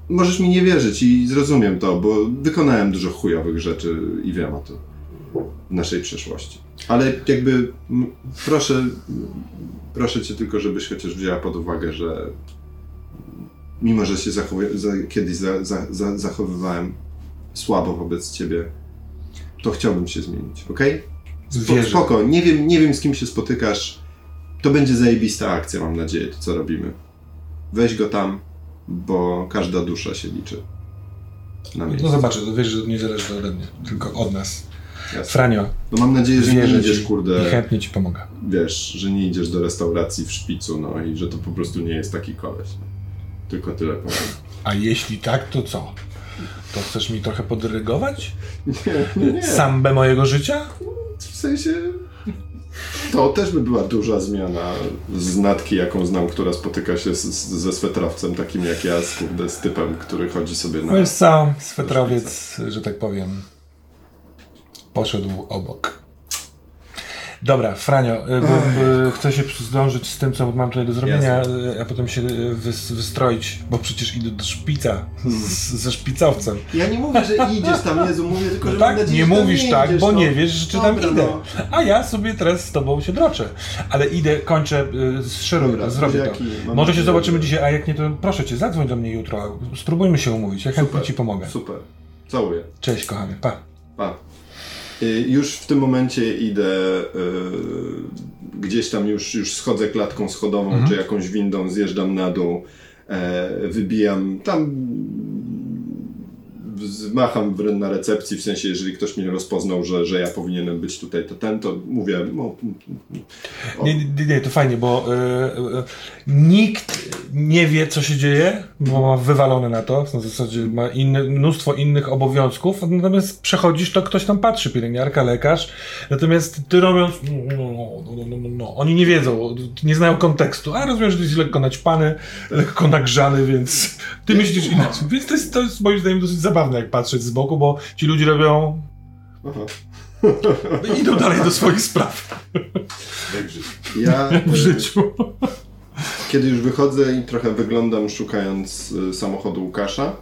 Speaker 2: Możesz mi nie wierzyć i zrozumiem to, bo wykonałem dużo chujowych rzeczy i wiem o tym w naszej przeszłości. Ale jakby proszę, proszę cię tylko, żebyś chociaż wzięła pod uwagę, że mimo, że się zachowuję, za, kiedyś za, za, za, zachowywałem słabo wobec ciebie, to chciałbym się zmienić, ok? Spo,
Speaker 1: Wierzę.
Speaker 2: spoko, nie wiem, nie wiem z kim się spotykasz. To będzie zajebista akcja, mam nadzieję, to co robimy. Weź go tam, bo każda dusza się liczy. Na miejscu.
Speaker 1: No zobaczę, to wiesz, że to nie zależy ode mnie, tylko od nas.
Speaker 2: Jasne.
Speaker 1: Franio,
Speaker 2: No mam nadzieję, że nie idziesz,
Speaker 1: ci i
Speaker 2: kurde,
Speaker 1: chętnie ci pomogę.
Speaker 2: wiesz, że nie idziesz do restauracji w szpicu, no i że to po prostu nie jest taki koleś. Tylko tyle powiem.
Speaker 1: A jeśli tak, to co? To chcesz mi trochę podrygować?
Speaker 2: Nie, nie.
Speaker 1: Sambę mojego życia?
Speaker 2: W sensie... To też by była duża zmiana z natki, jaką znam, która spotyka się z, z, ze swetrowcem takim jak ja, z, kurde, z typem, który chodzi sobie na...
Speaker 1: Wiesz co, swetrowiec, że tak powiem, poszedł obok. Dobra, Franio, y, bo, bo chcę się zdążyć z tym, co mam tutaj do zrobienia, y, a potem się y, wys, wystroić, bo przecież idę do szpica z, ze szpicowcem.
Speaker 2: Ja nie mówię, że idziesz tam, Jezu, mówię tylko, że
Speaker 1: No tak,
Speaker 2: nadzieję,
Speaker 1: nie
Speaker 2: tam
Speaker 1: mówisz
Speaker 2: nie
Speaker 1: tak,
Speaker 2: idziesz,
Speaker 1: bo
Speaker 2: no.
Speaker 1: nie wiesz, czy tam
Speaker 2: Dobra,
Speaker 1: idę.
Speaker 2: no.
Speaker 1: A ja sobie teraz z tobą się droczę. Ale idę, kończę, y, szeruję zrobię to.
Speaker 2: buziaki,
Speaker 1: Może się zobaczymy dzisiaj, a jak nie, to proszę cię, zadzwoń do mnie jutro. Spróbujmy się umówić, ja chętnie ci pomogę.
Speaker 2: Super, całuję.
Speaker 1: Cześć, kochany, pa.
Speaker 2: Pa. Y, Już w tym momencie idę y, gdzieś tam już, już schodzę klatką schodową,
Speaker 1: Mhm.
Speaker 2: czy jakąś windą, zjeżdżam na dół, e, wybijam tam macham w- na recepcji, w sensie jeżeli ktoś mnie rozpoznał, że, że ja powinienem być tutaj, to ten, to mówię no, o,
Speaker 1: Nie, nie, nie, to fajnie, bo y, y, nikt nie wie, co się dzieje, bo ma wywalone na to, na zasadzie ma inne, mnóstwo innych obowiązków, natomiast przechodzisz, to ktoś tam patrzy, pielęgniarka, lekarz, natomiast ty robiąc, no, no, no, no, no, no, oni nie wiedzą, nie znają kontekstu, a rozumiem, że ty jesteś lekko naćpany, lekko nagrzany, więc ty myślisz inaczej, więc to jest, to jest moim zdaniem dosyć zabawne, jak patrzeć z boku, bo ci ludzie robią,
Speaker 2: aha.
Speaker 1: idą dalej do swoich spraw
Speaker 4: Jak życiu.
Speaker 2: Ja
Speaker 1: w
Speaker 2: y,
Speaker 1: życiu.
Speaker 2: Kiedy już wychodzę i trochę wyglądam szukając y, samochodu Łukasza,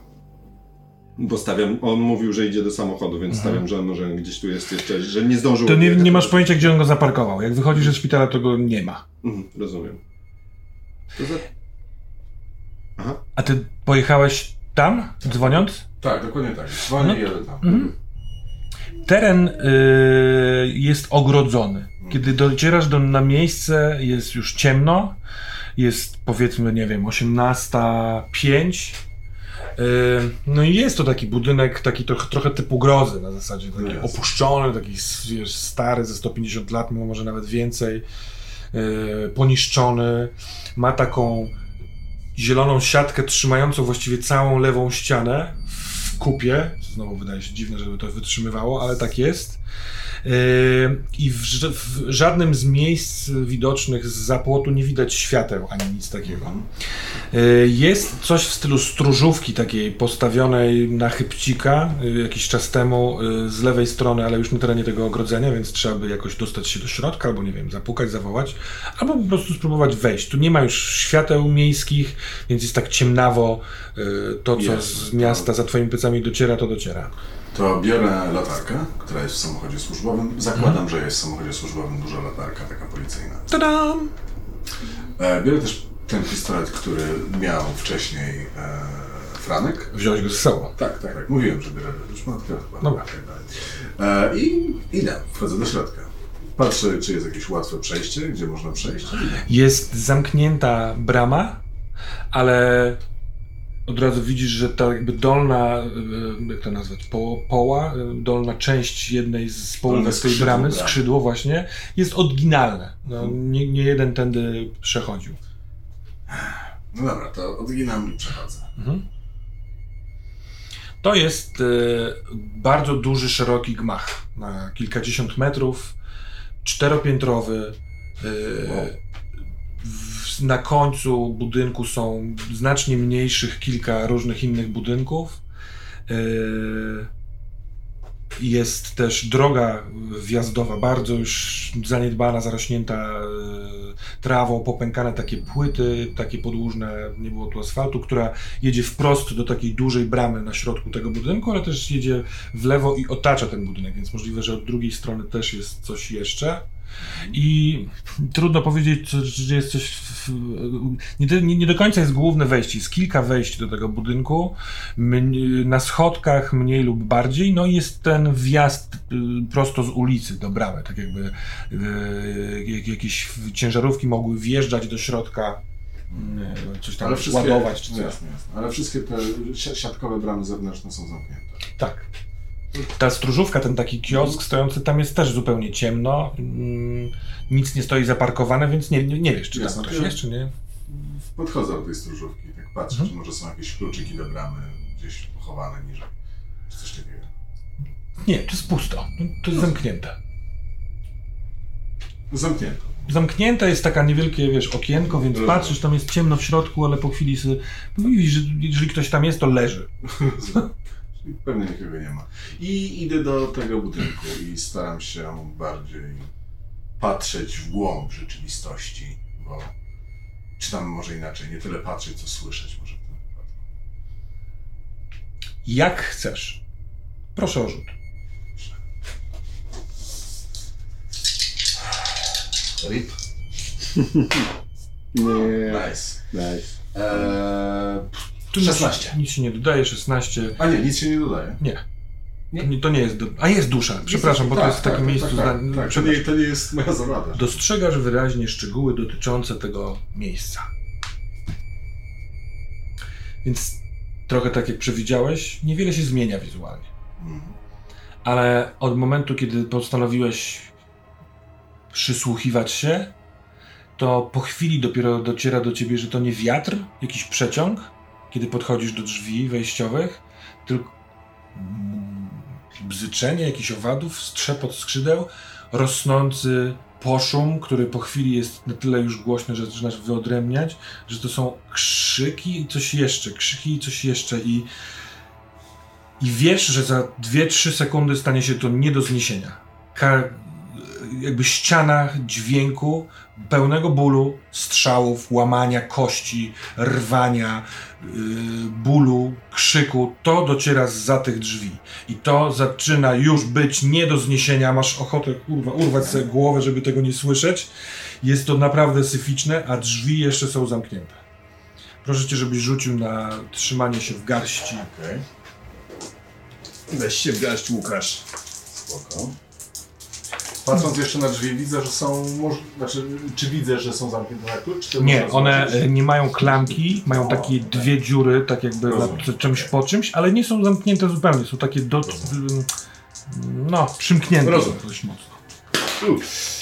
Speaker 2: bo stawiam, on mówił, że idzie do samochodu, więc stawiam, że może gdzieś tu jest jeszcze, że nie zdążył.
Speaker 1: To nie, nie masz pojęcia, gdzie on go zaparkował. Jak wychodzisz ze szpitala, to go nie ma.
Speaker 2: Mhm, rozumiem. Za... Aha.
Speaker 1: A ty pojechałeś tam, dzwoniąc?
Speaker 4: Tak, dokładnie tak. Dzwonię
Speaker 1: No
Speaker 4: tam.
Speaker 1: Mhm. Teren y, jest ogrodzony. Kiedy docierasz do, na miejsce, jest już ciemno. Jest powiedzmy, nie wiem, 18.05. Y, no i jest to taki budynek, taki trochę, trochę typu grozy na zasadzie, taki
Speaker 4: Jasne.
Speaker 1: opuszczony, taki wiesz, stary, ze 150 lat, może nawet więcej, y, poniszczony. Ma taką zieloną siatkę trzymającą właściwie całą lewą ścianę kupie. Znowu wydaje się dziwne, żeby to wytrzymywało, ale tak jest. Yy, I w, w żadnym z miejsc widocznych z zapłotu nie widać świateł ani nic takiego. Yy, Jest coś w stylu stróżówki takiej postawionej na chybcika yy, jakiś czas temu z lewej strony, ale już na terenie tego ogrodzenia, więc trzeba by jakoś dostać się do środka, albo nie wiem, zapukać, zawołać, albo po prostu spróbować wejść. Tu nie ma już świateł miejskich, więc jest tak ciemnawo. To, co
Speaker 4: Jest,
Speaker 1: z miasta za twoimi plecami dociera, to dociera.
Speaker 4: To biorę latarkę, która jest w samochodzie służbowym. Zakładam, że jest w samochodzie służbowym duża latarka, taka policyjna.
Speaker 1: Tadam!
Speaker 4: E, biorę też ten pistolet, który miał wcześniej e, Franek.
Speaker 1: Wziąłeś go ze sobą.
Speaker 4: Tak, tak, tak. Mówiłem, że biorę już mam chyba.
Speaker 1: Dobra.
Speaker 4: Tak dalej. E, I idę, wchodzę do środka. Patrzę, czy jest jakieś łatwe przejście, gdzie można przejść.
Speaker 1: Jest zamknięta brama, ale od razu widzisz, że ta jakby dolna, y, jak to nazwać, po, poła, y, dolna część jednej z połówek tej bramy,
Speaker 4: bramy.
Speaker 1: skrzydło właśnie, jest oryginalne. No, nie, nie jeden tędy przechodził.
Speaker 4: No dobra, to odginam i przechodzę.
Speaker 1: To jest y, bardzo duży, szeroki gmach. Na kilkadziesiąt metrów, czteropiętrowy. Y,
Speaker 4: Wow.
Speaker 1: Na końcu budynku są znacznie mniejszych kilka różnych innych budynków. Yy, Jest też droga wjazdowa, bardzo już zaniedbana, zarośnięta yy, trawą, popękane takie płyty, takie podłużne, nie było tu asfaltu, która jedzie wprost do takiej dużej bramy na środku tego budynku, ale też jedzie w lewo i otacza ten budynek, więc możliwe, że od drugiej strony też jest coś jeszcze. I trudno powiedzieć, czy jest coś. W, nie, do- nie, nie do końca jest główne wejście. Jest kilka wejść do tego budynku. Na schodkach mniej lub bardziej. No i jest ten wjazd y, prosto z ulicy do bramy. Tak jakby y, jak- jakieś ciężarówki mogły wjeżdżać do środka. y, Coś tam ładować czy coś.
Speaker 4: jasne, jasne. Ale wszystkie te si- siatkowe bramy zewnętrzne są zamknięte.
Speaker 1: Tak. Ta stróżówka, ten taki kiosk stojący tam jest też zupełnie ciemno. Mm, Nic nie stoi zaparkowane, więc nie, nie, nie wiesz, czy tam
Speaker 4: Jasne.
Speaker 1: ktoś jest, czy nie.
Speaker 4: Podchodzę do tej stróżówki tak patrzę,
Speaker 1: Mhm.
Speaker 4: czy może są jakieś kluczyki do bramy gdzieś pochowane niżej. Czy coś takiego.
Speaker 1: Nie, to jest pusto. To jest zamknięte.
Speaker 4: Zamknięte.
Speaker 1: Zamknięte jest taka niewielkie, wiesz, okienko, więc patrzysz, tam jest ciemno w środku, ale po chwili sobie, widzisz, że jeżeli ktoś tam jest, to leży.
Speaker 4: Pewnie nikogo nie ma. I idę do tego budynku i staram się bardziej patrzeć w głąb rzeczywistości, bo czy tam może inaczej, nie tyle patrzeć, co słyszeć może w tym wypadku.
Speaker 1: Jak chcesz. Proszę o rzut.
Speaker 4: Rip.
Speaker 2: Nie.
Speaker 4: Nice.
Speaker 2: Nice.
Speaker 4: Eee,
Speaker 1: Tu nic-
Speaker 4: 16.
Speaker 1: Nic się nie dodaje, 16.
Speaker 4: a nie, nic się nie dodaje.
Speaker 1: Nie. To nie, to nie jest. Do... A jest dusza, przepraszam, bo to jest w takim miejscu.
Speaker 4: Tak, tak,
Speaker 1: zda-
Speaker 4: tak, to, nie, to nie jest moja zawada.
Speaker 1: Dostrzegasz wyraźnie szczegóły dotyczące tego miejsca. Więc trochę tak jak przewidziałeś, niewiele się zmienia wizualnie.
Speaker 4: Mhm.
Speaker 1: Ale od momentu, kiedy postanowiłeś przysłuchiwać się, to po chwili dopiero dociera do ciebie, że to nie wiatr, jakiś przeciąg, kiedy podchodzisz do drzwi wejściowych, tylko bzyczenie jakichś owadów, strzepot skrzydeł, rosnący poszum, który po chwili jest na tyle już głośny, że zaczynasz wyodrębniać, że to są krzyki i coś jeszcze, krzyki i coś jeszcze i i wiesz, że za 2-3 sekundy stanie się to nie do zniesienia. Ka- jakby ściana dźwięku, pełnego bólu, strzałów, łamania kości, rwania, yy, bólu, krzyku, to dociera za tych drzwi. I to zaczyna już być nie do zniesienia. Masz ochotę kurwa, urwać sobie głowę, żeby tego nie słyszeć. Jest to naprawdę syficzne, a drzwi jeszcze są zamknięte. Proszę cię, żebyś rzucił na trzymanie się w garści.
Speaker 4: Okej,
Speaker 2: Weź się w garść, Łukasz.
Speaker 4: spoko. Patrząc jeszcze na drzwi, widzę, że są. Moż... Znaczy, czy widzę, że są zamknięte na klucz? Czy
Speaker 1: Nie, one
Speaker 4: zobaczyć?
Speaker 1: nie mają klamki, mają
Speaker 4: O,
Speaker 1: takie
Speaker 4: okej.
Speaker 1: dwie dziury, tak jakby
Speaker 4: Rozumiem,
Speaker 1: na czymś po czymś, ale nie są zamknięte zupełnie, są takie do,
Speaker 4: Rozumiem.
Speaker 1: no, przymknięte
Speaker 4: Rozumiem.
Speaker 1: dość mocno.
Speaker 4: Ups.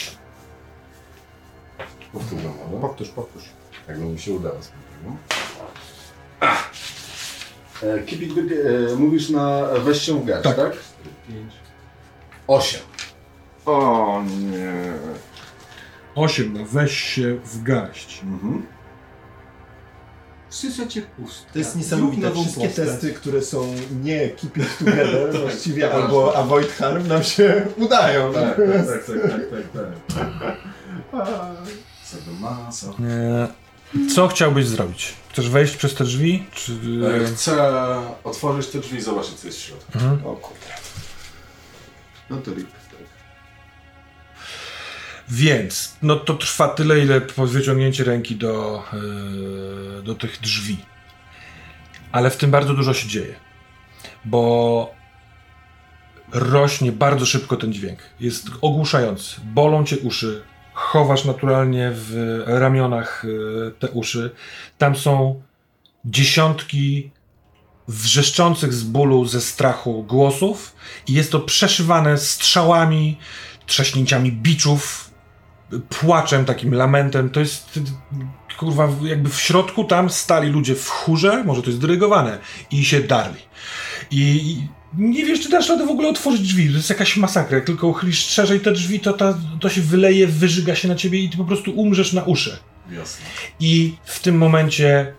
Speaker 4: Powtórzę może.
Speaker 2: Powtórz, powtórz.
Speaker 4: Jakby mi się udało. E, keep it e, mówisz na weź się w garść,
Speaker 1: Tak.
Speaker 4: tak? 5, 8.
Speaker 2: O nie.
Speaker 1: Osiem, no weź się w garść.
Speaker 4: Mhm.
Speaker 3: Sysacie pusto.
Speaker 2: To jest niesamowite. Wszystkie testy, które są nie keep it together właściwie,
Speaker 4: tak.
Speaker 2: albo avoid harm nam się udają.
Speaker 4: Tak, tak, tak, tak, tak, tak, tak. Sadomasa.
Speaker 1: E, Co chciałbyś zrobić? Chcesz wejść przez te drzwi? Czy...
Speaker 4: E, Chcę otworzyć te drzwi i zobaczyć, co jest w środku.
Speaker 1: Mhm.
Speaker 2: O kurde. No to rip.
Speaker 1: Więc, no to trwa tyle, ile po wyciągnięcie ręki do, yy, do tych drzwi. Ale w tym bardzo dużo się dzieje. Bo rośnie bardzo szybko ten dźwięk. Jest ogłuszający. Bolą cię uszy. Chowasz naturalnie w ramionach yy, te uszy. Tam są dziesiątki wrzeszczących z bólu, ze strachu głosów i jest to przeszywane strzałami, trzaśnięciami biczów, płaczem, takim lamentem. To jest kurwa, jakby w środku tam stali ludzie w chórze, może to jest dyrygowane, i się darli. I, i nie wiesz, czy dasz radę w ogóle otworzyć drzwi. To jest jakaś masakra. Jak tylko uchylisz szerzej te drzwi, to ta, to się wyleje, wyżyga się na ciebie i ty po prostu umrzesz na uszy.
Speaker 4: Jasne.
Speaker 1: I w tym momencie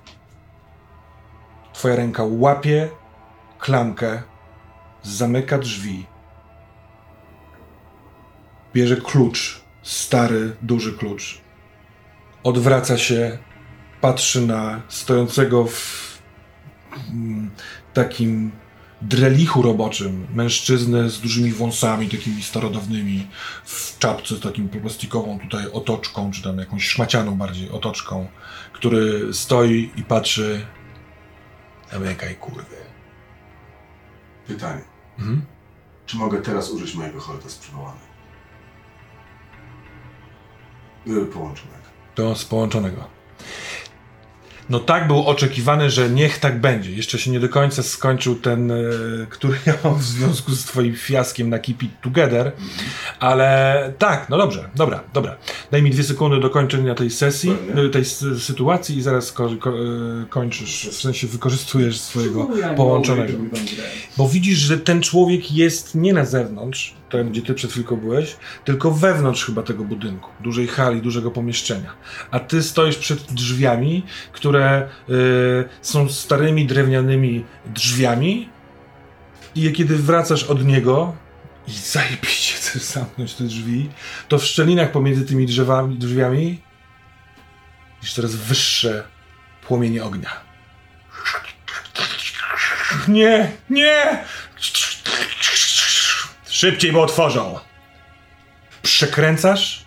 Speaker 1: twoja ręka łapie klamkę, zamyka drzwi, bierze klucz, stary, duży klucz, odwraca się, patrzy na stojącego w mm, takim drelichu roboczym mężczyznę z dużymi wąsami, takimi starodawnymi, w czapce z takim plastikową tutaj otoczką, czy tam jakąś szmacianą bardziej otoczką, który stoi i patrzy. Zamykaj kurwy.
Speaker 4: Pytanie.
Speaker 1: Mhm.
Speaker 4: Czy mogę teraz użyć mojego holta z przywołanej? Połączonego.
Speaker 1: To z połączonego. No tak był oczekiwany, że niech tak będzie. Jeszcze się nie do końca skończył ten, e, który ja mam w związku z twoim fiaskiem na Keep It Together, ale tak, no dobrze, dobra, dobra. Daj mi dwie sekundy do kończenia tej sesji,
Speaker 4: Pewnie.
Speaker 1: e, tej sytuacji i zaraz ko ko e, kończysz, w sensie wykorzystujesz swojego połączonego. Bo widzisz, że ten człowiek jest nie na zewnątrz, tam gdzie ty przed chwilką byłeś, tylko wewnątrz chyba tego budynku, dużej hali, dużego pomieszczenia. A ty stoisz przed drzwiami, które y, są starymi drewnianymi drzwiami i kiedy wracasz od niego i zajebiście chcesz zamknąć te drzwi, to w szczelinach pomiędzy tymi drzewami, drzwiami widzisz teraz wyższe płomienie ognia. Nie, nie! Szybciej, bo otworzą! Przekręcasz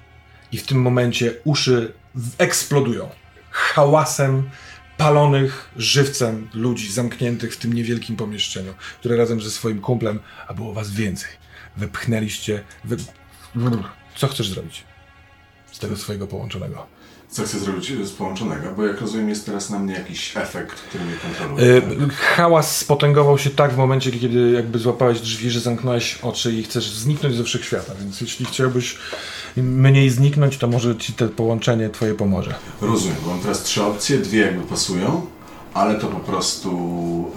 Speaker 1: i w tym momencie uszy eksplodują. Hałasem palonych żywcem ludzi zamkniętych w tym niewielkim pomieszczeniu, które razem ze swoim kumplem, a było was więcej, wypchnęliście. Wy... Co chcesz zrobić z tego swojego połączonego?
Speaker 4: Co chcę zrobić z połączonego? Bo jak rozumiem, jest teraz na mnie jakiś efekt, który mnie kontroluje.
Speaker 1: Y, hałas spotęgował się tak w momencie, kiedy jakby złapałeś drzwi, że zamknąłeś oczy i chcesz zniknąć ze wszechświata, więc jeśli chciałbyś mniej zniknąć, to może ci to połączenie twoje pomoże.
Speaker 4: Rozumiem, bo mam teraz trzy opcje, dwie jakby pasują, ale to po prostu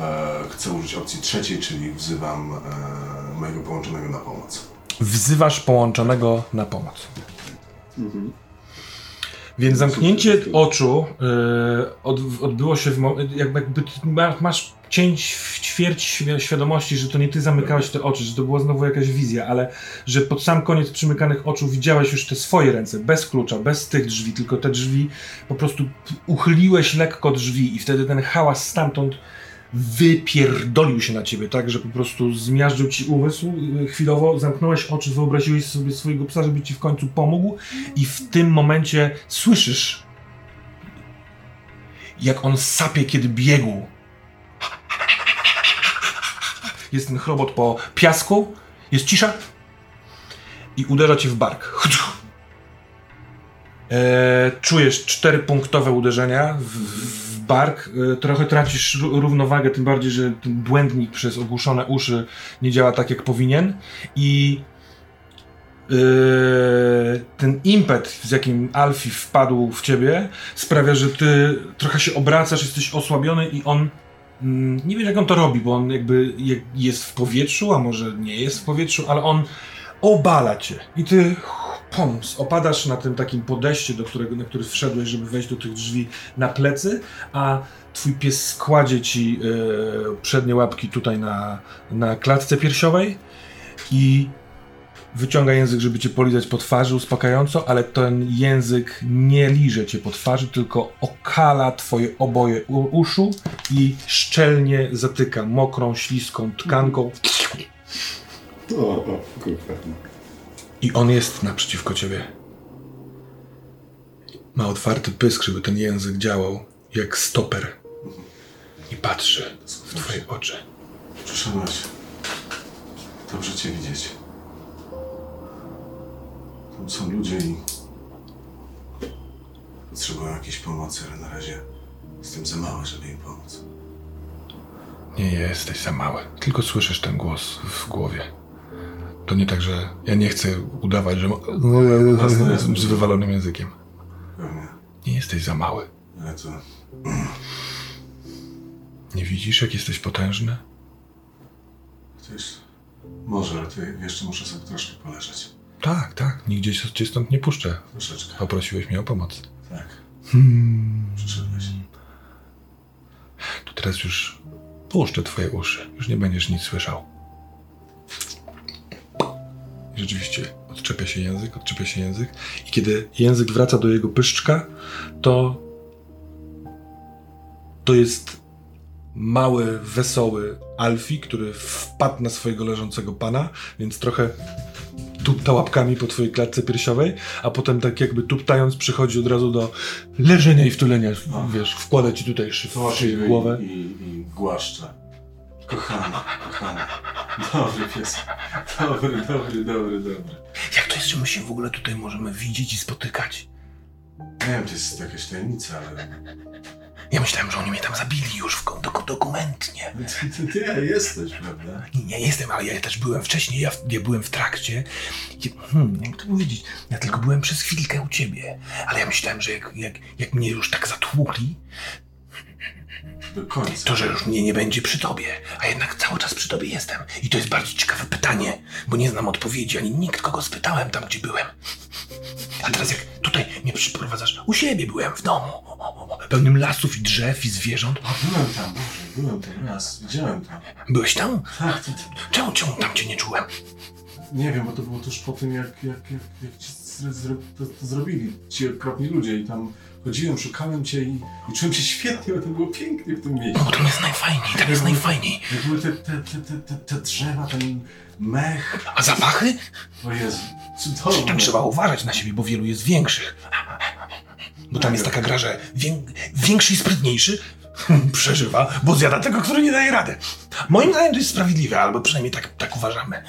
Speaker 4: e, chcę użyć opcji trzeciej, czyli wzywam e, mojego połączonego na pomoc.
Speaker 1: Wzywasz połączonego na pomoc. Więc zamknięcie oczu y, od, odbyło się w jakby, jakby masz cień w ćwierć świ- świadomości, że to nie ty zamykałeś te oczy, że to była znowu jakaś wizja, ale że pod sam koniec przymykanych oczu widziałeś już te swoje ręce, bez klucza, bez tych drzwi, tylko te drzwi po prostu uchyliłeś lekko drzwi i wtedy ten hałas stamtąd wypierdolił się na ciebie, tak, że po prostu zmiażdżył ci umysł. y, Chwilowo zamknąłeś oczy, wyobraziłeś sobie swojego psa, żeby ci w końcu pomógł i w tym momencie słyszysz, jak on sapie, kiedy biegł. Jest ten chrobot po piasku, jest cisza i uderza cię w bark. E, czujesz czterypunktowe uderzenia w, w bark. E, trochę tracisz ró- równowagę, tym bardziej, że ten błędnik przez ogłuszone uszy nie działa tak, jak powinien. I e, ten impet, z jakim Alfie wpadł w ciebie, sprawia, że ty trochę się obracasz, jesteś osłabiony i on. mm, Nie wiesz, jak on to robi, bo on jakby je- jest w powietrzu, a może nie jest w powietrzu, ale on obala cię. I ty opadasz na tym takim podejście, do którego, na który wszedłeś, żeby wejść do tych drzwi na plecy, a twój pies składzie ci e, przednie łapki tutaj na, na klatce piersiowej i wyciąga język, żeby cię polizać po twarzy uspokajająco, ale ten język nie liże cię po twarzy, tylko okala twoje oboje uszu i szczelnie zatyka mokrą, śliską tkanką
Speaker 2: o, kurwa.
Speaker 1: I on jest naprzeciwko ciebie. Ma otwarty pysk, żeby ten język działał jak stoper. I patrzy w twoje oczy.
Speaker 4: Przyszedłeś. Dobrze Cię widzieć. Tam są ludzie i potrzebują jakiejś pomocy, ale na razie jestem za mały, żeby im pomóc.
Speaker 1: Nie jesteś za mały. Tylko słyszysz ten głos w głowie. To nie tak, że ja nie chcę udawać, że z wywalonym językiem. Nie jesteś za mały. Nie widzisz, jak jesteś potężny?
Speaker 4: Coś... Może, ale to jeszcze muszę sobie troszkę poleżeć.
Speaker 1: Tak, tak. Nigdzie cię stąd nie puszczę.
Speaker 4: Troszeczkę.
Speaker 1: Poprosiłeś mnie o pomoc.
Speaker 4: Tak.
Speaker 1: Hmm.
Speaker 4: Przyszedłeś.
Speaker 1: To teraz już Puszczę twoje uszy. Już nie będziesz nic słyszał. I rzeczywiście odczepia się język, odczepia się język. I kiedy język wraca do jego pyszczka, to to jest mały, wesoły Alfie, który wpadł na swojego leżącego pana, więc trochę tupta łapkami po twojej klatce piersiowej, a potem tak jakby tuptając przychodzi od razu do leżenia i wtulenia, wiesz, wkłada ci tutaj szy, w szyję w głowę.
Speaker 4: I, i, i głaszcza. Kochana, kochana. Dobry pies. Dobry, dobry, dobry, dobry.
Speaker 1: Jak to jest, że my się w ogóle tutaj możemy widzieć i spotykać?
Speaker 4: Nie wiem, to jest jakaś tajemnica, ale...
Speaker 1: Ja myślałem, że oni mnie tam zabili już w dok dokumentnie.
Speaker 4: Ty, ty, ty jesteś, prawda?
Speaker 1: Nie, nie jestem, ale ja też byłem wcześniej, ja, ja byłem w trakcie. Ja, hmm, jak to powiedzieć? Ja tylko byłem przez chwilkę u ciebie, ale ja myślałem, że jak, jak, jak mnie już tak zatłukli,
Speaker 4: Do końca.
Speaker 1: to że już mnie nie będzie przy tobie, a jednak cały czas przy tobie jestem. I to jest bardzo ciekawe pytanie, bo nie znam odpowiedzi, ani nikt, kogo spytałem tam, gdzie byłem. A teraz jak tutaj mnie przyprowadzasz, u siebie byłem, w domu, o, o, o, pełnym lasów i drzew i zwierząt.
Speaker 4: A byłem tam, Boże, byłem tam raz, widziałem tam.
Speaker 1: Byłeś tam?
Speaker 4: Tak, to,
Speaker 1: Czemu, czemu tam cię nie czułem?
Speaker 4: nie wiem, bo to było tuż po tym, jak, jak, jak, jak ci to, to zrobili ci okropni ludzie i tam chodziłem, szukałem cię i, i czułem się świetnie, bo to było pięknie w tym miejscu.
Speaker 1: No bo tam jest najfajniej, tam jest najfajniej.
Speaker 4: Jak były te, te, te, te, te, drzewa, ten mech,
Speaker 1: A zapachy?
Speaker 4: o Jezu, cudowne.
Speaker 1: Tam trzeba uważać na siebie, bo wielu jest większych. Bo tam jest taka gra, że wię, większy i sprytniejszy przeżywa, bo zjada tego, który nie daje rady. Moim zdaniem to jest sprawiedliwe, albo przynajmniej tak, tak uważamy.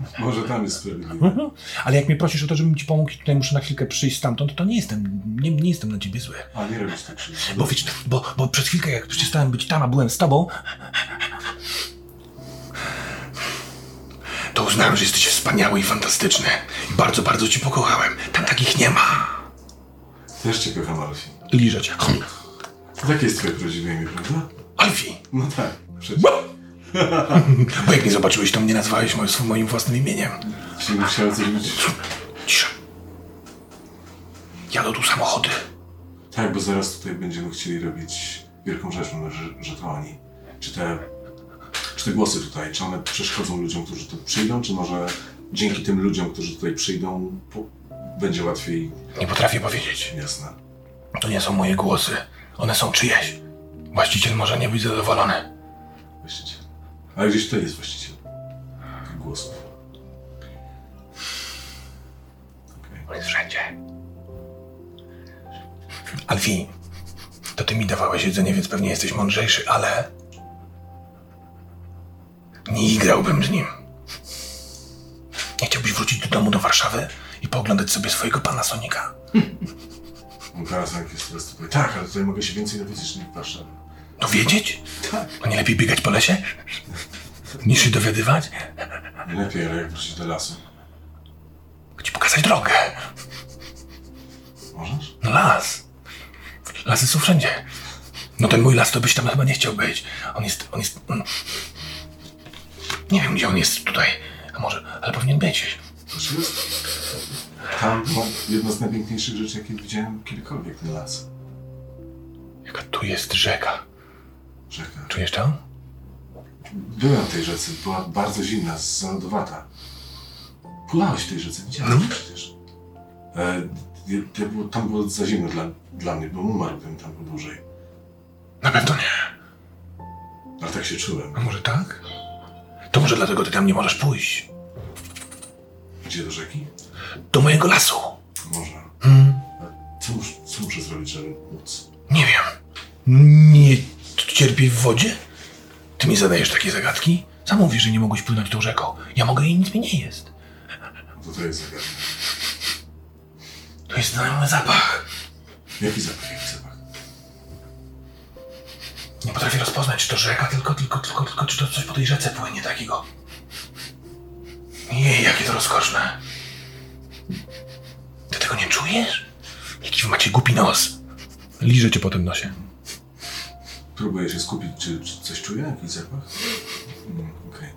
Speaker 4: Może tam jest sprawiedliwe.
Speaker 1: Ale jak mnie prosisz o to, żebym ci pomógł i tutaj muszę na chwilkę przyjść stamtąd, to nie jestem, nie, nie jestem na ciebie zły.
Speaker 4: A nie robisz tak krzywdy.
Speaker 1: Bo wiesz, bo, bo przez chwilkę jak przestałem być tam, a byłem z tobą, to uznałem, że jesteś wspaniały i fantastyczny. I bardzo, bardzo cię pokochałem. Tam takich nie ma.
Speaker 4: Też cię kocham, Alfie.
Speaker 1: Liżę cię.
Speaker 4: Takie jest twoje prawdziwe imię, prawda?
Speaker 1: Alfie.
Speaker 4: No tak, przecież.
Speaker 1: Bo jak mnie zobaczyłeś, to mnie nazwałeś moim, moim własnym imieniem.
Speaker 4: Się musiało coś być.
Speaker 1: Cisza. Jadą tu samochody.
Speaker 4: Tak, bo zaraz tutaj będziemy chcieli robić wielką rzecz, mamy, że, że to oni. Czy te, czy te głosy tutaj, czy one przeszkodzą ludziom, którzy tu przyjdą, czy może dzięki tym ludziom, którzy tutaj przyjdą, po, będzie łatwiej,
Speaker 1: Nie potrafię powiedzieć.
Speaker 4: jasne.
Speaker 1: To nie są moje głosy. One są czyjeś. Właściciel może nie być zadowolony.
Speaker 4: Właściciel. Ale gdzieś tutaj jest właściciel tych głosów. Okej.
Speaker 1: On jest wszędzie. Alfie, to ty mi dawałeś jedzenie, więc pewnie jesteś mądrzejszy, ale... Nie igrałbym z nim. Nie chciałbyś wrócić do domu, do Warszawy i pooglądać sobie swojego pana Sonika?
Speaker 4: Mój Karasank jest teraz tutaj. Tak, ale tutaj mogę się więcej dowiedzieć niż w Warszawie.
Speaker 1: Dowiedzieć?
Speaker 4: Tak.
Speaker 1: A nie lepiej biegać po lesie? Niż się dowiadywać?
Speaker 4: Nie lepiej, ale jak wrócić do lasu.
Speaker 1: Chcę ci pokazać drogę.
Speaker 4: Możesz?
Speaker 1: No las. Lasy są wszędzie. No ten mój las to byś tam chyba nie chciał być. On jest, on jest... mm. Nie wiem, gdzie on jest tutaj. A może, ale powinien być.
Speaker 4: Tam no, jedna z najpiękniejszych rzeczy, jakie widziałem kiedykolwiek, ten las.
Speaker 1: Jaka tu jest rzeka.
Speaker 4: Rzeka.
Speaker 1: Czujesz to?
Speaker 4: Byłem w tej rzece, była bardzo zimna, zalodowata. Pływałeś w tej rzece, widziałem przecież. E, ja, ja było, tam było za zimno dla, dla mnie, bo umarłbym tam był dłużej.
Speaker 1: Na pewno nie.
Speaker 4: Ale tak się czułem.
Speaker 1: A może tak? To może dlatego ty tam nie możesz pójść.
Speaker 4: Gdzie do rzeki?
Speaker 1: Do mojego lasu.
Speaker 4: Może.
Speaker 1: Hmm,
Speaker 4: A co, mus, co muszę zrobić, żeby móc?
Speaker 1: nie wiem. Nie cierpiej w wodzie? Ty mi zadajesz takie zagadki? Sam mówisz, że nie mogłeś płynąć tą rzeką. Ja mogę i nic mi nie jest.
Speaker 4: To to jest zagadka.
Speaker 1: To jest znajomy zapach.
Speaker 4: Jaki zapach, jaki zapach?
Speaker 1: Nie potrafię rozpoznać, czy to rzeka, tylko, tylko, tylko, tylko, czy to coś po tej rzece płynie takiego. Jej, jakie to rozkoszne. Ty tego nie czujesz? Jaki macie głupi nos. Liżę cię po tym nosie.
Speaker 4: Próbuję się skupić, czy, czy coś czuję? Jakiś zapach? Mm, Okej,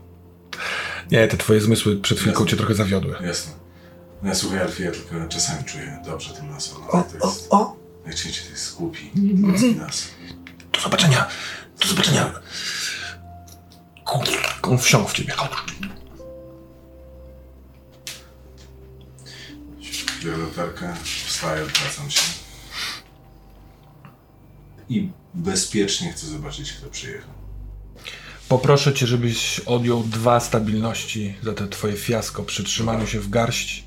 Speaker 1: Nie, te twoje zmysły przed chwilką cię trochę zawiodły.
Speaker 4: jasne. No ja słuchaj, Alfie, ja tylko czasami czuję dobrze ten las. ale
Speaker 1: O,
Speaker 4: to
Speaker 1: o,
Speaker 4: jest,
Speaker 1: o.
Speaker 4: Najczęściej to jest głupi, ludzki nas.
Speaker 1: Do zobaczenia. Do zobaczenia. on wsiąkł w ciebie.
Speaker 4: Biorę latarkę, wstaję, odwracam się. I bezpiecznie chcę zobaczyć, kto przyjechał.
Speaker 1: Poproszę cię, żebyś odjął dwa stabilności za te twoje fiasko przy trzymaniu się w garść.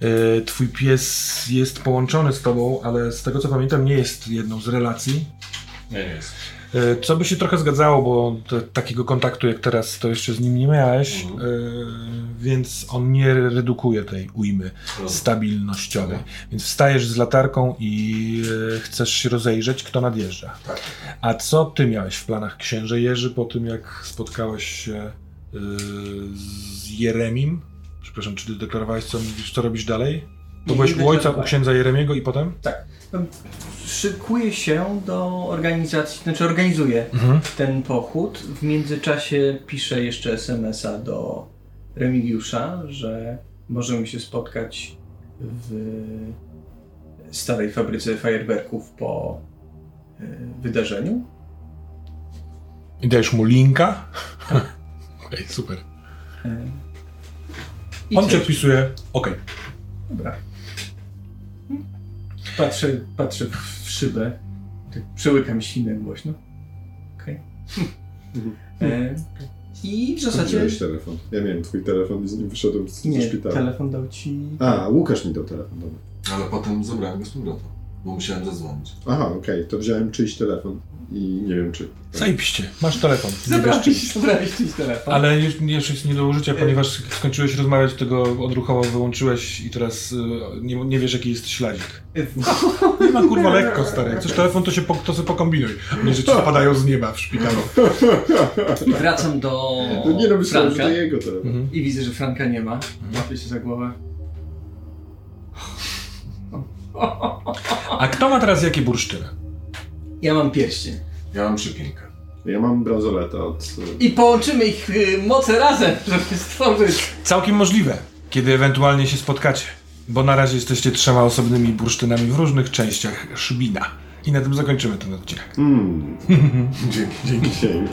Speaker 1: Yy, Twój pies jest połączony z tobą, ale z tego co pamiętam nie jest jedną z relacji.
Speaker 4: Nie jest.
Speaker 1: Yy, Co by się trochę zgadzało, bo te, takiego kontaktu jak teraz to jeszcze z nim nie miałeś,
Speaker 4: Mhm.
Speaker 1: yy, więc on nie redukuje tej ujmy stabilnościowej. Więc wstajesz z latarką i yy, chcesz się rozejrzeć, kto nadjeżdża.
Speaker 4: Tak.
Speaker 1: A co ty miałeś w planach, księże Jerzy, po tym jak spotkałeś się yy, z Jeremim? Przepraszam, czy ty deklarowałeś, co, co robisz dalej? To byłeś u ojca, u księdza Jeremiego i potem?
Speaker 3: Tak. Szykuję się do organizacji, znaczy organizuję
Speaker 1: Mhm.
Speaker 3: ten pochód. W międzyczasie piszę jeszcze SMS-a do Remigiusza, że możemy się spotkać w starej fabryce fajerwerków po e, wydarzeniu.
Speaker 1: I dajesz mu linka? Okej, super.
Speaker 3: E, I
Speaker 1: On odpisuje, okej.
Speaker 3: Dobra. Patrzę, patrzę w szybę. Tak przełykam ślinę głośno. Okej. E, I w zasadzie...
Speaker 2: Wziąłeś telefon. Ja miałem twój telefon i z nim wyszedłem z, ze
Speaker 3: Nie,
Speaker 2: szpitala.
Speaker 3: telefon dał ci...
Speaker 2: A, Łukasz mi dał telefon, dobra.
Speaker 4: Ale potem zabrałem go z powrotem, bo musiałem zadzwonić.
Speaker 2: Aha, okej, to wziąłem czyjś telefon i nie wiem czy.
Speaker 1: Zajebiście, masz telefon.
Speaker 3: Zabrałeś, zabrałeś czyjś telefon.
Speaker 1: Ale już, jeszcze jest nie do użycia, ponieważ skończyłeś rozmawiać, to go odruchowo wyłączyłeś i teraz y, nie, nie wiesz jaki jest śladzik. Nie ma kurwa lekko, stary. Jak chcesz telefon, to się po, to sobie pokombinuj. A Nie, że ci spadają z nieba w szpitalu.
Speaker 3: I wracam do
Speaker 2: No nie no, myślałem, że
Speaker 3: Franka
Speaker 2: to jego telefon.
Speaker 1: Mhm.
Speaker 3: i widzę, że Franka nie ma. Łapię się za głowę.
Speaker 1: A kto ma teraz jakie bursztyny?
Speaker 3: Ja mam pierścień.
Speaker 4: Ja mam przypinkę.
Speaker 2: Ja mam bransoletę od...
Speaker 3: I połączymy ich y, moce razem, żeby stworzyć...
Speaker 1: Całkiem możliwe, kiedy ewentualnie się spotkacie. Bo na razie jesteście trzema osobnymi bursztynami w różnych częściach Szybina. I na tym zakończymy ten odcinek.
Speaker 2: Mm,
Speaker 4: Dzięki.
Speaker 1: Dzięki.
Speaker 2: dzięki.